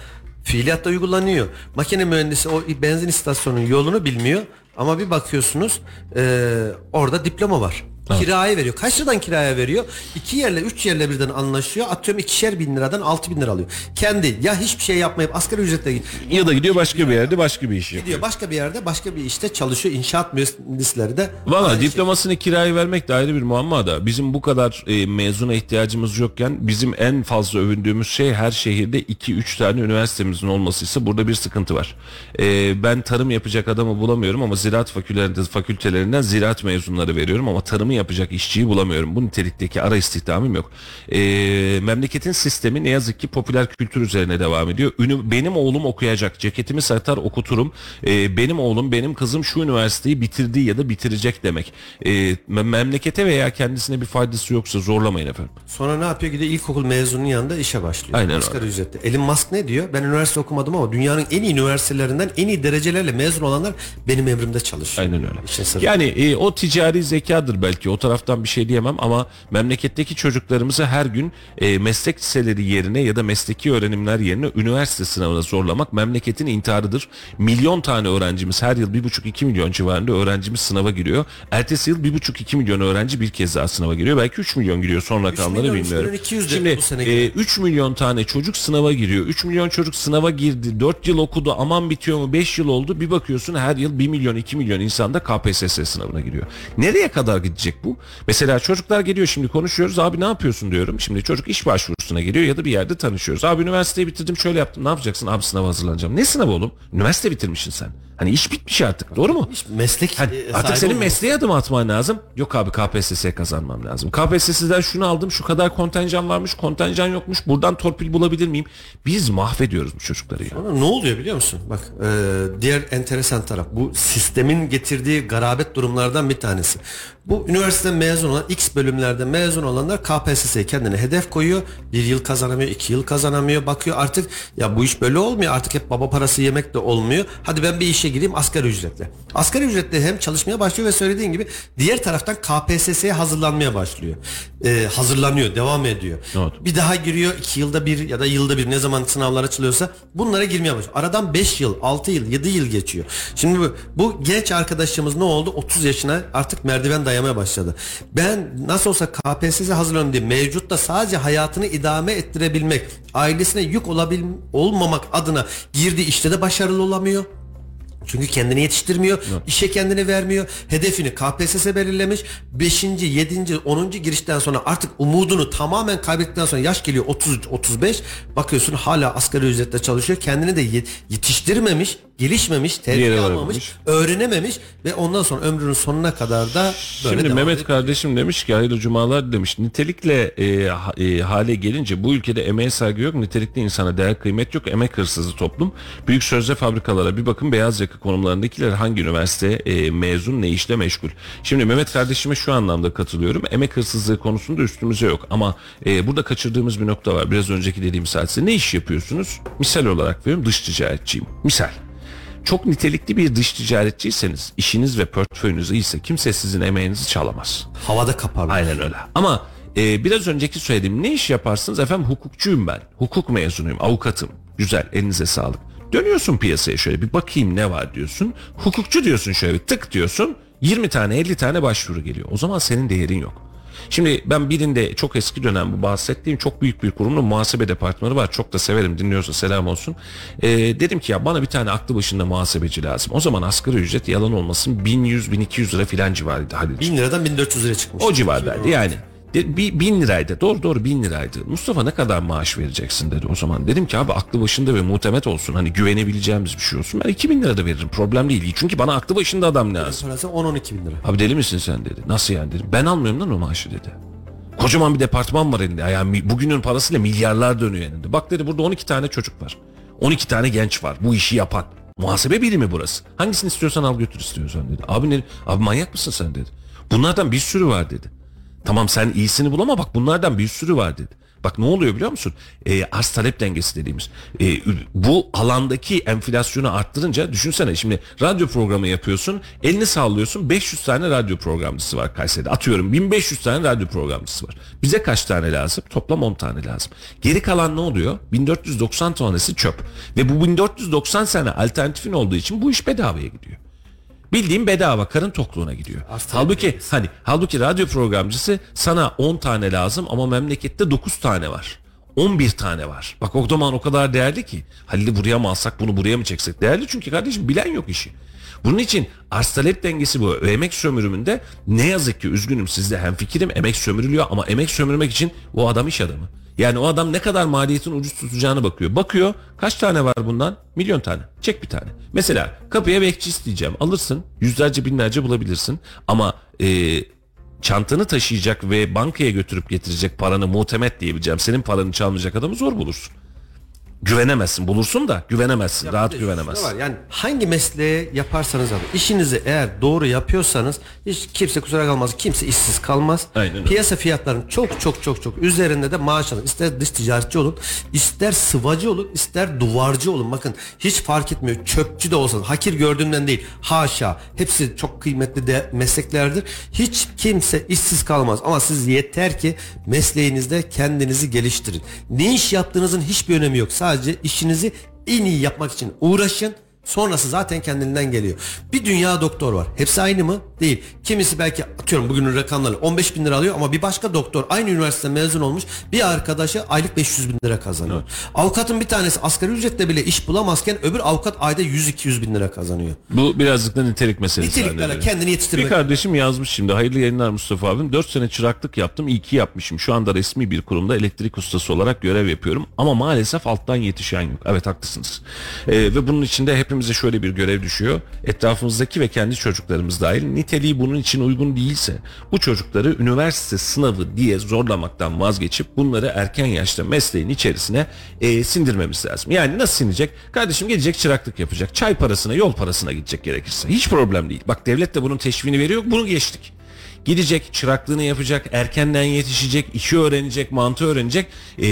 fiiliyatta uygulanıyor. Makine mühendisi o benzin istasyonunun yolunu bilmiyor. Ama bir bakıyorsunuz e, orada diploma var. Kiraya veriyor. Kaç liradan kiraya veriyor? İki yerle üç yerle birden anlaşıyor. Atıyorum ikişer bin liradan altı bin lira alıyor. Kendi ya hiçbir şey yapmayıp asgari ücretle Ya da gidiyor başka bir yerde başka bir iş yapıyor. gidiyor. Başka bir yerde başka bir işte çalışıyor. İnşaat mühendisleri de Valla şey. diplomasını kiraya vermek de ayrı bir muamma da bizim bu kadar e, mezuna ihtiyacımız yokken bizim en fazla övündüğümüz şey her şehirde 2-3 tane üniversitemizin olmasıysa burada bir sıkıntı var. E, ben tarım yapacak adamı bulamıyorum ama ziraat fakültelerinden, fakültelerinden ziraat mezunları veriyorum ama tarımı yapacak işçiyi bulamıyorum. Bu nitelikteki ara istihdamım yok. E, memleketin sistemi ne yazık ki popüler kültür üzerine devam ediyor. Ünü, benim oğlum okuyacak. Ceketimi satar okuturum. E, benim oğlum benim kızım şu üniversiteyi bitirdi ya da bitirecek demek. E, me- memlekete veya kendisine bir faydası yoksa zorlamayın efendim. Sonra ne yapıyor? Gidiyor ilkokul mezununun yanında işe başlıyor. Aynen Asgari ücretli. Elon Musk ne diyor? Ben üniversite okumadım ama dünyanın en iyi üniversitelerinden en iyi derecelerle mezun olanlar benim emrimde çalışıyor. Aynen öyle. Sırrı. Yani e, o ticari zekadır belki. O taraftan bir şey diyemem ama memleketteki çocuklarımızı her gün e, meslek liseleri yerine ya da mesleki öğrenimler yerine üniversite sınavına zorlamak memleketin intiharıdır. Milyon tane öğrencimiz her yıl 1,5-2 milyon civarında öğrencimiz sınava giriyor. Ertesi yıl 1,5-2 milyon öğrenci bir kez daha sınava giriyor. Belki 3 milyon giriyor son rakamları milyon, bilmiyorum. milyon 200 de Şimdi e, giriyor. 3 milyon tane çocuk sınava giriyor. 3 milyon çocuk sınava girdi. 4 yıl okudu. Aman bitiyor mu? 5 yıl oldu. Bir bakıyorsun her yıl 1 milyon 2 milyon insan da KPSS sınavına giriyor. Nereye kadar gidecek bu? Mesela çocuklar geliyor şimdi konuşuyoruz. Abi ne yapıyorsun diyorum. Şimdi çocuk iş başvurusuna geliyor ya da bir yerde tanışıyoruz. Abi üniversiteyi bitirdim şöyle yaptım. Ne yapacaksın? Abi sınava hazırlanacağım. Ne sınavı oğlum? Üniversite bitirmişsin sen. Hani iş bitmiş artık. Doğru mu? Hiç meslek Hani e, artık senin olmaması. mesleğe adım atman lazım. Yok abi KPSS kazanmam lazım. KPSS'den şunu aldım şu kadar kontenjan varmış kontenjan yokmuş buradan torpil bulabilir miyim? Biz mahvediyoruz bu çocukları ya. Sonra ne oluyor biliyor musun? Bak e, diğer enteresan taraf bu sistemin getirdiği garabet durumlardan bir tanesi. Bu üniversiteden mezun olan X bölümlerde mezun olanlar KPSS'ye kendine hedef koyuyor. Bir yıl kazanamıyor, iki yıl kazanamıyor. Bakıyor artık ya bu iş böyle olmuyor. Artık hep baba parası yemek de olmuyor. Hadi ben bir işe gireyim asgari ücretle. Asgari ücretle hem çalışmaya başlıyor ve söylediğin gibi diğer taraftan KPSS'ye hazırlanmaya başlıyor. E, hazırlanıyor, devam ediyor. Evet. Bir daha giriyor iki yılda bir ya da yılda bir ne zaman sınavlar açılıyorsa bunlara girmeye başlıyor. Aradan 5 yıl, 6 yıl, 7 yıl geçiyor. Şimdi bu, bu genç arkadaşımız ne oldu? 30 yaşına artık merdiven dayamaya başladı. Ben nasıl olsa KPSS hazırlanıyorum diye mevcutta sadece hayatını idame ettirebilmek, ailesine yük olabil olmamak adına girdiği işte de başarılı olamıyor. Çünkü kendini yetiştirmiyor, işe kendini vermiyor, hedefini KPSS belirlemiş. 5. 7. 10. girişten sonra artık umudunu tamamen kaybettikten sonra yaş geliyor 30 35 bakıyorsun hala asgari ücretle çalışıyor. Kendini de ye- yetiştirmemiş, gelişmemiş, terbiye almamış, öğrenememiş ve ondan sonra ömrünün sonuna kadar da böyle Şimdi Mehmet ediyor. kardeşim demiş ki hayırlı cumalar demiş. Nitelikle e, e, hale gelince bu ülkede emeğe saygı yok. Nitelikli insana değer kıymet yok. Emek hırsızı toplum. Büyük sözde fabrikalara bir bakın beyaz yaka konumlarındakiler hangi üniversite e, mezun ne işle meşgul. Şimdi Mehmet kardeşime şu anlamda katılıyorum. Emek hırsızlığı konusunda üstümüze yok. Ama e, burada kaçırdığımız bir nokta var. Biraz önceki dediğim saatse ne iş yapıyorsunuz? Misal olarak veriyorum dış ticaretçiyim. Misal çok nitelikli bir dış ticaretçiyseniz işiniz ve portföyünüz iyiyse kimse sizin emeğinizi çalamaz. havada kaparlar. Aynen öyle. Ama e, biraz önceki söylediğim ne iş yaparsınız efendim hukukçuyum ben. Hukuk mezunuyum, avukatım. Güzel elinize sağlık. Dönüyorsun piyasaya şöyle bir bakayım ne var diyorsun. Hukukçu diyorsun şöyle bir tık diyorsun. 20 tane 50 tane başvuru geliyor. O zaman senin değerin yok. Şimdi ben birinde çok eski dönem bu bahsettiğim çok büyük bir kurumda muhasebe departmanı var. Çok da severim dinliyorsa selam olsun. Ee, dedim ki ya bana bir tane aklı başında muhasebeci lazım. O zaman asgari ücret yalan olmasın 1100-1200 lira filan civarıydı. Hadi 1000 liradan 1400 liraya çıkmış. o civardaydı yani. Bir, bin liraydı. Doğru doğru bin liraydı. Mustafa ne kadar maaş vereceksin dedi o zaman. Dedim ki abi aklı başında ve muhtemet olsun. Hani güvenebileceğimiz bir şey olsun. Ben 2000 lira da veririm. Problem değil. Çünkü bana aklı başında adam lazım. Sonrası 10-12 bin lira. Abi deli misin sen dedi. Nasıl yani dedim. Ben almıyorum lan o maaşı dedi. Kocaman bir departman var elinde. Yani bugünün parasıyla milyarlar dönüyor elinde. Bak dedi burada 12 tane çocuk var. 12 tane genç var bu işi yapan. Muhasebe birimi burası. Hangisini istiyorsan al götür istiyorsan dedi. Abi ne? Abi manyak mısın sen dedi. Bunlardan bir sürü var dedi. Tamam sen iyisini bul ama bak bunlardan bir sürü var dedi. Bak ne oluyor biliyor musun? Ee, arz talep dengesi dediğimiz. Ee, bu alandaki enflasyonu arttırınca düşünsene şimdi radyo programı yapıyorsun. Elini sallıyorsun 500 tane radyo programcısı var Kayseri'de. Atıyorum 1500 tane radyo programcısı var. Bize kaç tane lazım? Toplam 10 tane lazım. Geri kalan ne oluyor? 1490 tanesi çöp. Ve bu 1490 tane alternatifin olduğu için bu iş bedavaya gidiyor. Bildiğim bedava karın tokluğuna gidiyor. halbuki hani halbuki radyo programcısı sana 10 tane lazım ama memlekette 9 tane var. 11 tane var. Bak o zaman o kadar değerli ki. Halil'i buraya mı alsak bunu buraya mı çeksek? Değerli çünkü kardeşim bilen yok işi. Bunun için arz talep dengesi bu. Ve emek sömürümünde ne yazık ki üzgünüm sizde hemfikirim emek sömürülüyor ama emek sömürmek için o adam iş adamı. Yani o adam ne kadar maliyetin ucuz tutacağını bakıyor. Bakıyor kaç tane var bundan? Milyon tane. Çek bir tane. Mesela kapıya bekçi isteyeceğim. Alırsın. Yüzlerce binlerce bulabilirsin. Ama e, çantanı taşıyacak ve bankaya götürüp getirecek paranı muhtemet diyebileceğim. Senin paranı çalmayacak adamı zor bulursun. Güvenemezsin. Bulursun da güvenemezsin. Rahat de şu güvenemezsin. var, Yani hangi mesleği yaparsanız yapın. işinizi eğer doğru yapıyorsanız hiç kimse kusura kalmaz. Kimse işsiz kalmaz. Aynen öyle. Piyasa fiyatlarının çok çok çok çok üzerinde de maaş alın. İster dış ticaretçi olun, ister sıvacı olun, ister duvarcı olun. Bakın hiç fark etmiyor. Çöpçü de olsanız hakir gördüğümden değil. Haşa. Hepsi çok kıymetli de mesleklerdir. Hiç kimse işsiz kalmaz. Ama siz yeter ki mesleğinizde kendinizi geliştirin. Ne iş yaptığınızın hiçbir önemi yok. Sadece işinizi en iyi yapmak için uğraşın. Sonrası zaten kendinden geliyor. Bir dünya doktor var. Hepsi aynı mı? Değil. Kimisi belki atıyorum bugünün rakamları 15 bin lira alıyor ama bir başka doktor aynı üniversite mezun olmuş bir arkadaşı aylık 500 bin lira kazanıyor. Avukatın bir tanesi asgari ücretle bile iş bulamazken öbür avukat ayda 100-200 bin lira kazanıyor. Bu birazcık da nitelik meselesi. Niteliklerle haline kendini Bir yetiştirmek. kardeşim yazmış şimdi. Hayırlı yayınlar Mustafa abim. 4 sene çıraklık yaptım. iyi ki yapmışım. Şu anda resmi bir kurumda elektrik ustası olarak görev yapıyorum. Ama maalesef alttan yetişen yok. Evet haklısınız. Ee, ve bunun içinde hepimize şöyle bir görev düşüyor. Etrafımızdaki ve kendi çocuklarımız dahil niteliği bunun için uygun değilse bu çocukları üniversite sınavı diye zorlamaktan vazgeçip bunları erken yaşta mesleğin içerisine e, sindirmemiz lazım. Yani nasıl sinecek? Kardeşim gelecek çıraklık yapacak. Çay parasına, yol parasına gidecek gerekirse. Hiç problem değil. Bak devlet de bunun teşvini veriyor. Bunu geçtik. Gidecek, çıraklığını yapacak, erkenden yetişecek, işi öğrenecek, mantığı öğrenecek. E,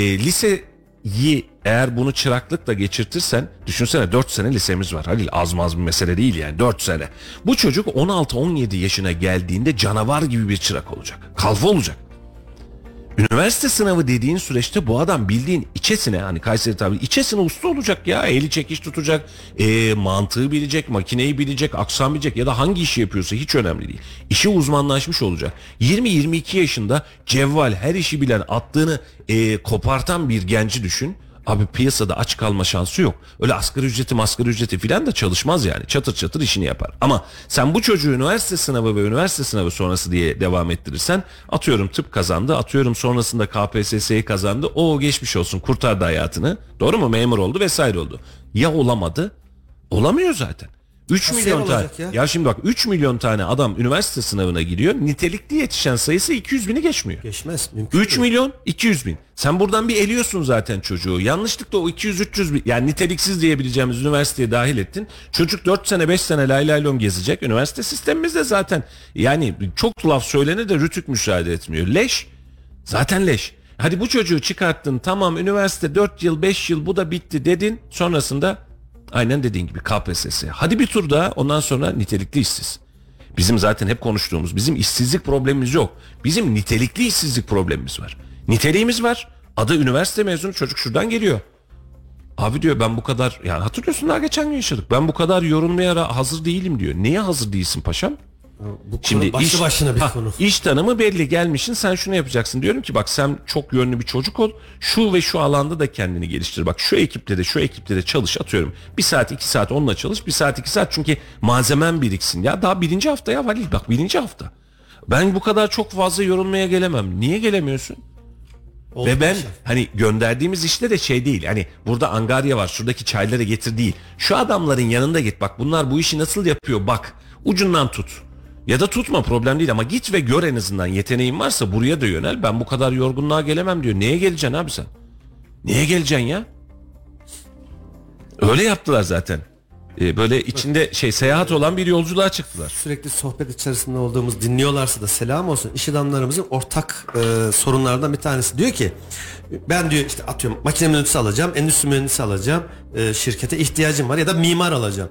liseyi eğer bunu çıraklıkla geçirtirsen düşünsene 4 sene lisemiz var. Halil az maz bir mesele değil yani 4 sene. Bu çocuk 16-17 yaşına geldiğinde canavar gibi bir çırak olacak. Kalfa olacak. Üniversite sınavı dediğin süreçte bu adam bildiğin içesine hani Kayseri tabi içesine usta olacak ya. Eli çekiş tutacak, e, mantığı bilecek, makineyi bilecek, aksam bilecek ya da hangi işi yapıyorsa hiç önemli değil. İşi uzmanlaşmış olacak. 20-22 yaşında cevval her işi bilen attığını e, kopartan bir genci düşün. Abi piyasada aç kalma şansı yok. Öyle asgari ücreti asgari ücreti filan da çalışmaz yani. Çatır çatır işini yapar. Ama sen bu çocuğu üniversite sınavı ve üniversite sınavı sonrası diye devam ettirirsen atıyorum tıp kazandı. Atıyorum sonrasında KPSS'yi kazandı. O geçmiş olsun kurtardı hayatını. Doğru mu? Memur oldu vesaire oldu. Ya olamadı? Olamıyor zaten. 3 Nasıl milyon tane. Ya? ya? şimdi bak 3 milyon tane adam üniversite sınavına giriyor. Nitelikli yetişen sayısı 200 bini geçmiyor. Geçmez. Mümkün 3 değil. milyon 200 bin. Sen buradan bir eliyorsun zaten çocuğu. Yanlışlıkla o 200-300 bin yani niteliksiz diyebileceğimiz üniversiteye dahil ettin. Çocuk 4 sene 5 sene lay lay lom gezecek. Üniversite sistemimizde zaten yani çok laf söylene de rütük müsaade etmiyor. Leş. Zaten leş. Hadi bu çocuğu çıkarttın tamam üniversite 4 yıl 5 yıl bu da bitti dedin. Sonrasında aynen dediğin gibi KPSS. Hadi bir tur daha ondan sonra nitelikli işsiz. Bizim zaten hep konuştuğumuz bizim işsizlik problemimiz yok. Bizim nitelikli işsizlik problemimiz var. Niteliğimiz var. Adı üniversite mezunu çocuk şuradan geliyor. Abi diyor ben bu kadar yani hatırlıyorsun daha geçen gün yaşadık. Ben bu kadar yorulmaya hazır değilim diyor. Neye hazır değilsin paşam? Bu Şimdi başlı iş, başına bir Ha, konu. iş tanımı belli gelmişsin sen şunu yapacaksın. Diyorum ki bak sen çok yönlü bir çocuk ol. Şu ve şu alanda da kendini geliştir. Bak şu ekiple de şu ekiple de çalış atıyorum. Bir saat iki saat onunla çalış. Bir saat iki saat çünkü malzemen biriksin. Ya daha birinci hafta ya Halil bak birinci hafta. Ben bu kadar çok fazla yorulmaya gelemem. Niye gelemiyorsun? Oldu Ve ben paşam. hani gönderdiğimiz işte de şey değil. Hani burada angarya var şuradaki çayları getir değil. Şu adamların yanında git bak bunlar bu işi nasıl yapıyor bak ucundan tut. Ya da tutma problem değil ama git ve gör en azından yeteneğin varsa buraya da yönel. Ben bu kadar yorgunluğa gelemem diyor. Neye geleceksin abi sen? Neye geleceksin ya? Öyle yaptılar zaten. Ee, böyle içinde şey seyahat olan bir yolculuğa çıktılar. sürekli sohbet içerisinde olduğumuz dinliyorlarsa da selam olsun. İş adamlarımızın ortak e, sorunlardan bir tanesi diyor ki ben diyor işte atıyorum makine mühendisi alacağım, endüstri mühendisi alacağım, e, şirkete ihtiyacım var ya da mimar alacağım.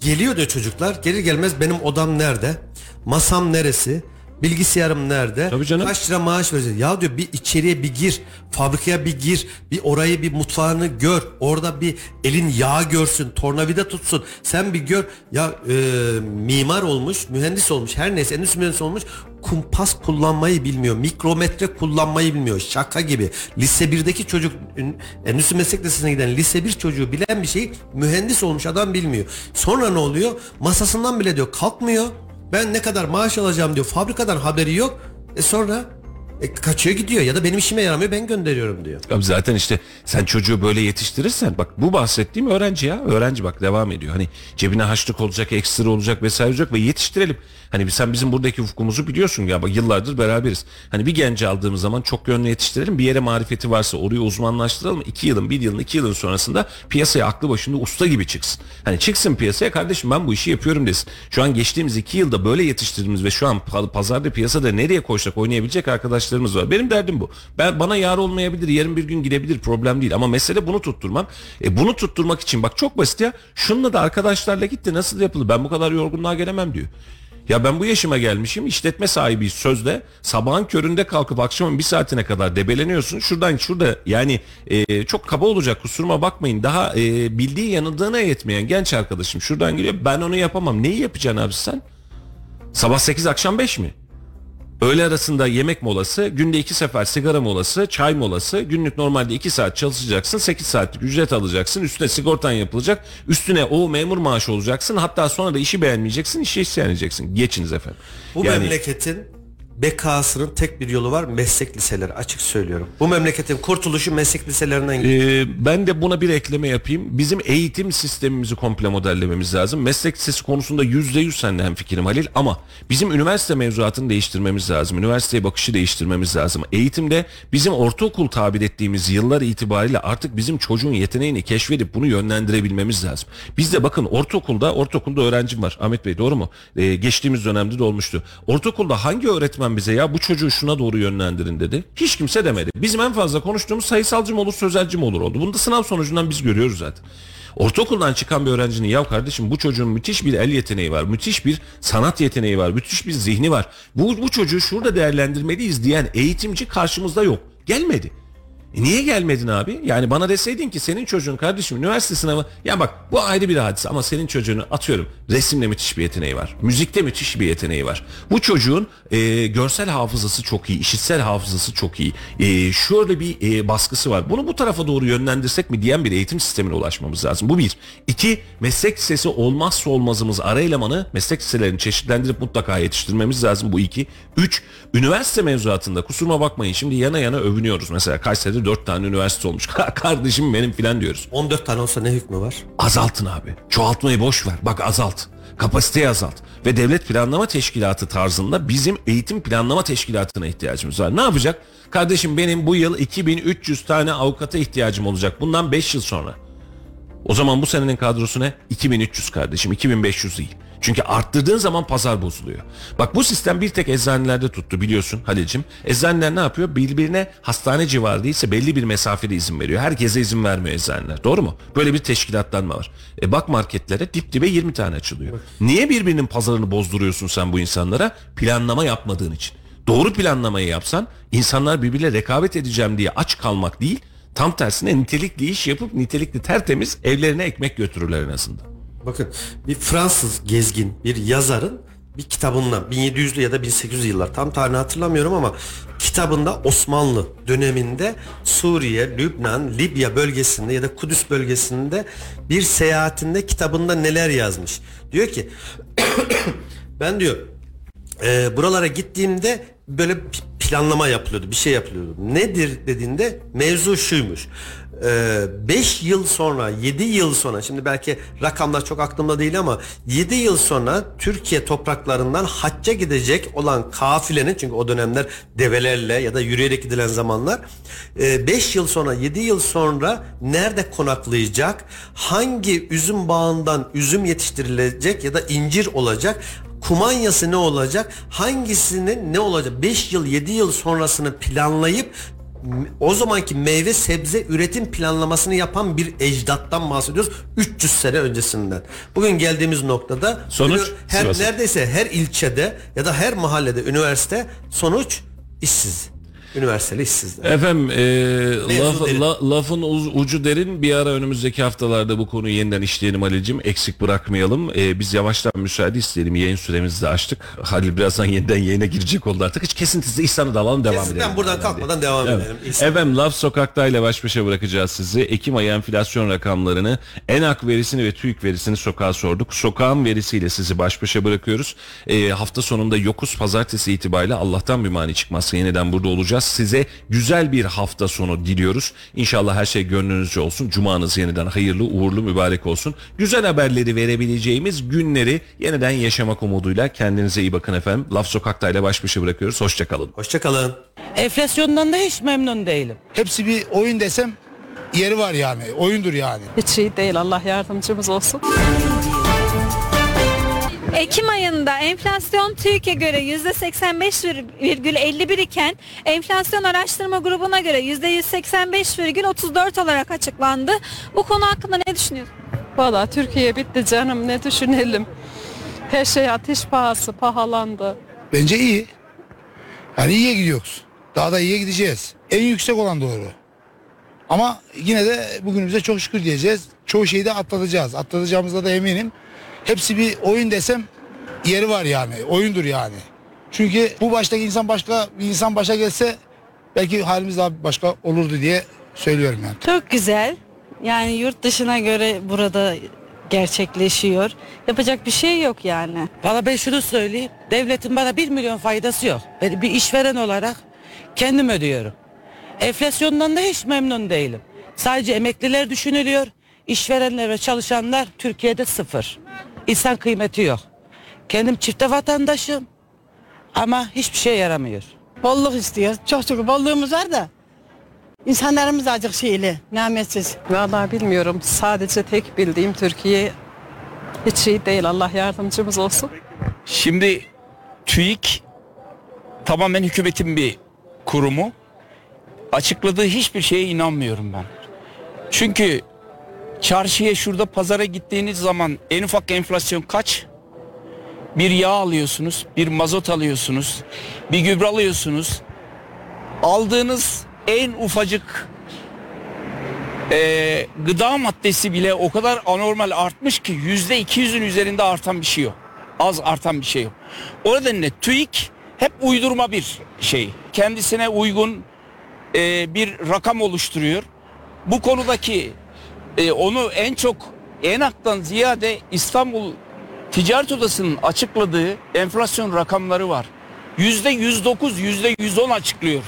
Geliyor diyor çocuklar. Gelir gelmez benim odam nerede, masam neresi, bilgisayarım nerede, Tabii canım. kaç lira maaş vereceğiz. Ya diyor bir içeriye bir gir, fabrikaya bir gir, bir orayı bir mutfağını gör, orada bir elin yağ görsün, tornavida tutsun. Sen bir gör. Ya e, mimar olmuş, mühendis olmuş, her neyse endüstri mühendisi olmuş. Kumpas kullanmayı bilmiyor, mikrometre kullanmayı bilmiyor. Şaka gibi. Lise 1'deki çocuk, endüstri meslek lisesine giden lise 1 çocuğu bilen bir şeyi mühendis olmuş adam bilmiyor. Sonra ne oluyor? Masasından bile diyor kalkmıyor. Ben ne kadar maaş alacağım diyor. Fabrikadan haberi yok. E sonra e, kaçıyor gidiyor ya da benim işime yaramıyor ben gönderiyorum diyor. Abi zaten işte sen çocuğu böyle yetiştirirsen bak bu bahsettiğim öğrenci ya öğrenci bak devam ediyor. Hani cebine haçlık olacak ekstra olacak vesaire olacak ve yetiştirelim. Hani sen bizim buradaki ufkumuzu biliyorsun ya yıllardır beraberiz. Hani bir genci aldığımız zaman çok yönlü yetiştirelim bir yere marifeti varsa orayı uzmanlaştıralım. iki yılın bir yılın iki yılın sonrasında piyasaya aklı başında usta gibi çıksın. Hani çıksın piyasaya kardeşim ben bu işi yapıyorum desin. Şu an geçtiğimiz iki yılda böyle yetiştirdiğimiz ve şu an pa- pazarda piyasada nereye koysak oynayabilecek arkadaşlarımız var. Benim derdim bu. Ben bana yar olmayabilir, yarın bir gün gidebilir problem değil ama mesele bunu tutturmam. E bunu tutturmak için bak çok basit ya. Şununla da arkadaşlarla gitti nasıl yapılır? Ben bu kadar yorgunluğa gelemem diyor. Ya ben bu yaşıma gelmişim işletme sahibiyiz sözde sabahın köründe kalkıp akşamın bir saatine kadar debeleniyorsun. Şuradan şurada yani e, çok kaba olacak kusuruma bakmayın. Daha e, bildiği yanıldığına yetmeyen genç arkadaşım şuradan geliyor. Ben onu yapamam. Neyi yapacaksın abi sen? Sabah 8 akşam 5 mi Öğle arasında yemek molası, günde iki sefer sigara molası, çay molası, günlük normalde 2 saat çalışacaksın, 8 saatlik ücret alacaksın, üstüne sigortan yapılacak, üstüne o memur maaşı olacaksın, hatta sonra da işi beğenmeyeceksin, işe isyan edeceksin. Geçiniz efendim. Bu Yani- memleketin bekasının tek bir yolu var meslek liseleri açık söylüyorum. Bu memleketin kurtuluşu meslek liselerinden geliyor. Ee, ben de buna bir ekleme yapayım. Bizim eğitim sistemimizi komple modellememiz lazım. Meslek lisesi konusunda yüzde yüz seninle hemfikirim Halil ama bizim üniversite mevzuatını değiştirmemiz lazım. Üniversiteye bakışı değiştirmemiz lazım. Eğitimde bizim ortaokul tabir ettiğimiz yıllar itibariyle artık bizim çocuğun yeteneğini keşfedip bunu yönlendirebilmemiz lazım. Bizde bakın ortaokulda ortaokulda öğrencim var. Ahmet Bey doğru mu? Ee, geçtiğimiz dönemde de olmuştu. Ortaokulda hangi öğretmen bize ya bu çocuğu şuna doğru yönlendirin dedi. Hiç kimse demedi. Bizim en fazla konuştuğumuz sayısalcı mı olur sözelci mi olur oldu. Bunu da sınav sonucundan biz görüyoruz zaten. Ortaokuldan çıkan bir öğrencinin ya kardeşim bu çocuğun müthiş bir el yeteneği var, müthiş bir sanat yeteneği var, müthiş bir zihni var. Bu, bu çocuğu şurada değerlendirmeliyiz diyen eğitimci karşımızda yok. Gelmedi. E niye gelmedin abi? Yani bana deseydin ki senin çocuğun kardeşim üniversite sınavı ya bak bu ayrı bir hadise ama senin çocuğunu atıyorum resimle müthiş bir yeteneği var. Müzikte müthiş bir yeteneği var. Bu çocuğun e, görsel hafızası çok iyi, işitsel hafızası çok iyi. E, şöyle bir e, baskısı var. Bunu bu tarafa doğru yönlendirsek mi diyen bir eğitim sistemine ulaşmamız lazım. Bu bir. İki, meslek lisesi olmazsa olmazımız ara elemanı meslek liselerini çeşitlendirip mutlaka yetiştirmemiz lazım. Bu iki. Üç, üniversite mevzuatında kusuruma bakmayın şimdi yana yana övünüyoruz. Mesela Kayseri'de dört tane üniversite olmuş. Kardeşim benim filan diyoruz. 14 tane olsa ne hükmü var? Azaltın abi. Çoğaltmayı boş ver. Bak azalt. Kapasiteyi azalt. Ve devlet planlama teşkilatı tarzında bizim eğitim planlama teşkilatına ihtiyacımız var. Ne yapacak? Kardeşim benim bu yıl 2300 tane avukata ihtiyacım olacak. Bundan 5 yıl sonra. O zaman bu senenin kadrosu ne? 2300 kardeşim 2500 değil. Çünkü arttırdığın zaman pazar bozuluyor. Bak bu sistem bir tek eczanelerde tuttu biliyorsun Halil'cim. Eczaneler ne yapıyor? Birbirine hastane civarı değilse belli bir mesafede izin veriyor. Herkese izin vermiyor eczaneler. Doğru mu? Böyle bir teşkilatlanma var. E bak marketlere dip dibe 20 tane açılıyor. Niye birbirinin pazarını bozduruyorsun sen bu insanlara? Planlama yapmadığın için. Doğru planlamayı yapsan insanlar birbirle rekabet edeceğim diye aç kalmak değil Tam tersine nitelikli iş yapıp nitelikli tertemiz evlerine ekmek götürürler en azından. Bakın bir Fransız gezgin bir yazarın bir kitabından 1700'lü ya da 1800'lü yıllar tam tarihini hatırlamıyorum ama kitabında Osmanlı döneminde Suriye, Lübnan, Libya bölgesinde ya da Kudüs bölgesinde bir seyahatinde kitabında neler yazmış. Diyor ki ben diyor e, buralara gittiğimde böyle planlama yapılıyordu bir şey yapılıyordu. Nedir dediğinde mevzu şuymuş. 5 yıl sonra 7 yıl sonra şimdi belki rakamlar çok aklımda değil ama 7 yıl sonra Türkiye topraklarından hacca gidecek olan kafilenin çünkü o dönemler develerle ya da yürüyerek gidilen zamanlar 5 yıl sonra 7 yıl sonra nerede konaklayacak hangi üzüm bağından üzüm yetiştirilecek ya da incir olacak kumanyası ne olacak? Hangisinin ne olacak? 5 yıl 7 yıl sonrasını planlayıp o zamanki meyve sebze üretim planlamasını yapan bir ecdattan bahsediyoruz 300 sene öncesinden. Bugün geldiğimiz noktada sonuç her Sivas'a. neredeyse her ilçede ya da her mahallede üniversite sonuç işsiz. Üniversiteli işsizler. Efendim e, laf, la- lafın uz- ucu derin bir ara önümüzdeki haftalarda bu konuyu yeniden işleyelim Halil'cim eksik bırakmayalım. E, biz yavaştan müsaade isteyelim yayın süremizi de açtık. Halil birazdan yeniden yayına girecek oldu artık. Hiç kesintisiz İhsan'ı da alalım devam Kesinlikle edelim. buradan kalkmadan devam Evet. edelim. İhsan. Efendim Laf Sokak'ta ile baş başa bırakacağız sizi. Ekim ayı enflasyon rakamlarını, ENAK verisini ve TÜİK verisini sokağa sorduk. Sokağın verisiyle sizi baş başa bırakıyoruz. Ee, hafta sonunda yokuz pazartesi itibariyle Allah'tan bir mani çıkmazsa yeniden burada olacağız. Size güzel bir hafta sonu diliyoruz. İnşallah her şey gönlünüzce olsun. Cumanız yeniden hayırlı, uğurlu, mübarek olsun. Güzel haberleri verebileceğimiz günleri yeniden yaşamak umuduyla kendinize iyi bakın efendim. Laf Sokak'ta ile baş başa bırakıyoruz. Hoşçakalın. Hoşçakalın. Enflasyondan da hiç memnun değilim. Hepsi bir oyun desem yeri var yani. Oyundur yani. Hiç iyi değil Allah yardımcımız olsun. Ekim ayında enflasyon TÜİK'e göre %85,51 iken enflasyon araştırma grubuna göre %185,34 olarak açıklandı. Bu konu hakkında ne düşünüyorsun? Valla Türkiye bitti canım ne düşünelim. Her şey ateş pahası pahalandı. Bence iyi. Yani iyiye gidiyoruz. Daha da iyiye gideceğiz. En yüksek olan doğru. Ama yine de bugünümüze çok şükür diyeceğiz. Çoğu şeyi de atlatacağız. Atlatacağımıza da eminim. Hepsi bir oyun desem yeri var yani. Oyundur yani. Çünkü bu baştaki insan başka bir insan başa gelse belki halimiz daha başka olurdu diye söylüyorum yani. Çok güzel. Yani yurt dışına göre burada gerçekleşiyor. Yapacak bir şey yok yani. Valla ben şunu söyleyeyim. Devletin bana 1 milyon faydası yok. Ben bir işveren olarak kendim ödüyorum. Enflasyondan da hiç memnun değilim. Sadece emekliler düşünülüyor. İşverenler ve çalışanlar Türkiye'de sıfır. İnsan kıymeti yok. Kendim çifte vatandaşım. Ama hiçbir şey yaramıyor. Bolluk istiyoruz. Çok çok bolluğumuz var da. İnsanlarımız azıcık şeyli, nametsiz. Valla bilmiyorum sadece tek bildiğim Türkiye hiç iyi değil Allah yardımcımız olsun. Şimdi TÜİK tamamen hükümetin bir kurumu. Açıkladığı hiçbir şeye inanmıyorum ben. Çünkü çarşıya şurada pazara gittiğiniz zaman en ufak enflasyon kaç? Bir yağ alıyorsunuz, bir mazot alıyorsunuz, bir gübre alıyorsunuz. Aldığınız en ufacık e, gıda maddesi bile o kadar anormal artmış ki yüzde 200'ün üzerinde artan bir şey yok. Az artan bir şey yok. O nedenle TÜİK hep uydurma bir şey. Kendisine uygun e, bir rakam oluşturuyor. Bu konudaki e, onu en çok ENAK'tan ziyade İstanbul Ticaret Odası'nın açıkladığı enflasyon rakamları var. Yüzde 109, yüzde 110 açıklıyor.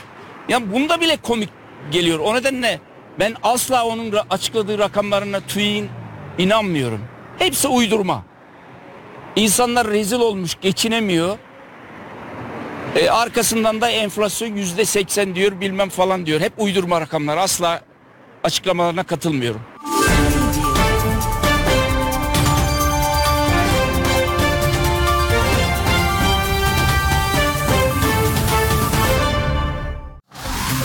Yani bunda bile komik geliyor. O nedenle ben asla onun açıkladığı rakamlarına TÜİK'in inanmıyorum. Hepsi uydurma. İnsanlar rezil olmuş, geçinemiyor. E, arkasından da enflasyon yüzde 80 diyor bilmem falan diyor. Hep uydurma rakamlar. Asla açıklamalarına katılmıyorum.